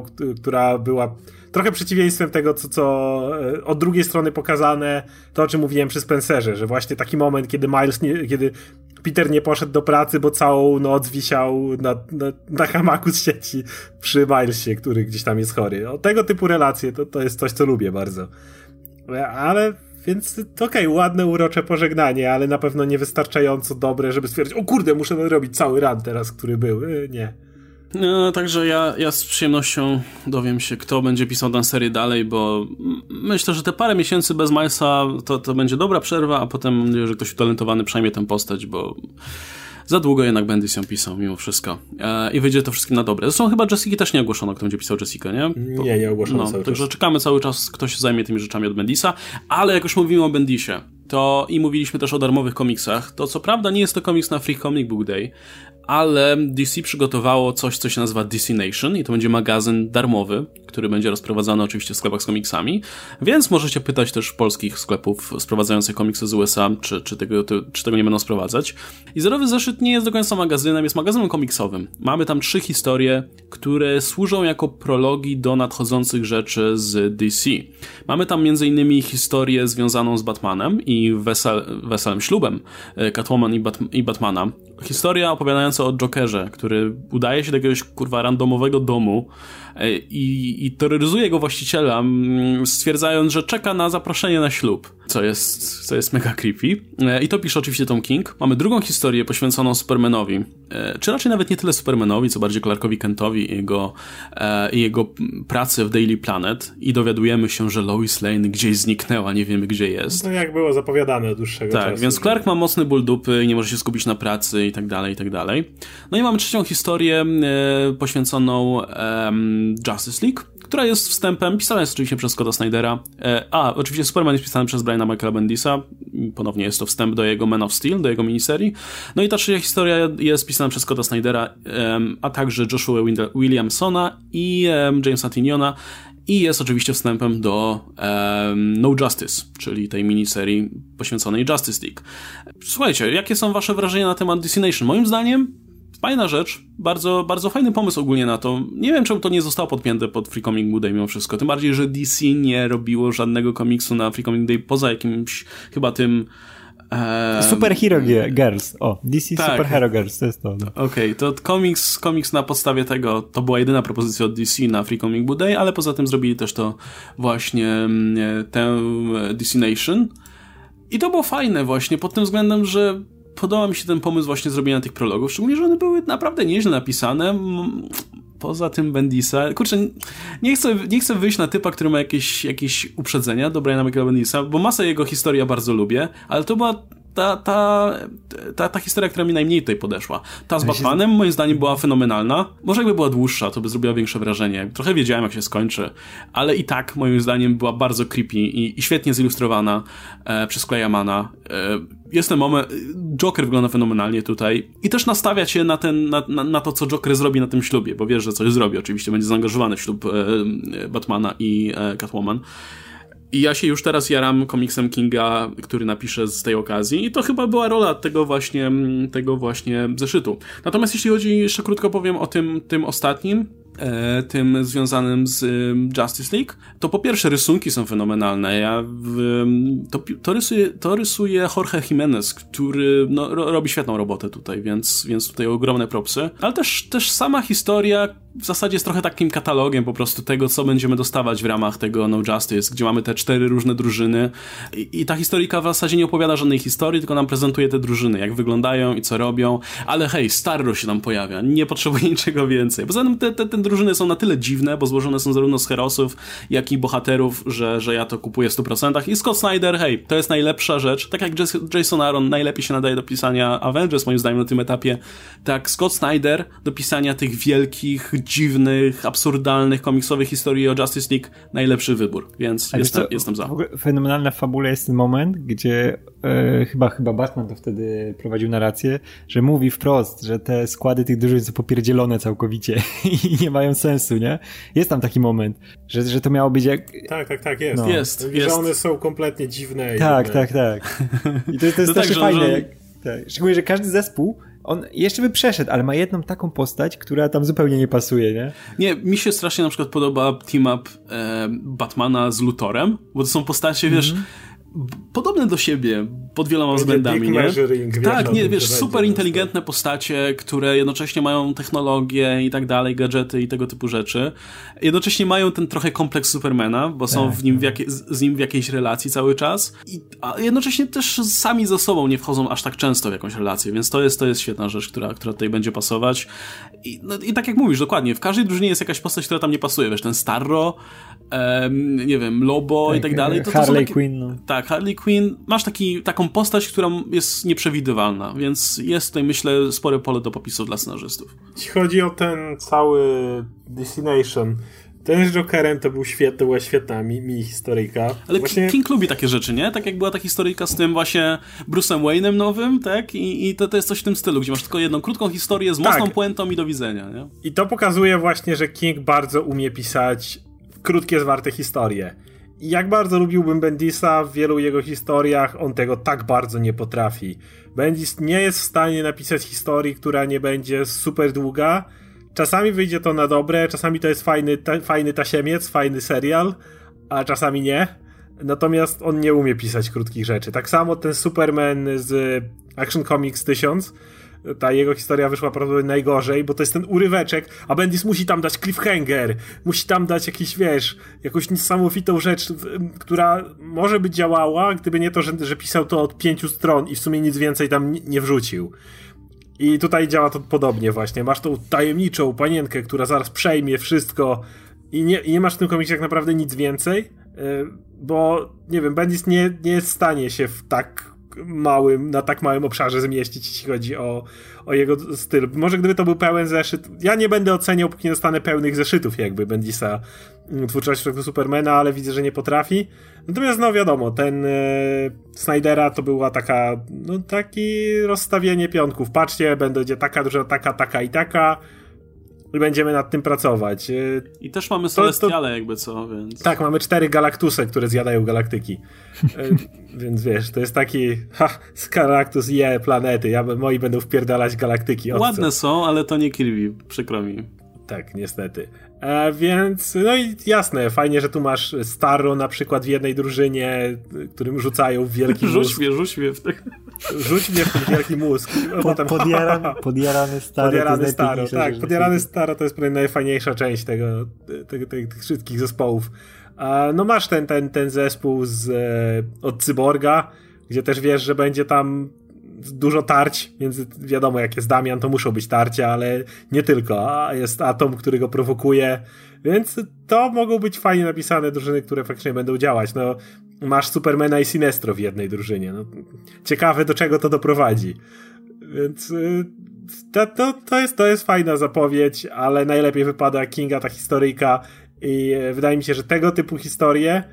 która była trochę przeciwieństwem tego, co, co e, od drugiej strony pokazane, to o czym mówiłem przy Spencerze, że właśnie taki moment, kiedy Miles, nie, kiedy Peter nie poszedł do pracy, bo całą noc wisiał na, na, na hamaku z sieci przy Milesie, który gdzieś tam jest chory. O tego typu relacje to, to jest coś, co lubię bardzo. E, ale więc okej, okay, ładne, urocze pożegnanie, ale na pewno niewystarczająco dobre, żeby stwierdzić, o kurde, muszę nadrobić cały run teraz, który był. E, nie. No, także ja, ja z przyjemnością dowiem się, kto będzie pisał tę serię dalej, bo myślę, że te parę miesięcy bez Milesa to, to będzie dobra przerwa, a potem że ktoś utalentowany przejmie tę postać, bo za długo jednak będę ją pisał, mimo wszystko. E, I wyjdzie to wszystkim na dobre. Zresztą chyba Jessica też nie ogłoszono, kto będzie pisał Jessica, nie? Nie, nie ogłoszono no, cały Także czas. czekamy cały czas, kto się zajmie tymi rzeczami od Bendisa, ale jak już mówimy o Bendisie, to i mówiliśmy też o darmowych komiksach, to co prawda nie jest to komiks na Free Comic Book Day, ale DC przygotowało coś, co się nazywa DC Nation i to będzie magazyn darmowy, który będzie rozprowadzany oczywiście w sklepach z komiksami, więc możecie pytać też polskich sklepów sprowadzających komiksy z USA, czy, czy, tego, czy tego nie będą sprowadzać. I Zerowy Zeszyt nie jest do końca magazynem, jest magazynem komiksowym. Mamy tam trzy historie, które służą jako prologi do nadchodzących rzeczy z DC. Mamy tam m.in. historię związaną z Batmanem i wesel, weselym ślubem e, Catwoman i, Bat i Batmana. Historia opowiadająca o Jokerze, który udaje się do jakiegoś kurwa randomowego domu, E, i, i terroryzuje go właściciela, mm, stwierdzając, że czeka na zaproszenie na ślub, co jest, co jest mega creepy. E, I to pisze oczywiście Tom King. Mamy drugą historię poświęconą Supermanowi, e, czy raczej nawet nie tyle Supermanowi, co bardziej Clarkowi Kentowi i jego, i jego pracy w Daily Planet i dowiadujemy się, że Lois Lane gdzieś zniknęła, nie wiemy gdzie jest. No jak było zapowiadane od dłuższego tak, czasu. Tak, więc Clark ma mocny ból dupy nie może się skupić na pracy i tak dalej, i tak dalej. No i mamy trzecią historię e, poświęconą Justice League, która jest wstępem, pisana jest oczywiście przez Scotta Snydera. E, a, oczywiście Superman jest pisany przez Briana Michaela Bendisa. Ponownie jest to wstęp do jego Man of Steel, do jego miniserii. No i ta trzecia historia jest pisana przez Scotta Snydera, a także Joshua Williamsona i Jamesa Tiniona. I jest oczywiście wstępem do um, No Justice, czyli tej miniserii poświęconej Justice League. Słuchajcie, jakie są wasze wrażenia na temat Destination? Moim zdaniem fajna rzecz, bardzo, bardzo fajny pomysł ogólnie na to. Nie wiem, czemu to nie zostało podpięte pod Free Comic Day mimo wszystko. Tym bardziej, że DC nie robiło żadnego komiksu na Free Comic Day poza jakimś chyba tym Um, Super Hero Girls. O, DC tak. Super Hero Girls, to jest to. No. Okej, okay, to komiks, komiks na podstawie tego, to była jedyna propozycja od DC na Free Comic Book Day, ale poza tym zrobili też to właśnie mm, tę DC Nation. I to było fajne właśnie pod tym względem, że podoba mi się ten pomysł właśnie zrobienia tych prologów, szczególnie, że one były naprawdę nieźle napisane. Poza tym Bendisa, kurczę, nie chcę, nie chcę wyjść na typa, który ma jakieś, jakieś uprzedzenia do Briana Michaela Bendisa, bo masę jego historii ja bardzo lubię, ale to była ta, ta, ta, ta historia, która mi najmniej tutaj podeszła. Ta z Batmanem moim zdaniem była fenomenalna. Może jakby była dłuższa, to by zrobiła większe wrażenie. Trochę wiedziałem, jak się skończy, ale i tak moim zdaniem była bardzo creepy i, i świetnie zilustrowana e, przez Clayamana. E, jest ten moment, Joker wygląda fenomenalnie tutaj i też nastawia się na, ten, na, na, na, to, co Joker zrobi na tym ślubie, bo wiesz, że coś zrobi. Oczywiście będzie zaangażowany w ślub e, Batmana i e, Catwoman. I ja się już teraz jaram komiksem Kinga, który napiszę z tej okazji i to chyba była rola tego właśnie, tego właśnie zeszytu. Natomiast jeśli chodzi, jeszcze krótko powiem o tym, tym ostatnim, e, tym związanym z Justice League, to po pierwsze rysunki są fenomenalne. Ja w, to, to, rysuje, to rysuje Jorge Jimenez, który no, robi świetną robotę tutaj, więc, więc tutaj ogromne propsy. Ale też, też sama historia w zasadzie jest trochę takim katalogiem po prostu tego, co będziemy dostawać w ramach tego No Justice, gdzie mamy te cztery różne drużyny i, i ta historyjka w zasadzie nie opowiada żadnej historii, tylko nam prezentuje te drużyny, jak wyglądają i co robią, ale hej, Starro się tam pojawia, nie potrzebuje niczego więcej. Poza tym te, te, te drużyny są na tyle dziwne, bo złożone są zarówno z herosów, jak i bohaterów, że, że ja to kupuję w 100%. I Scott Snyder, hej, to jest najlepsza rzecz. Tak jak Jason Aaron najlepiej się nadaje do pisania Avengers, moim zdaniem, na tym etapie, tak Scott Snyder do pisania tych wielkich, dziwnych, absurdalnych, komiksowych historii o Justice League najlepszy wybór, więc jestem, jestem za. Fenomenalna w fabule jest ten moment, gdzie e, chyba, chyba Batman to wtedy prowadził narrację, że mówi wprost, że te składy tych drużyn są popierdzielone całkowicie i nie mają sensu, nie? Jest tam taki moment, że, że to miało być jak... Tak, tak, tak, jest. No. Jest, jest. Że one są kompletnie dziwne. Tak, tak, tak. I to, to jest no tak, fajne. Że... Tak. Szczególnie, że każdy zespół on jeszcze by przeszedł, ale ma jedną taką postać, która tam zupełnie nie pasuje, nie? Nie, mi się strasznie na przykład podoba team-up e, Batmana z Lutorem, bo to są postacie, mm -hmm. wiesz, podobne do siebie pod wieloma względami, nie? Tak, nie, wiesz, super inteligentne postacie, które jednocześnie mają technologię i tak dalej, gadżety i tego typu rzeczy. Jednocześnie mają ten trochę kompleks Supermana, bo są tak, w nim w tak. jakie, z nim w jakiejś relacji cały czas, I, a jednocześnie też sami ze sobą nie wchodzą aż tak często w jakąś relację, więc to jest, to jest świetna rzecz, która, która tutaj będzie pasować. I, no, I tak jak mówisz, dokładnie, w każdej drużynie jest jakaś postać, która tam nie pasuje, wiesz, ten Starro, um, nie wiem, Lobo tak, i tak dalej. To, to Harley takie, Quinn. No. Tak, Harley Quinn, masz taki, taką postać, która jest nieprzewidywalna, więc jest tutaj, myślę, spore pole do popisu dla scenarzystów. Jeśli chodzi o ten cały Destination, ten z Jokerem to był świetny, to była świetna mi, mi historyjka. Ale właśnie... King lubi takie rzeczy, nie? Tak jak była ta historyjka z tym właśnie Bruce'em Wayne'em nowym, tak? I, i to, to jest coś w tym stylu, gdzie masz tylko jedną krótką historię z tak. mocną puentą i do widzenia, nie? I to pokazuje właśnie, że King bardzo umie pisać krótkie, zwarte historie. Jak bardzo lubiłbym Bendisa w wielu jego historiach, on tego tak bardzo nie potrafi. Bendis nie jest w stanie napisać historii, która nie będzie super długa. Czasami wyjdzie to na dobre, czasami to jest fajny, ta, fajny tasiemiec, fajny serial, a czasami nie. Natomiast on nie umie pisać krótkich rzeczy. Tak samo ten Superman z Action Comics 1000 ta jego historia wyszła prawdopodobnie najgorzej, bo to jest ten uryweczek, a Bendis musi tam dać cliffhanger, musi tam dać jakiś, wiesz, jakąś niesamowitą rzecz, która może by działała, gdyby nie to, że, że pisał to od pięciu stron i w sumie nic więcej tam nie wrzucił. I tutaj działa to podobnie właśnie. Masz tą tajemniczą panienkę, która zaraz przejmie wszystko i nie, i nie masz w tym komiksie tak naprawdę nic więcej, e, bo, nie wiem, Bendis nie, nie stanie się w tak małym, na tak małym obszarze zmieścić, jeśli chodzi o, o jego styl. Może gdyby to był pełen zeszyt, ja nie będę oceniał, póki nie dostanę pełnych zeszytów jakby Bendisa mm, twórczości tego Supermana, ale widzę, że nie potrafi. Natomiast no wiadomo, ten e, Snydera to była taka, no taki rozstawienie pionków. Patrzcie, będzie taka duża, taka, taka i taka i będziemy nad tym pracować. E, I też mamy Celestiale to, jakby co, więc... Tak, mamy cztery galaktusy, które zjadają galaktyki. E, więc wiesz, to jest taki ha, galaktus je planety, ja, moi będą wpierdalać galaktyki. Ładne są, ale to nie Kirby, przykro mi. Tak, niestety. E, więc, no i jasne, fajnie, że tu masz Starro na przykład w jednej drużynie, którym rzucają w wielki. Rzuć mnie, rzuć mnie w ten... Rzuć mnie w ten wielki mózg. Po, potem, podjaran, podjarany Staro. Podjarany Staro, tak. Podjarany Staro to jest pewnie najfajniejsza część tego, tego, tego, tych wszystkich zespołów. No masz ten, ten, ten zespół z, e, od Cyborga, gdzie też wiesz, że będzie tam dużo tarć, więc wiadomo, jak jest Damian, to muszą być tarcia, ale nie tylko. A jest Atom, który go prowokuje, więc to mogą być fajnie napisane drużyny, które faktycznie będą działać. No, masz Supermana i Sinestro w jednej drużynie. No, ciekawe, do czego to doprowadzi. Więc y, to, to, to, jest, to jest fajna zapowiedź, ale najlepiej wypada Kinga, ta historyjka. I e, wydaje mi się, że tego typu historie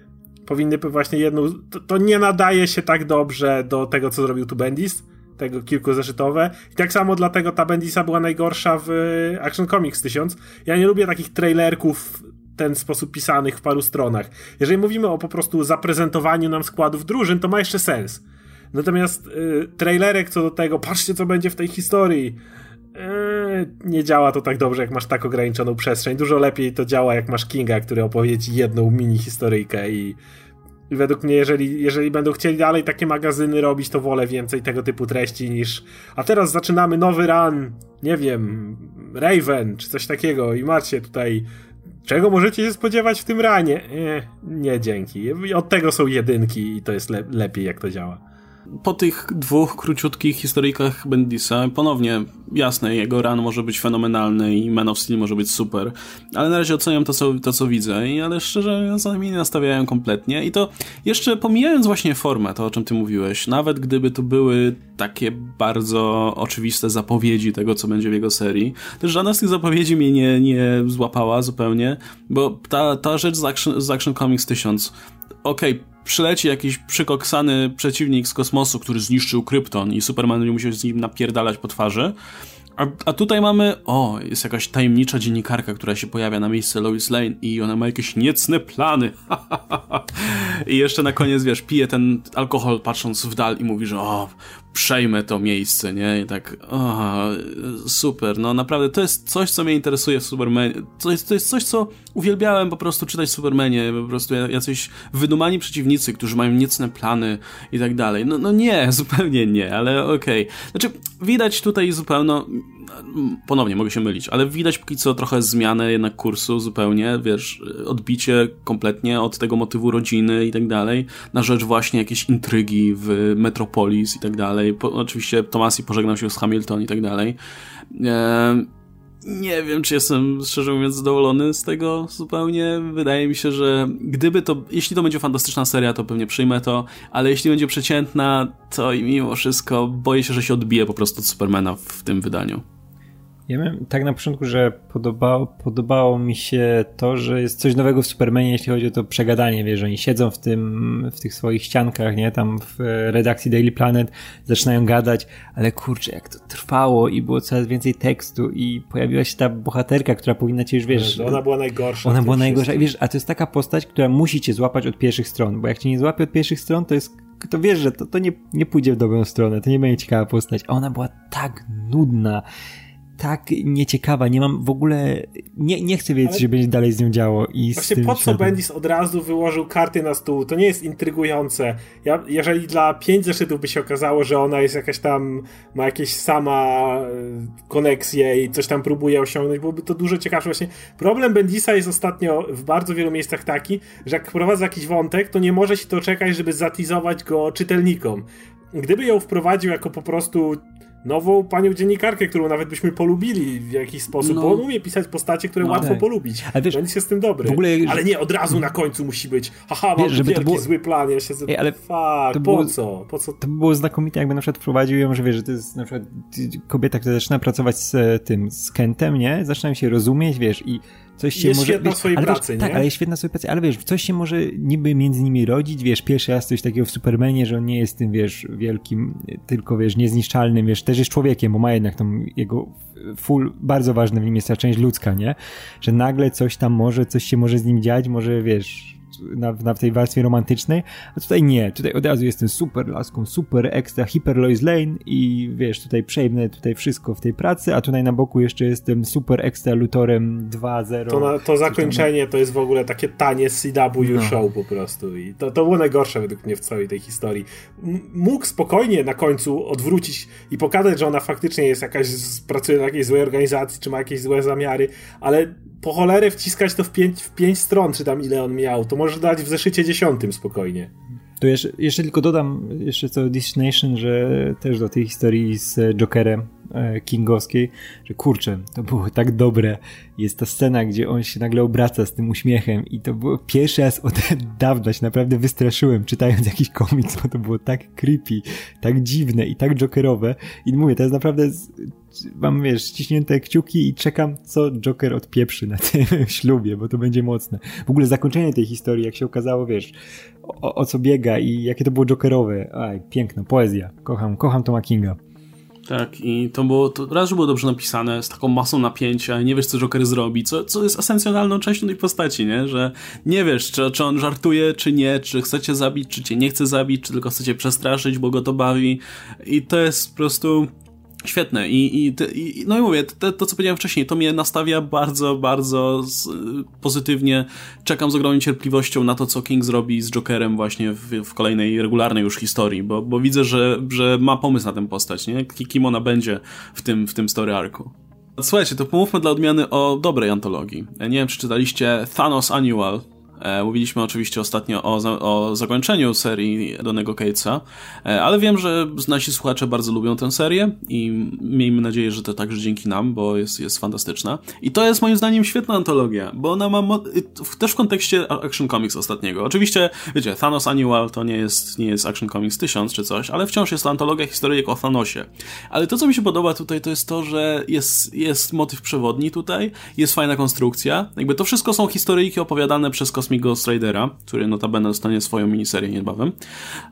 powinny właśnie jedną. To, to, nie nadaje się tak dobrze do tego, co zrobił tu Bendis tego kilkuzeszytowe. I tak samo dlatego ta Bendisa była najgorsza w y, Action Comics 1000. Ja nie lubię takich trailerków ten sposób pisanych w paru stronach. Jeżeli mówimy o po prostu zaprezentowaniu nam składów drużyn, to ma jeszcze sens. Natomiast y, trailerek co do tego, patrzcie co będzie w tej historii, y, nie działa to tak dobrze, jak masz tak ograniczoną przestrzeń. Dużo lepiej to działa, jak masz Kinga, który opowie ci jedną mini historyjkę i i według mnie, jeżeli, jeżeli będą chcieli dalej takie magazyny robić, to wolę więcej tego typu treści niż. A teraz zaczynamy nowy run, nie wiem, Raven, czy coś takiego i macie tutaj czego możecie się spodziewać w tym ranie? Nie, nie dzięki. Od tego są jedynki i to jest le lepiej jak to działa po tych dwóch króciutkich historyjkach Bendisa, ponownie jasne, jego run może być fenomenalny i Man of Steel może być super, ale na razie oceniam to, co, to, co widzę, i, ale szczerze za mnie nie nastawiają kompletnie. I to jeszcze pomijając właśnie formę, to o czym ty mówiłeś, nawet gdyby to były takie bardzo oczywiste zapowiedzi tego, co będzie w jego serii, też żadna z tych zapowiedzi mnie nie, nie złapała zupełnie, bo ta, ta rzecz z Action, z Action Comics 1000, okej, okay, przyleci jakiś przykoksany przeciwnik z kosmosu, który zniszczył Krypton i Superman nie musiał z nim napierdalać po twarzy. A, a, tutaj mamy, o, jest jakaś tajemnicza dziennikarka, która się pojawia na miejsce Lois Lane i ona ma jakieś niecne plany. I jeszcze na koniec, wiesz, pije ten alkohol patrząc w dal i mówi, że o, przejmę to miejsce, nie? I tak, o, super, no naprawdę, to jest coś, co mnie interesuje w Supermanie. To jest, to jest coś, co uwielbiałem po prostu czytać w Supermanie, po prostu jacyś wydumani przeciwnicy, którzy mają niecne plany i tak dalej. No, no nie, zupełnie nie, ale okej. Okay. Znaczy, widać tutaj zupełnie, ponownie mogę się mylić, ale widać póki co trochę zmianę jednak kursu zupełnie, wiesz, odbicie kompletnie od tego motywu rodziny i tak dalej, na rzecz właśnie jakiejś intrygi w Metropolis i tak dalej. Po, oczywiście Tomasi pożegnał się z Hamilton i tak dalej. E, nie wiem, czy jestem szczerze mówiąc zadowolony z tego zupełnie. Wydaje mi się, że gdyby to, jeśli to będzie fantastyczna seria, to pewnie przyjmę to, ale jeśli będzie przeciętna, to i mimo wszystko boję się, że się odbije po prostu od Supermana w tym wydaniu. Ja miałem tak na początku, że podobało, podobało mi się to, że jest coś nowego w Supermanie, jeśli chodzi o to przegadanie, wiesz, oni siedzą w tym, w tych swoich ściankach, nie, tam w redakcji Daily Planet, zaczynają gadać, ale kurczę, jak to trwało i było coraz więcej tekstu i pojawiła się ta bohaterka, która powinna cię już, wiesz... Ona była najgorsza. Ona była najgorsza i wiesz, a to jest taka postać, która musi cię złapać od pierwszych stron, bo jak cię nie złapie od pierwszych stron, to jest to wiesz, że to, to nie, nie pójdzie w dobrą stronę, to nie będzie ciekawa postać. A ona była tak nudna tak nieciekawa, nie mam w ogóle, nie, nie chcę wiedzieć, Ale... co się będzie dalej z nią działo. I Właśnie po co Bendis od razu wyłożył karty na stół? To nie jest intrygujące. Ja, jeżeli dla pięć zeszytów by się okazało, że ona jest jakaś tam, ma jakieś sama e, koneksje i coś tam próbuje osiągnąć, byłoby to dużo ciekawsze. Właśnie problem Bendisa jest ostatnio w bardzo wielu miejscach taki, że jak wprowadza jakiś wątek, to nie może się to czekać, żeby zatizować go czytelnikom. Gdyby ją wprowadził jako po prostu nową panią dziennikarkę, którą nawet byśmy polubili w jakiś sposób, no. bo on umie pisać postacie, które no, łatwo tak. polubić. Ale wiesz, Będzie się z tym dobry. Ogóle... Ale nie, od razu na końcu musi być haha, mam wiesz, żeby wielki, to było... zły plan, ja się Ej, ale Fuck, to było... po co? po co? To by było znakomite, jakby na przykład wprowadził ją, że wiesz, że to jest na przykład kobieta, która zaczyna pracować z e, tym, z Kentem, nie? Zaczynają się rozumieć, wiesz, i coś się jest może... świetna w swojej pracy, wiesz, Tak, ale jest świetna swojej pracy, ale wiesz, coś się może niby między nimi rodzić, wiesz, pierwszy raz coś takiego w Supermanie, że on nie jest tym, wiesz, wielkim, tylko, wiesz, niezniszczalnym, wiesz, też jest człowiekiem, bo ma jednak tą jego full, bardzo ważne w nim jest ta część ludzka, nie? Że nagle coś tam może, coś się może z nim dziać, może, wiesz, na, na tej warstwie romantycznej, a tutaj nie, tutaj od razu jestem super laską, super ekstra, hiper Lois Lane i wiesz, tutaj przejmę tutaj wszystko w tej pracy, a tutaj na boku jeszcze jestem super ekstra Lutorem 2.0. To, to zakończenie to jest w ogóle takie tanie CW no. show po prostu i to, to było najgorsze według mnie w całej tej historii. Mógł spokojnie na końcu odwrócić i pokazać, że ona faktycznie jest jakaś, pracuje na jakiejś złej organizacji, czy ma jakieś złe zamiary, ale po cholerę wciskać to w pięć, w pięć stron, czy tam ile on miał, to może dać w zeszycie dziesiątym spokojnie. To jeszcze, jeszcze tylko dodam jeszcze co Destination, że też do tej historii z Jokerem e, Kingowskiej, że kurczę, to było tak dobre. Jest ta scena, gdzie on się nagle obraca z tym uśmiechem i to było pierwszy raz od dawna się naprawdę wystraszyłem czytając jakiś komiks, bo to było tak creepy, tak dziwne i tak jokerowe i mówię, to jest naprawdę mam, wiesz, ściśnięte kciuki i czekam, co Joker odpieprzy na tym ślubie, bo to będzie mocne. W ogóle zakończenie tej historii, jak się okazało, wiesz, o, o co biega i jakie to było Jokerowe. Aj, piękna, poezja. Kocham, kocham Toma Kinga. Tak, i to było, to raz, że było dobrze napisane, z taką masą napięcia, nie wiesz, co Joker zrobi, co, co jest esencjonalną częścią tej postaci, nie? Że nie wiesz, czy, czy on żartuje, czy nie, czy chce cię zabić, czy cię nie chce zabić, czy tylko chce cię przestraszyć, bo go to bawi. I to jest po prostu Świetne i, i, i no i mówię, to, to, co powiedziałem wcześniej, to mnie nastawia bardzo, bardzo z, pozytywnie. Czekam z ogromną cierpliwością na to, co King zrobi z Jokerem właśnie w, w kolejnej, regularnej już historii, bo, bo widzę, że, że ma pomysł na tę postać, nie? Kim ona będzie w tym, w tym story arku. Słuchajcie, to pomówmy dla odmiany o dobrej antologii. Nie wiem, czy czytaliście Thanos Annual mówiliśmy oczywiście ostatnio o, o zakończeniu serii Donego Catesa, e, ale wiem, że nasi słuchacze bardzo lubią tę serię i miejmy nadzieję, że to także dzięki nam, bo jest, jest fantastyczna. I to jest moim zdaniem świetna antologia, bo ona ma też w kontekście Action Comics ostatniego. Oczywiście, wiecie, Thanos Annual to nie jest, nie jest Action Comics 1000 czy coś, ale wciąż jest to antologia historyjek o Thanosie. Ale to, co mi się podoba tutaj, to jest to, że jest, jest motyw przewodni tutaj, jest fajna konstrukcja. Jakby to wszystko są historyjki opowiadane przez kosmiczne Cosmic Ghost Ridera, który notabene dostanie swoją miniserię niebawem.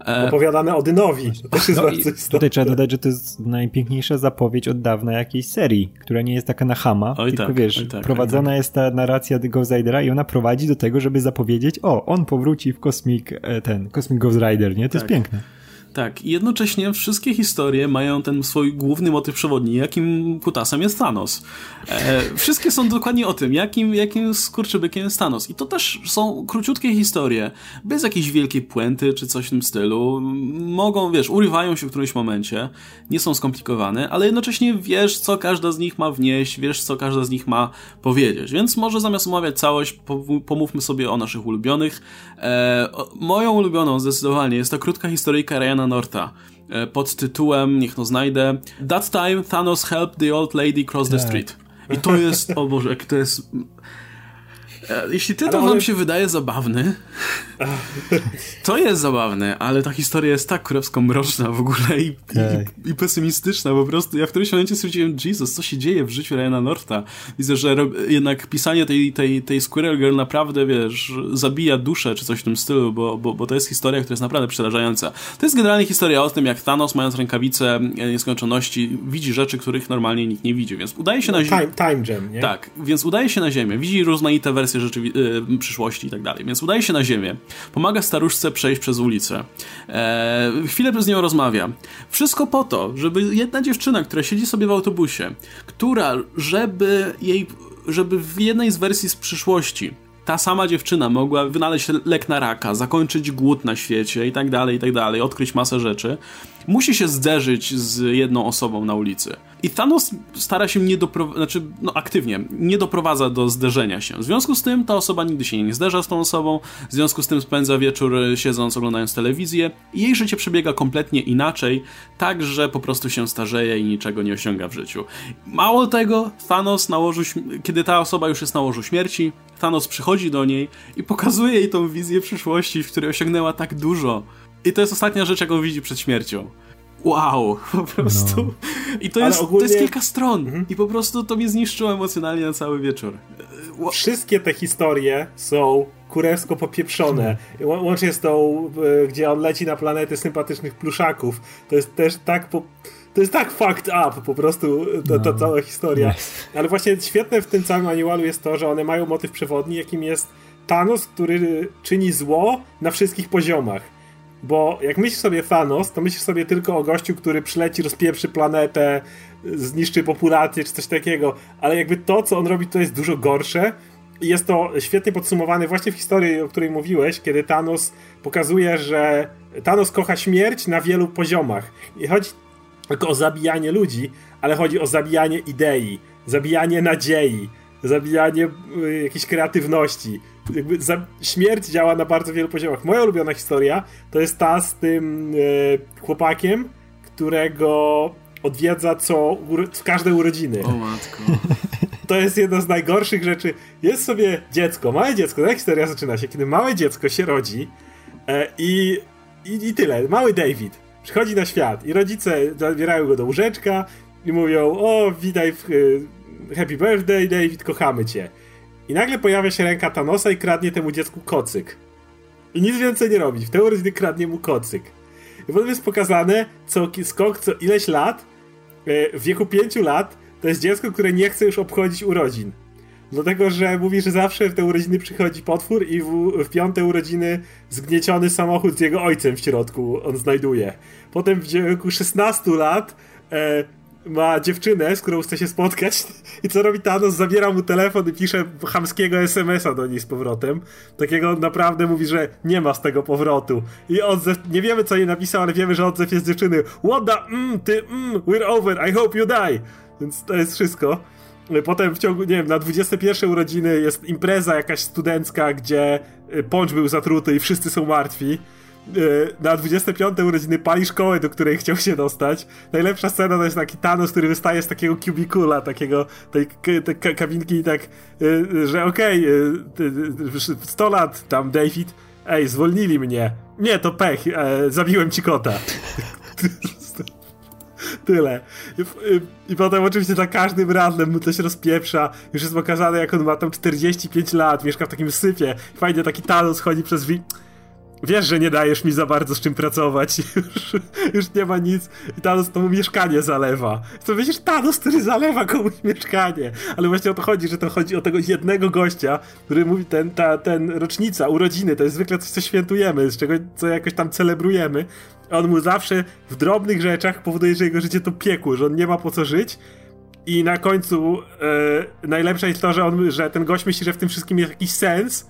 E... Opowiadane Odynowi, to też jest no bardzo istotne. Tutaj trzeba dodać, że to jest najpiękniejsza zapowiedź od dawna jakiejś serii, która nie jest taka na hama, oj tylko tak, wiesz, tak, prowadzona jest ta narracja Ghost Ridera i ona prowadzi do tego, żeby zapowiedzieć, o, on powróci w Cosmic, e, ten, Cosmic Ghost Rider, nie? To tak. jest piękne. Tak, i jednocześnie wszystkie historie mają ten swój główny motyw przewodni, jakim kutasem jest Thanos. E, wszystkie są dokładnie o tym, jakim, jakim skurczybykiem jest Thanos. I to też są króciutkie historie, bez jakiejś wielkiej puenty czy coś w tym stylu. Mogą, wiesz, urywają się w którymś momencie, nie są skomplikowane, ale jednocześnie wiesz, co każda z nich ma wnieść, wiesz, co każda z nich ma powiedzieć. Więc może zamiast omawiać całość, pomówmy sobie o naszych ulubionych. E, moją ulubioną zdecydowanie jest ta krótka historyjka Ryana Norta e, pod tytułem, niech no znajdę, That time Thanos helped the old lady cross the tak. street. I to jest, o Boże, jak to jest jeśli tytuł ale... wam się wydaje zabawny, to jest zabawne, ale ta historia jest tak królewsko mroczna w ogóle i, tak. i, i, pesymistyczna po prostu. Ja w którymś momencie stwierdziłem, Jesus, co się dzieje w życiu Ryana Norta? Widzę, że jednak pisanie tej, tej, tej Squirrel Girl naprawdę, wiesz, zabija duszę czy coś w tym stylu, bo, bo, bo to jest historia, która jest naprawdę przerażająca. To jest generalnie historia o tym, jak Thanos, mając rękawice nieskończoności, widzi rzeczy, których normalnie nikt nie widzi, więc udaje się no, na ziemię... Time, time Jam, nie? Tak, więc udaje się na ziemię, widzi rozmaite wersje rzeczywi- y, przyszłości i tak dalej. Więc udaje się na ziemię, pomaga staruszce przejść przez ulicę, e, chwilę z nią rozmawia. Wszystko po to, żeby jedna dziewczyna, która siedzi sobie w autobusie, która, żeby jej, żeby w jednej z wersji z przyszłości ta sama dziewczyna mogła wynaleźć lek na raka, zakończyć głód na świecie i tak dalej, i tak dalej, odkryć masę rzeczy, musi się zderzyć z jedną osobą na ulicy. I Thanos stara się nie doprowadzić, znaczy, no aktywnie, nie doprowadza do zderzenia się. W związku z tym ta osoba nigdy się nie zderza z tą osobą, w związku z tym spędza wieczór siedząc, oglądając telewizję i jej życie przebiega kompletnie inaczej, tak, że po prostu się starzeje i niczego nie osiąga w życiu. Mało tego, Thanos na łożu, kiedy ta osoba już jest na łożu śmierci, Thanos przychodzi do niej i pokazuje jej tą wizję przyszłości, w której osiągnęła tak dużo. I to jest ostatnia rzecz, jaką widzi przed śmiercią wow, po prostu. No. I to jest, ogólnie... to jest kilka stron. Mhm. I po prostu to mnie zniszczyło emocjonalnie na cały wieczór. Wszystkie te historie są kurewsko popieprzone. Łącznie z tą, e, gdzie on leci na planety sympatycznych pluszaków. To jest też tak po... To jest tak fucked up po prostu ta, ta no. cała historia. Ale właśnie świetne w tym całym manualu jest to, że one mają motyw przewodni, jakim jest Thanos, który czyni zło na wszystkich poziomach bo jak myślisz sobie Thanos, to myślisz sobie tylko o gościu, który przyleci, rozpieprzy planetę, zniszczy populację czy coś takiego, ale jakby to, co on robi, to jest dużo gorsze. I jest to świetnie podsumowane właśnie w historii, o której mówiłeś, kiedy Thanos pokazuje, że Thanos kocha śmierć na wielu poziomach. I chodzi tylko o zabijanie ludzi, ale chodzi o zabijanie idei, zabijanie nadziei, zabijanie y, jakiejś kreatywności, jakby za, śmierć działa na bardzo wielu poziomach. Moja ulubiona historia to jest ta z tym e, chłopakiem, którego odwiedza co w każde urodziny. O matko. To jest jedna z najgorszych rzeczy. Jest sobie dziecko, małe dziecko, ta historia zaczyna się, kiedy małe dziecko się rodzi e, i, i, i tyle. Mały David przychodzi na świat i rodzice zabierają go do łóżeczka i mówią, o witaj w, e, happy birthday David, kochamy cię. I nagle pojawia się ręka Thanosa i kradnie temu dziecku kocyk. I nic więcej nie robi. W tej urodziny kradnie mu kocyk. I potem jest pokazane, co skok co ileś lat, e, w wieku 5 lat, to jest dziecko, które nie chce już obchodzić urodzin. Dlatego, że mówi, że zawsze w te urodziny przychodzi potwór i w, w piąte urodziny zgnieciony samochód z jego ojcem w środku on znajduje. Potem w wieku 16 lat e, ma dziewczynę, z którą chce się spotkać i co robi Thanos? Zabiera mu telefon i pisze chamskiego SMS-a do niej z powrotem. Takiego naprawdę mówi, że nie ma z tego powrotu. I odzew, nie wiemy co jej napisał, ale wiemy, że odzew jest dziewczyny. What the, mm, ty, mm, we're over, I hope you die. Więc to jest wszystko. Potem w ciągu, nie wiem, na 21 urodziny jest impreza jakaś studencka, gdzie poncz był zatruty i wszyscy są martwi. Na 25 urodziny pali szkołę, do której chciał się dostać. Najlepsza scena to jest taki Thanos, który wystaje z takiego cubicula, takiego, tej, tej kabinki i tak, że okej, okay, 100 lat tam David, ej, zwolnili mnie. Nie, to pech, zabiłem ci kota. Tyle. I, i, I, potem oczywiście za każdym razem mu to się rozpieprza. Już jest pokazane, jak on ma tam 45 lat, mieszka w takim sypie. Fajnie taki Thanos chodzi przez wi... Wiesz, że nie dajesz mi za bardzo z czym pracować. Już, już nie ma nic. I Thanos to mu mieszkanie zalewa. To wiesz, Thanos, który zalewa komuś mieszkanie. Ale właśnie o to chodzi, że to chodzi o tego jednego gościa, który mówi, ten, ta, ten rocznica, urodziny, to jest zwykle coś, co świętujemy, z czego, co jakoś tam celebrujemy. On mu zawsze w drobnych rzeczach powoduje, że jego życie to piekło, że on nie ma po co żyć. I na końcu e, najlepsze jest to, że, on, że ten gość myśli, że w tym wszystkim jest jakiś sens,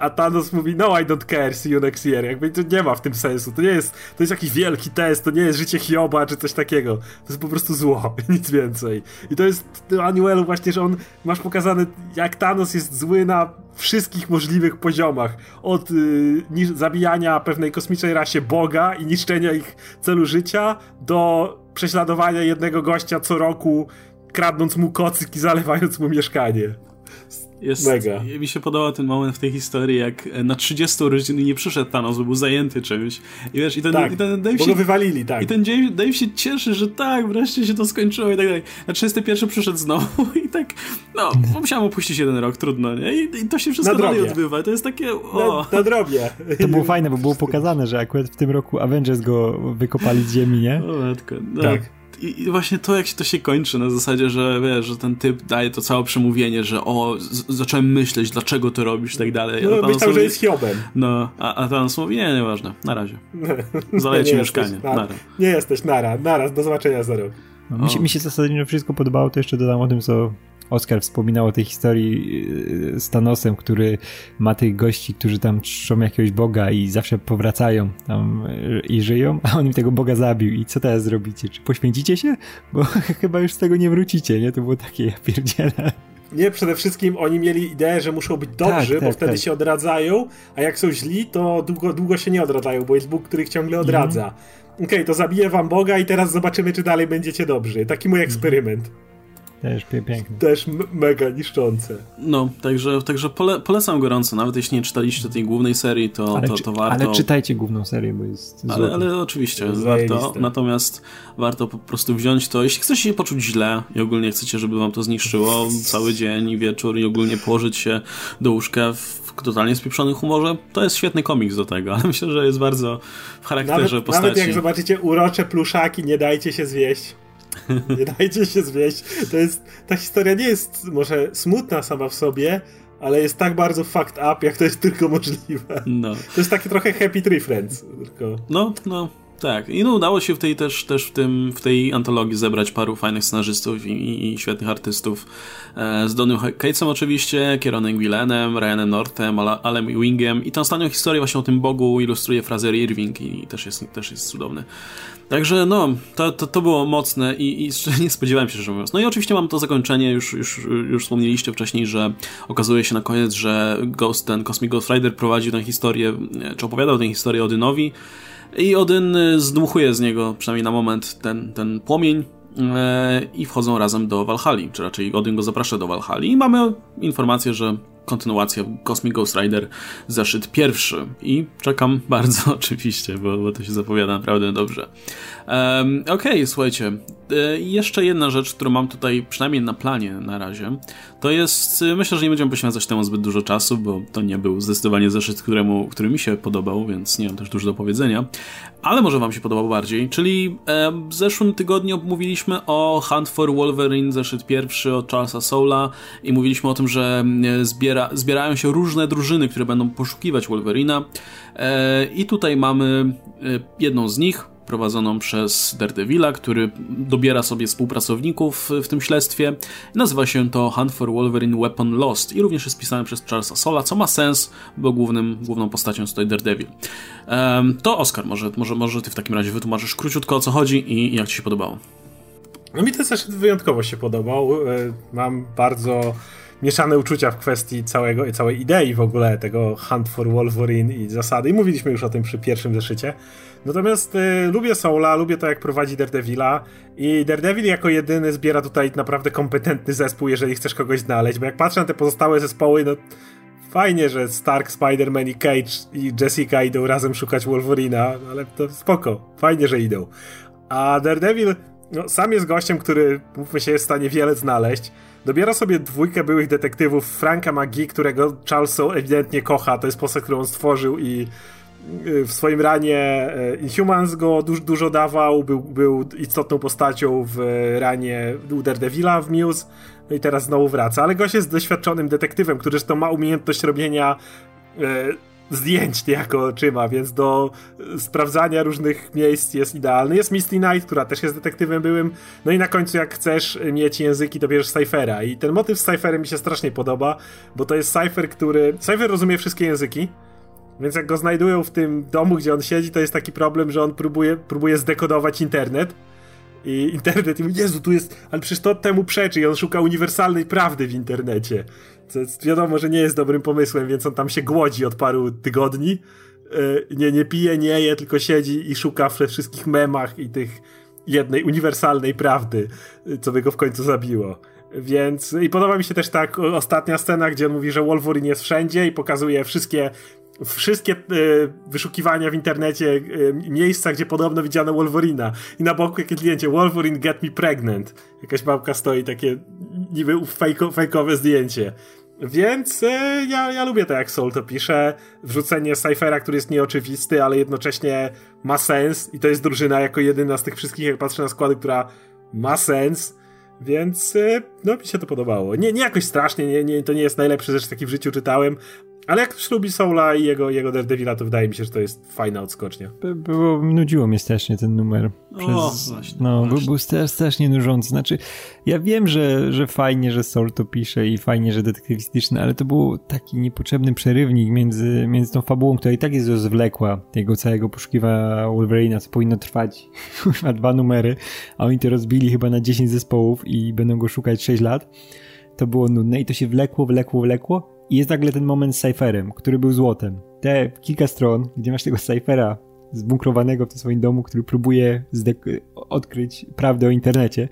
a Thanos mówi, no I don't care, see you next year. Jakby to nie ma w tym sensu. To nie jest, to jest jakiś wielki test, to nie jest życie Hioba czy coś takiego. To jest po prostu zło, nic więcej. I to jest Anuelu właśnie, że on, masz pokazane jak Thanos jest zły na wszystkich możliwych poziomach. Od y, zabijania pewnej kosmicznej rasie Boga i niszczenia ich celu życia, do prześladowania jednego gościa co roku, kradnąc mu kocyk i zalewając mu mieszkanie. Jest, Mega. Mi się podobał ten moment w tej historii, jak na 30 urodziny nie przyszedł Thanos, bo był zajęty czymś. I wiesz, i ten, tak, i ten Dave się, wywalili, tak. I ten Dave, Dave, się cieszy, że tak, wreszcie się to skończyło i tak dalej. Na 31 przyszedł znowu i tak, no, musiałem opuścić jeden rok, trudno, nie? I, i to się wszystko dalej odbywa. To jest takie, o. Na, na drobie. To było fajne, bo było pokazane, że akurat w tym roku Avengers go wykopali z ziemi, nie? O, matko. No. Tak i właśnie to, jak się to się kończy, na zasadzie, że wiesz, że ten typ daje to całe przemówienie, że o, zacząłem myśleć, dlaczego to robisz i tak dalej. No, myślał, że jest Hiobem. No, a, a Thanos mówi, nie, nieważne, na razie. Zaleję ci mieszkanie, jesteś, nara. Nie jesteś, nara, nara, do zobaczenia za rok. No, mi, się, mi się zasadniczo wszystko podobało, to jeszcze dodam o tym, co Oskar wspominał o tej historii y, z Thanosem, który ma tych gości, którzy tam czczą jakiegoś boga i zawsze powracają tam y, i żyją, a on im tego boga zabił. I co teraz zrobicie? Czy poświęcicie się? Bo chyba już z tego nie wrócicie, nie? To było takie, ja pierdzielę. Nie, przede wszystkim oni mieli ideę, że muszą być dobrzy, tak, bo tak, wtedy tak. się odradzają, a jak są źli, to długo, długo się nie odradzają, bo jest Bóg, który ich ciągle odradza. Mm. Okej, okay, to zabiję wam Boga i teraz zobaczymy, czy dalej będziecie dobrzy. Taki mój mhm. eksperyment. Też piękne. Też mega niszczące. No, także, także pole polecam gorąco. Nawet jeśli nie czytaliście tej głównej serii, to, ale, to, to warto. Ale czytajcie główną serię, bo jest. Ale, ale oczywiście, jest warto. Natomiast warto po prostu wziąć to. Jeśli chcecie się poczuć źle i ogólnie chcecie, żeby wam to zniszczyło cały dzień i wieczór i ogólnie położyć się do łóżka w totalnie spieprzonym humorze, to jest świetny komiks do tego, ale myślę, że jest bardzo w charakterze nawet, postaci. Nawet jak zobaczycie urocze pluszaki, nie dajcie się zwieść. Nie dajcie się zwieść. To jest, ta historia nie jest może smutna sama w sobie, ale jest tak bardzo fucked up, jak to jest tylko możliwe. No. To jest takie trochę Happy Tree Friends. Tylko. No, no. Tak, i no udało się w tej też, też w, tym, w tej antologii zebrać paru fajnych scenarzystów i, i, i świetnych artystów. E, z Donym Catesem oczywiście, Kieronem Willenem, Ryanem Northem, Alem Wingiem i tę ostatnią historię właśnie o tym Bogu ilustruje Fraser Irving i też jest, też jest cudowny. Także no, to, to, to było mocne i, i nie spodziewałem się, że mówiąc. No i oczywiście mam to zakończenie, już, już, już wspomnieliście wcześniej, że okazuje się na koniec, że Ghost, ten Cosmic Ghost Rider prowadził tę historię, czy opowiadał tę historię Odynowi i Odyn zdmuchuje z niego, przynajmniej na moment, ten, ten płomień e, i wchodzą razem do Valhalla, czy raczej Odyn go zaprasza do Valhalla i mamy informację, że kontynuacja Cosmic Ghost Rider zeszyt pierwszy i czekam bardzo oczywiście, bo, bo to się zapowiada naprawdę dobrze. Um, Okej, okay, słuchajcie, e, jeszcze jedna rzecz, którą mam tutaj przynajmniej na planie na razie, to jest, e, myślę, że nie będziemy poświęcać temu zbyt dużo czasu, bo to nie był zdecydowanie zeszyt, któremu, który mi się podobał, więc nie mam też dużo do powiedzenia, ale może wam się podobał bardziej, czyli e, w zeszłym tygodniu mówiliśmy o Hunt for Wolverine, zeszyt pierwszy od Charlesa Soula i mówiliśmy o tym, że zbiera, zbierają się różne drużyny, które będą poszukiwać Wolverina. I tutaj mamy jedną z nich, prowadzoną przez Daredevila, który dobiera sobie współpracowników w tym śledztwie. Nazywa się to Hunt for Wolverine Weapon Lost i również jest pisane przez Charlesa Sola, co ma sens, bo głównym, główną postacią jest tutaj Daredevil. Um, to Oscar, może, może, może ty w takim razie wytłumaczysz króciutko o co chodzi i jak ci się podobało. No mi ten zeszyt wyjątkowo się podobał. E, mam bardzo mieszane uczucia w kwestii całego, całej idei w ogóle tego Hunt for Wolverine i zasady. I mówiliśmy już o tym przy pierwszym zeszycie. Natomiast y, lubię Soula, lubię to jak prowadzi Daredevila i Daredevil jako jedyny zbiera tutaj naprawdę kompetentny zespół, jeżeli chcesz kogoś znaleźć, bo jak patrzę na te pozostałe zespoły, no fajnie, że Stark, Spider-Man i Cage i Jessica idą razem szukać Wolverina, ale to spoko, fajnie, że idą. A Daredevil no, sam jest gościem, który, mówmy się, jest w stanie wiele znaleźć. Dobiera sobie dwójkę byłych detektywów Franka McGee, którego Charles ewidentnie kocha, to jest postać, którą on stworzył i w swoim ranie e, Inhumans go dużo, dużo dawał, był, był istotną postacią w ranie Daredevila w Muse, no i teraz znowu wraca, ale gość jest doświadczonym detektywem, który zresztą ma umiejętność robienia zdjęć niejako oczyma, więc do sprawdzania różnych miejsc jest idealny. Jest Misty Knight, która też jest detektywem byłym. No i na końcu, jak chcesz mieć języki, to bierzesz Cyphera. I ten motyw z Cypherem mi się strasznie podoba, bo to jest Cypher, który... Cypher rozumie wszystkie języki, więc jak go znajdują w tym domu, gdzie on siedzi, to jest taki problem, że on próbuje, próbuje zdekodować internet. I internet, i mówi, Jezu, tu jest, ale przecież to temu przeczy i on szuka uniwersalnej prawdy w internecie. Co jest, wiadomo, że nie jest dobrym pomysłem, więc on tam się głodzi od paru tygodni. E, nie, nie pije, nie je, tylko siedzi i szuka we wszystkich memach i tych jednej uniwersalnej prawdy, co by go w końcu zabiło. Więc i podoba mi się też tak ostatnia scena, gdzie on mówi, że Wolverine jest wszędzie i pokazuje wszystkie wszystkie y, wyszukiwania w internecie y, miejsca, gdzie podobno widziano Wolverina i na boku jakieś zdjęcie Wolverine get me pregnant. Jakaś babka stoi, takie niby fejko, fejkowe zdjęcie. Więc e, ja, ja lubię to, jak Soul to pisze. Wrzucenie Cyphera, który jest nieoczywisty, ale jednocześnie ma sens. I to jest drużyna jako jedyna z tych wszystkich, jak patrzę na składy, która ma sens. Więc e, no mi się to podobało. Nie, nie jakoś strasznie, nie, nie, to nie jest najlepszy rzecz, jaki w życiu czytałem, ale jak ktoś lubi Soula i jego, jego Daredevila, to wydaje mi się, że to jest fajna odskocznia. By, było, nudziło mnie strasznie ten numer. Przez, o, właśnie, no, właśnie. był strasznie nużący. Znaczy, ja wiem, że, że fajnie, że Soul to pisze i fajnie, że detektywistyczny, ale to był taki niepotrzebny przerywnik między, między tą fabułą, która i tak jest rozwlekła, tego całego poszukiwania Wolverina, co powinno trwać już ma dwa numery, a oni to rozbili chyba na 10 zespołów i będą go szukać 6 lat. To było nudne i to się wlekło, wlekło, wlekło i jest nagle ten moment z Cypherem, który był złotem. Te kilka stron, gdzie masz tego Cyphera zbunkrowanego w tym swoim domu, który próbuje odkryć prawdę o internecie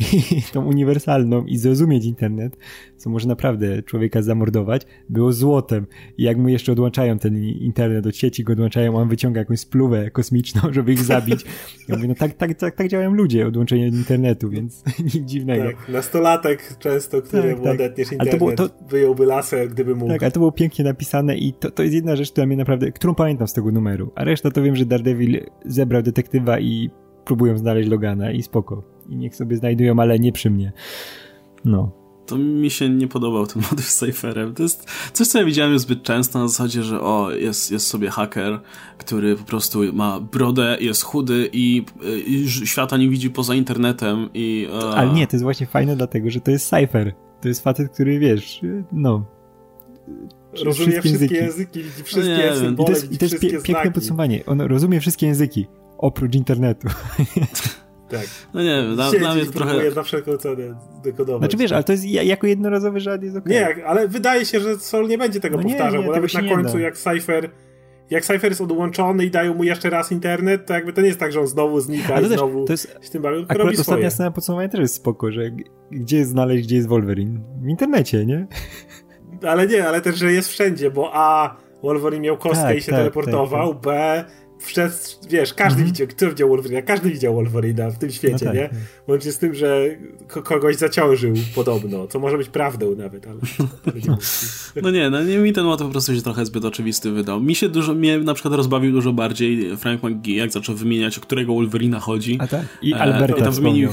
tą uniwersalną i zrozumieć internet, co może naprawdę człowieka zamordować, było złotem. I jak mu jeszcze odłączają ten internet od sieci, go odłączają, on wyciąga jakąś spluwę kosmiczną, żeby ich zabić. Ja mówię, no tak, tak, tak, tak działają ludzie, odłączenie od internetu, więc nic dziwnego. Tak, nastolatek często, który tak, tak. internet, to było, to... wyjąłby laser, gdyby mógł. Tak, ale to było pięknie napisane i to, to jest jedna rzecz, która mnie naprawdę, którą pamiętam z tego numeru. A reszta to wiem, że Daredevil zebrał detektywa i próbują znaleźć Logana i spoko. I niech sobie znajdują, ale nie przy mnie. No to mi się nie podobał ten motyw z Cypherem. To jest coś, co ja widziałem już zbyt często na zasadzie, że o, jest, jest sobie haker, który po prostu ma brodę, jest chudy i, i świata nie widzi poza internetem i... E... Ale nie, to jest właśnie fajne dlatego, że to jest Cypher. To jest facet, który wiesz, no... Rozumie wszystkie, języki, języki widzi wszystkie no symbole, I to jest, i to jest pie piękne podsumowanie. On rozumie wszystkie języki, oprócz internetu. Tak. No nie wiem, dla, dla mnie to trochę... na wszelką cenę dekodować. Znaczy wiesz, ale to jest jako jednorazowy żart jest okej. Okay. Nie, ale wydaje się, że Sol nie będzie tego no powtarzał, nie, nie, bo nawet na końcu jak Cypher jak Cypher jest odłączony i dają mu jeszcze raz internet, to jakby to nie jest tak, że on znowu znika i znowu to jest, się tym bawi. Akurat robi ostatnia scena podsumowania też jest spoko, że gdzie znaleźć, gdzie jest Wolverine? W internecie, nie? Ale nie, ale też, że jest wszędzie, bo A, Wolverine miał kostkę tak, i się tak, teleportował, tak, tak. B, przez, wiesz, każdy mm -hmm. widział, kto widział Wolverina, każdy widział Wolverina w tym świecie, no tak, nie? Tak. Łącznie z tym, że kogoś zaciążył podobno, co może być prawdą nawet, ale... no nie, no nie, mi ten motyw po prostu się trochę zbyt oczywisty wydał. Mi się dużo, mnie na przykład rozbawił dużo bardziej Frank McGee, jak zaczął wymieniać, o którego Wolverina chodzi. A tak? I e, Alberta tam wymienił...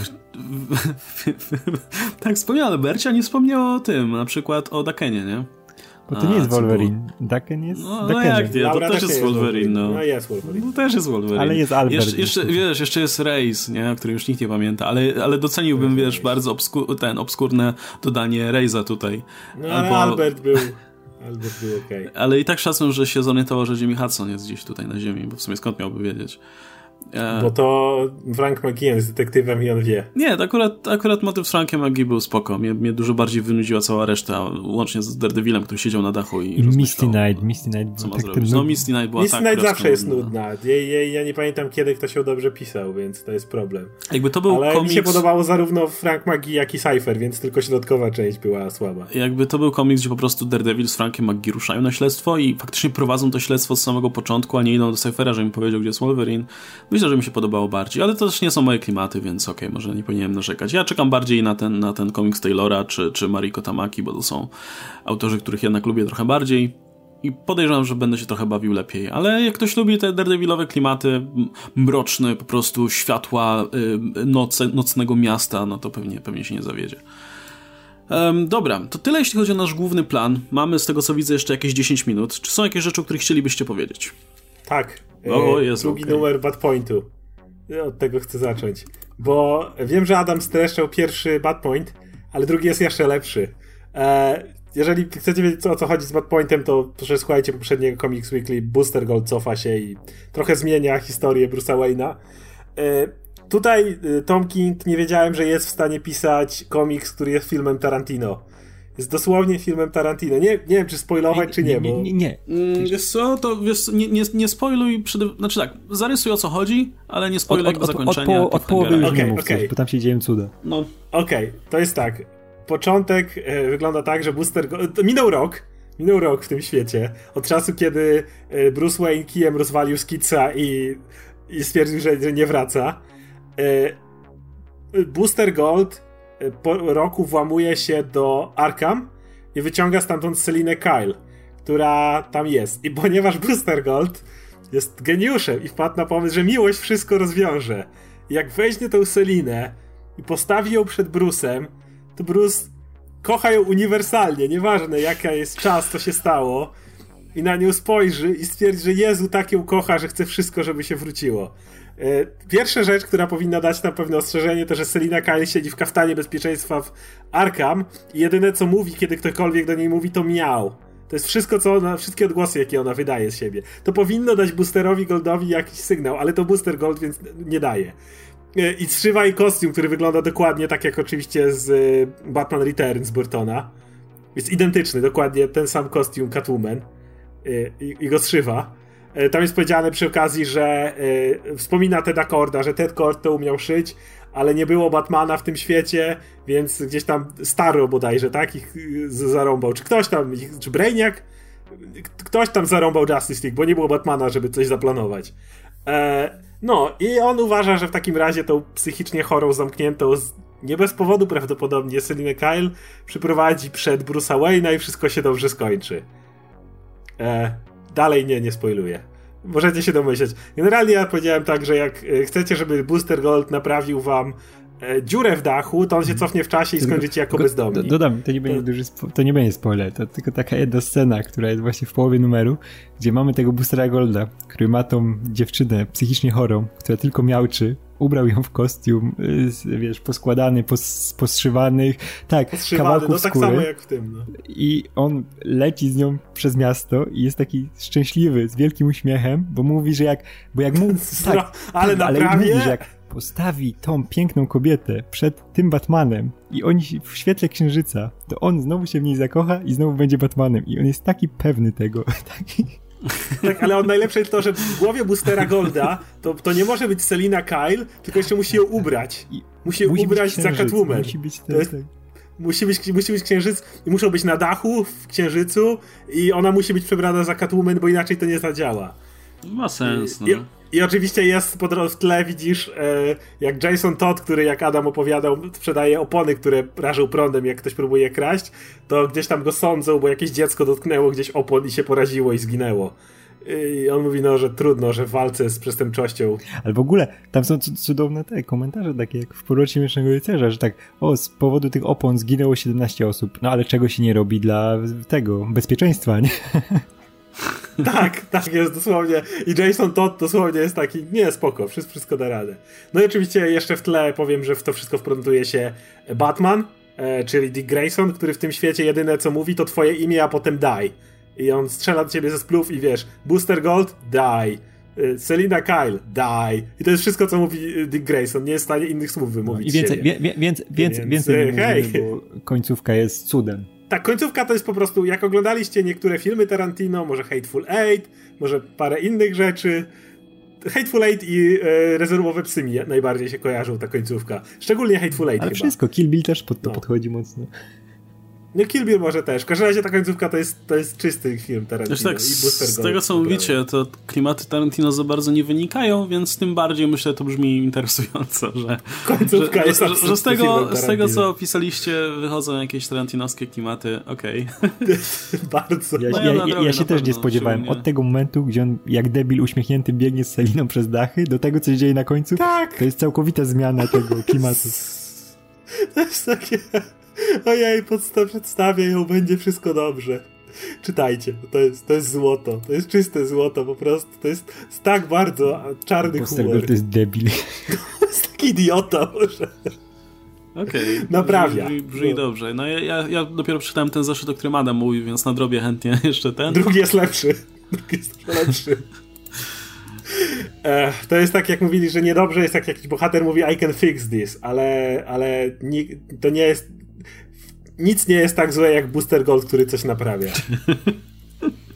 tak, wspomniał o Albercie, a nie wspomniał o tym, na przykład o Dakenie, nie? Bo to A, nie jest Wolverine. Daken jest. No, no jak nie, to też jest Wolverine. No. no jest Wolverine. No też jest Wolverine. Ale jest Albert. Jesz, jeszcze, wiesz, jeszcze jest Race, nie? o którym już nikt nie pamięta, ale, ale doceniłbym, wiesz, bardzo obsku ten obskurne dodanie Raze'a tutaj. No ale Albo... Albert był. Albert był okej. Okay. Ale i tak szacun, że się zorientował, że Jimmy Hudson jest gdzieś tutaj na ziemi, bo w sumie skąd miałby wiedzieć. E... Bo to Frank McGee jest detektywem i on wie. Nie, akurat, akurat motyw z Frankiem McGee był spoko. Mnie, mnie dużo bardziej wynudziła cała reszta, łącznie z Daredevilem, który siedział na dachu i, I Misty Night. Misty Night co ma tak zrobić. No Misty Night była Misty tak Night zawsze jest nudna. Ja, ja, ja, nie pamiętam, kiedy ktoś ją dobrze pisał, więc to jest problem. Jakby to był Ale komiks... mi się podobało zarówno Frank McGee, jak i Cypher, więc tylko środkowa część była słaba. Jakby to był komiks, gdzie po prostu Daredevil z Frankiem McGee ruszają na śledztwo i faktycznie prowadzą to śledztwo z samego początku, a nie idą do Cyphera, że mi powiedział, gdzie jest Wolverine. Myślę, że mi się podobało bardziej, ale to też nie są moje klimaty, więc okej, okay, może nie powinienem narzekać. Ja czekam bardziej na ten, na ten komiks Taylora czy, czy Mariko Tamaki, bo to są autorzy, których jednak lubię trochę bardziej. I podejrzewam, że będę się trochę bawił lepiej. Ale jak ktoś lubi te Daredevilowe klimaty, mroczne po prostu światła y, noce, nocnego miasta, no to pewnie, pewnie się nie zawiedzie. Um, dobra, to tyle jeśli chodzi o nasz główny plan. Mamy z tego co widzę jeszcze jakieś 10 minut. Czy są jakieś rzeczy, o których chcielibyście powiedzieć? Tak. O, jest drugi okay. numer Bad Pointu. Od tego chcę zacząć. Bo wiem, że Adam streszczał pierwszy Bad Point, ale drugi jest jeszcze lepszy. E, jeżeli chcecie wiedzieć o co chodzi z Bad Pointem, to proszę słuchajcie poprzedniego Comics Weekly. Booster Gold cofa się i trochę zmienia historię Bruce'a Wayne'a. E, tutaj e, Tom King nie wiedziałem, że jest w stanie pisać komiks, który jest filmem Tarantino. Jest dosłownie filmem Tarantino. Nie, nie wiem, czy spoilować, czy nie, bo... Nie, nie, nie. Mm, wiesz co, to wiesz, nie, nie, nie spoiluj, przede... znaczy tak, zarysuj o co chodzi, ale nie spoiluj od, od, zakończenia. Od, od, od połowy już okay, nie mów, okay. bo tam się dzieją cuda. No. Okej, okay, to jest tak. Początek e, wygląda tak, że Booster... Go... Minął rok, minął rok w tym świecie. Od czasu, kiedy e, Bruce Wayne kijem rozwalił Skitsa i, i stwierdził, że, że nie wraca. E, Booster Gold po roku włamuje się do Arkham i wyciąga stamtąd Selinę Kyle, która tam jest. I ponieważ Booster Gold jest geniuszem i wpadł na pomysł, że miłość wszystko rozwiąże. I jak weźmie tą Selinę i postawi ją przed Bruce'em, to Bruce kocha ją uniwersalnie, nieważne jaka jest czas, co się stało, i na nią spojrzy i stwierdzi, że Jezu tak ją kocha, że chce wszystko, żeby się wróciło. E, pierwsza rzecz, która powinna dać na pewno ostrzeżenie, to że Selina Kyle siedzi w kaftanie bezpieczeństwa w Arkham i jedyne co mówi, kiedy ktokolwiek do niej mówi, to miał. To jest wszystko, co ona, wszystkie odgłosy, jakie ona wydaje z siebie. To powinno dać Boosterowi Goldowi jakiś sygnał, ale to Booster Gold, więc nie daje. E, I strzywa i kostium, który wygląda dokładnie tak jak oczywiście z e, Batman Returns Burtona. Jest identyczny, dokładnie ten sam kostium Catwoman. I, i go strzywa. E, tam jest powiedziane przy okazji, że y, wspomina Teda Korda, że Ted Cord to umiał szyć, ale nie było Batmana w tym świecie, więc gdzieś tam Starro bodajże, tak? Ich zarąbał. Czy ktoś tam, czy Brainiac? Ktoś tam zarąbał Justice League, bo nie było Batmana, żeby coś zaplanować. E, no, i on uważa, że w takim razie tą psychicznie chorą, zamkniętą, nie bez powodu prawdopodobnie, Selinę Kyle przyprowadzi przed Bruce'a Wayne'a i wszystko się dobrze skończy. E, dalej nie, nie spoiluję. Możecie się domyśleć. Generalnie ja powiedziałem tak, że jak e, chcecie, żeby Booster Gold naprawił wam dziurę w dachu, to on się cofnie w czasie i skończycie jako bezdomni. Dodam, to nie będzie to... duży to nie będzie spoiler, to tylko taka jedna scena, która jest właśnie w połowie numeru, gdzie mamy tego Boostera Golda, który ma tą dziewczynę psychicznie chorą, która tylko miałczy, ubrał ją w kostium, y, wiesz, poskładany, pos, poszywanych, tak, Poszywany, kawałków no tak skóry. samo jak w tym, no. I on leci z nią przez miasto i jest taki szczęśliwy, z wielkim uśmiechem, bo mówi, że jak, bo jak mu, tak, ale tak, ale mówi, że jak postawi tą piękną kobietę przed tym Batmanem i oni w świetle księżyca, to on znowu się w niej zakocha i znowu będzie Batmanem i on jest taki pewny tego, taki tak, ale on najlepsze jest to, że w głowie Boostera Golda to, to nie może być Selina Kyle, tylko jeszcze musi ją ubrać. Musi musi ubrać za Catwoman. Musi być ten, jest, tak. Musi być, musi być księżyc i muszą być na dachu w księżycu i ona musi być przebrana za Catwoman, bo inaczej to nie zadziała. Ma sens, no. I, i oczywiście jest w tle, widzisz, e, jak Jason Todd, który jak Adam opowiadał, sprzedaje opony, które rażą prądem, jak ktoś próbuje kraść, to gdzieś tam go sądzą, bo jakieś dziecko dotknęło gdzieś opon i się poraziło i zginęło. I on mówi, no, że trudno, że w walce z przestępczością. Ale w ogóle tam są cudowne te komentarze, takie jak w Powrocie Miesznego Rycerza, że tak, o, z powodu tych opon zginęło 17 osób. No ale czego się nie robi dla tego bezpieczeństwa, nie? tak, tak jest dosłownie. I Jason Todd dosłownie jest taki, nie, spoko, wszystko, wszystko da radę. No i oczywiście jeszcze w tle powiem, że w to wszystko wprowadzuje się Batman, e, czyli Dick Grayson, który w tym świecie jedyne co mówi to twoje imię, a potem daj. I on strzela do ciebie ze splów i wiesz, Booster Gold. Y, Selina Kyle, die. I to jest wszystko, co mówi y, Dick Grayson. Nie jest w stanie innych słów wymówić. I więcej, wie, wie, więcej, więcej, więcej y, hej. bo końcówka jest cudem. Tak, końcówka to jest po prostu, jak oglądaliście niektóre filmy Tarantino, może Hateful Eight, może parę innych rzeczy. Hateful Eight i e, rezerwowe psy mi najbardziej się kojarzą ta końcówka. Szczególnie Hateful Eight Ale chyba. wszystko, Kill Bill też pod to No. podchodzi mocno. No Kill Bill może też. W każdym razie ta końcówka to jest, to jest czysty film Tarantino. Zresztą tak, z tego co mówicie, to klimaty Tarantino za bardzo nie wynikają, więc tym bardziej myślę, to brzmi interesująco, że, Końcówka że, jest że, że z, tego, z tego co opisaliście wychodzą jakieś tarantinowskie klimaty, okej. Bardzo. Ja, No ja, ja ja, się też nie spodziewałem. Od tego momentu, gdzie on jak debil uśmiechnięty biegnie z Seliną przez dachy, do tego, co się dzieje na końcu, Tak. to jest całkowita zmiana tego klimatu. To jest takie... Ojej, podsta- przedstawię ją, będzie wszystko dobrze. Czytajcie, to jest, to jest złoto. To jest czyste złoto, po prostu. To jest, jest tak bardzo czarny Poster humor. to jest debil. To jest taki idiota może. Okej. Naprawia. Brzmi, brzmi No. dobrze. No ja, ja, ja dopiero przeczytałem ten zeszyt, o którym Adam mówił, więc nadrobię chętnie jeszcze ten. Drugi jest lepszy. Drugi jest lepszy. Ech, to jest tak, jak mówili, że niedobrze jest, jak jakiś bohater mówi I can fix this, ale, ale ni- to nie jest... Nic nie jest tak złe jak Booster Gold, który coś naprawia.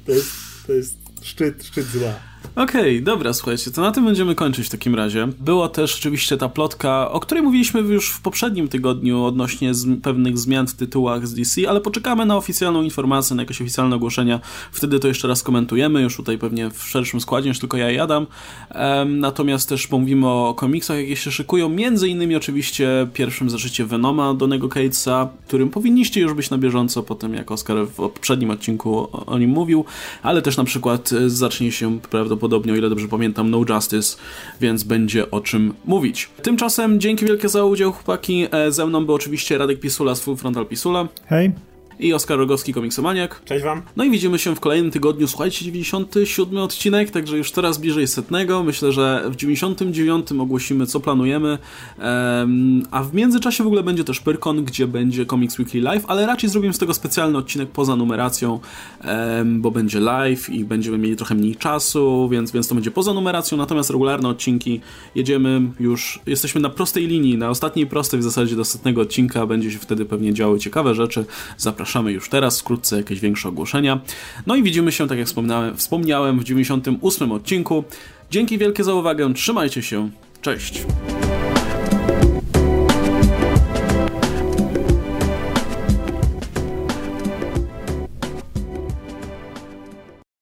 To jest, to jest szczyt, szczyt zła. Okej, dobra, słuchajcie, to na tym będziemy kończyć w takim razie. Była też oczywiście ta plotka, o której mówiliśmy już w poprzednim tygodniu odnośnie z pewnych zmian w tytułach z DC, ale poczekamy na oficjalną informację, na jakieś oficjalne ogłoszenia. Wtedy to jeszcze raz komentujemy, już tutaj pewnie w szerszym składzie niż tylko ja i Adam. Em, natomiast też pomówimy o komiksach, jakie się szykują, między innymi oczywiście pierwszym zeszycie Venoma Donego Catesa, którym powinniście już być na bieżąco po tym, jak Oscar w poprzednim odcinku o, o nim mówił, ale też na przykład e, zacznie się prawdopodobnie, o ile dobrze pamiętam, No Justice, więc będzie o czym mówić. Tymczasem dzięki wielkie za udział, chłopaki. E, Ze mną był oczywiście Radek Pisula z Full Frontal Pisula Hej. I Oskar Rogowski, komiksomaniak. Cześć wam. No i widzimy się w kolejnym tygodniu. Słuchajcie, 97 odcinek, także już coraz bliżej setnego. Myślę, że w 99 ogłosimy, co planujemy. Em, a w międzyczasie w ogóle będzie też Pyrkon, gdzie będzie Comics Weekly Live, ale raczej zrobimy z tego specjalny odcinek poza numeracją, em, bo będzie live i będziemy mieli trochę mniej czasu, więc, więc to będzie poza numeracją. Natomiast regularne odcinki jedziemy już, jesteśmy na prostej linii, na ostatniej prostej w zasadzie do setnego odcinka. Będzie się wtedy pewnie działy ciekawe rzeczy. Zapraszamy już teraz, wkrótce jakieś większe ogłoszenia. No i widzimy się, tak jak wspomniałem, wspomniałem w 98 odcinku. Dzięki wielkie za uwagę, trzymajcie się, cześć!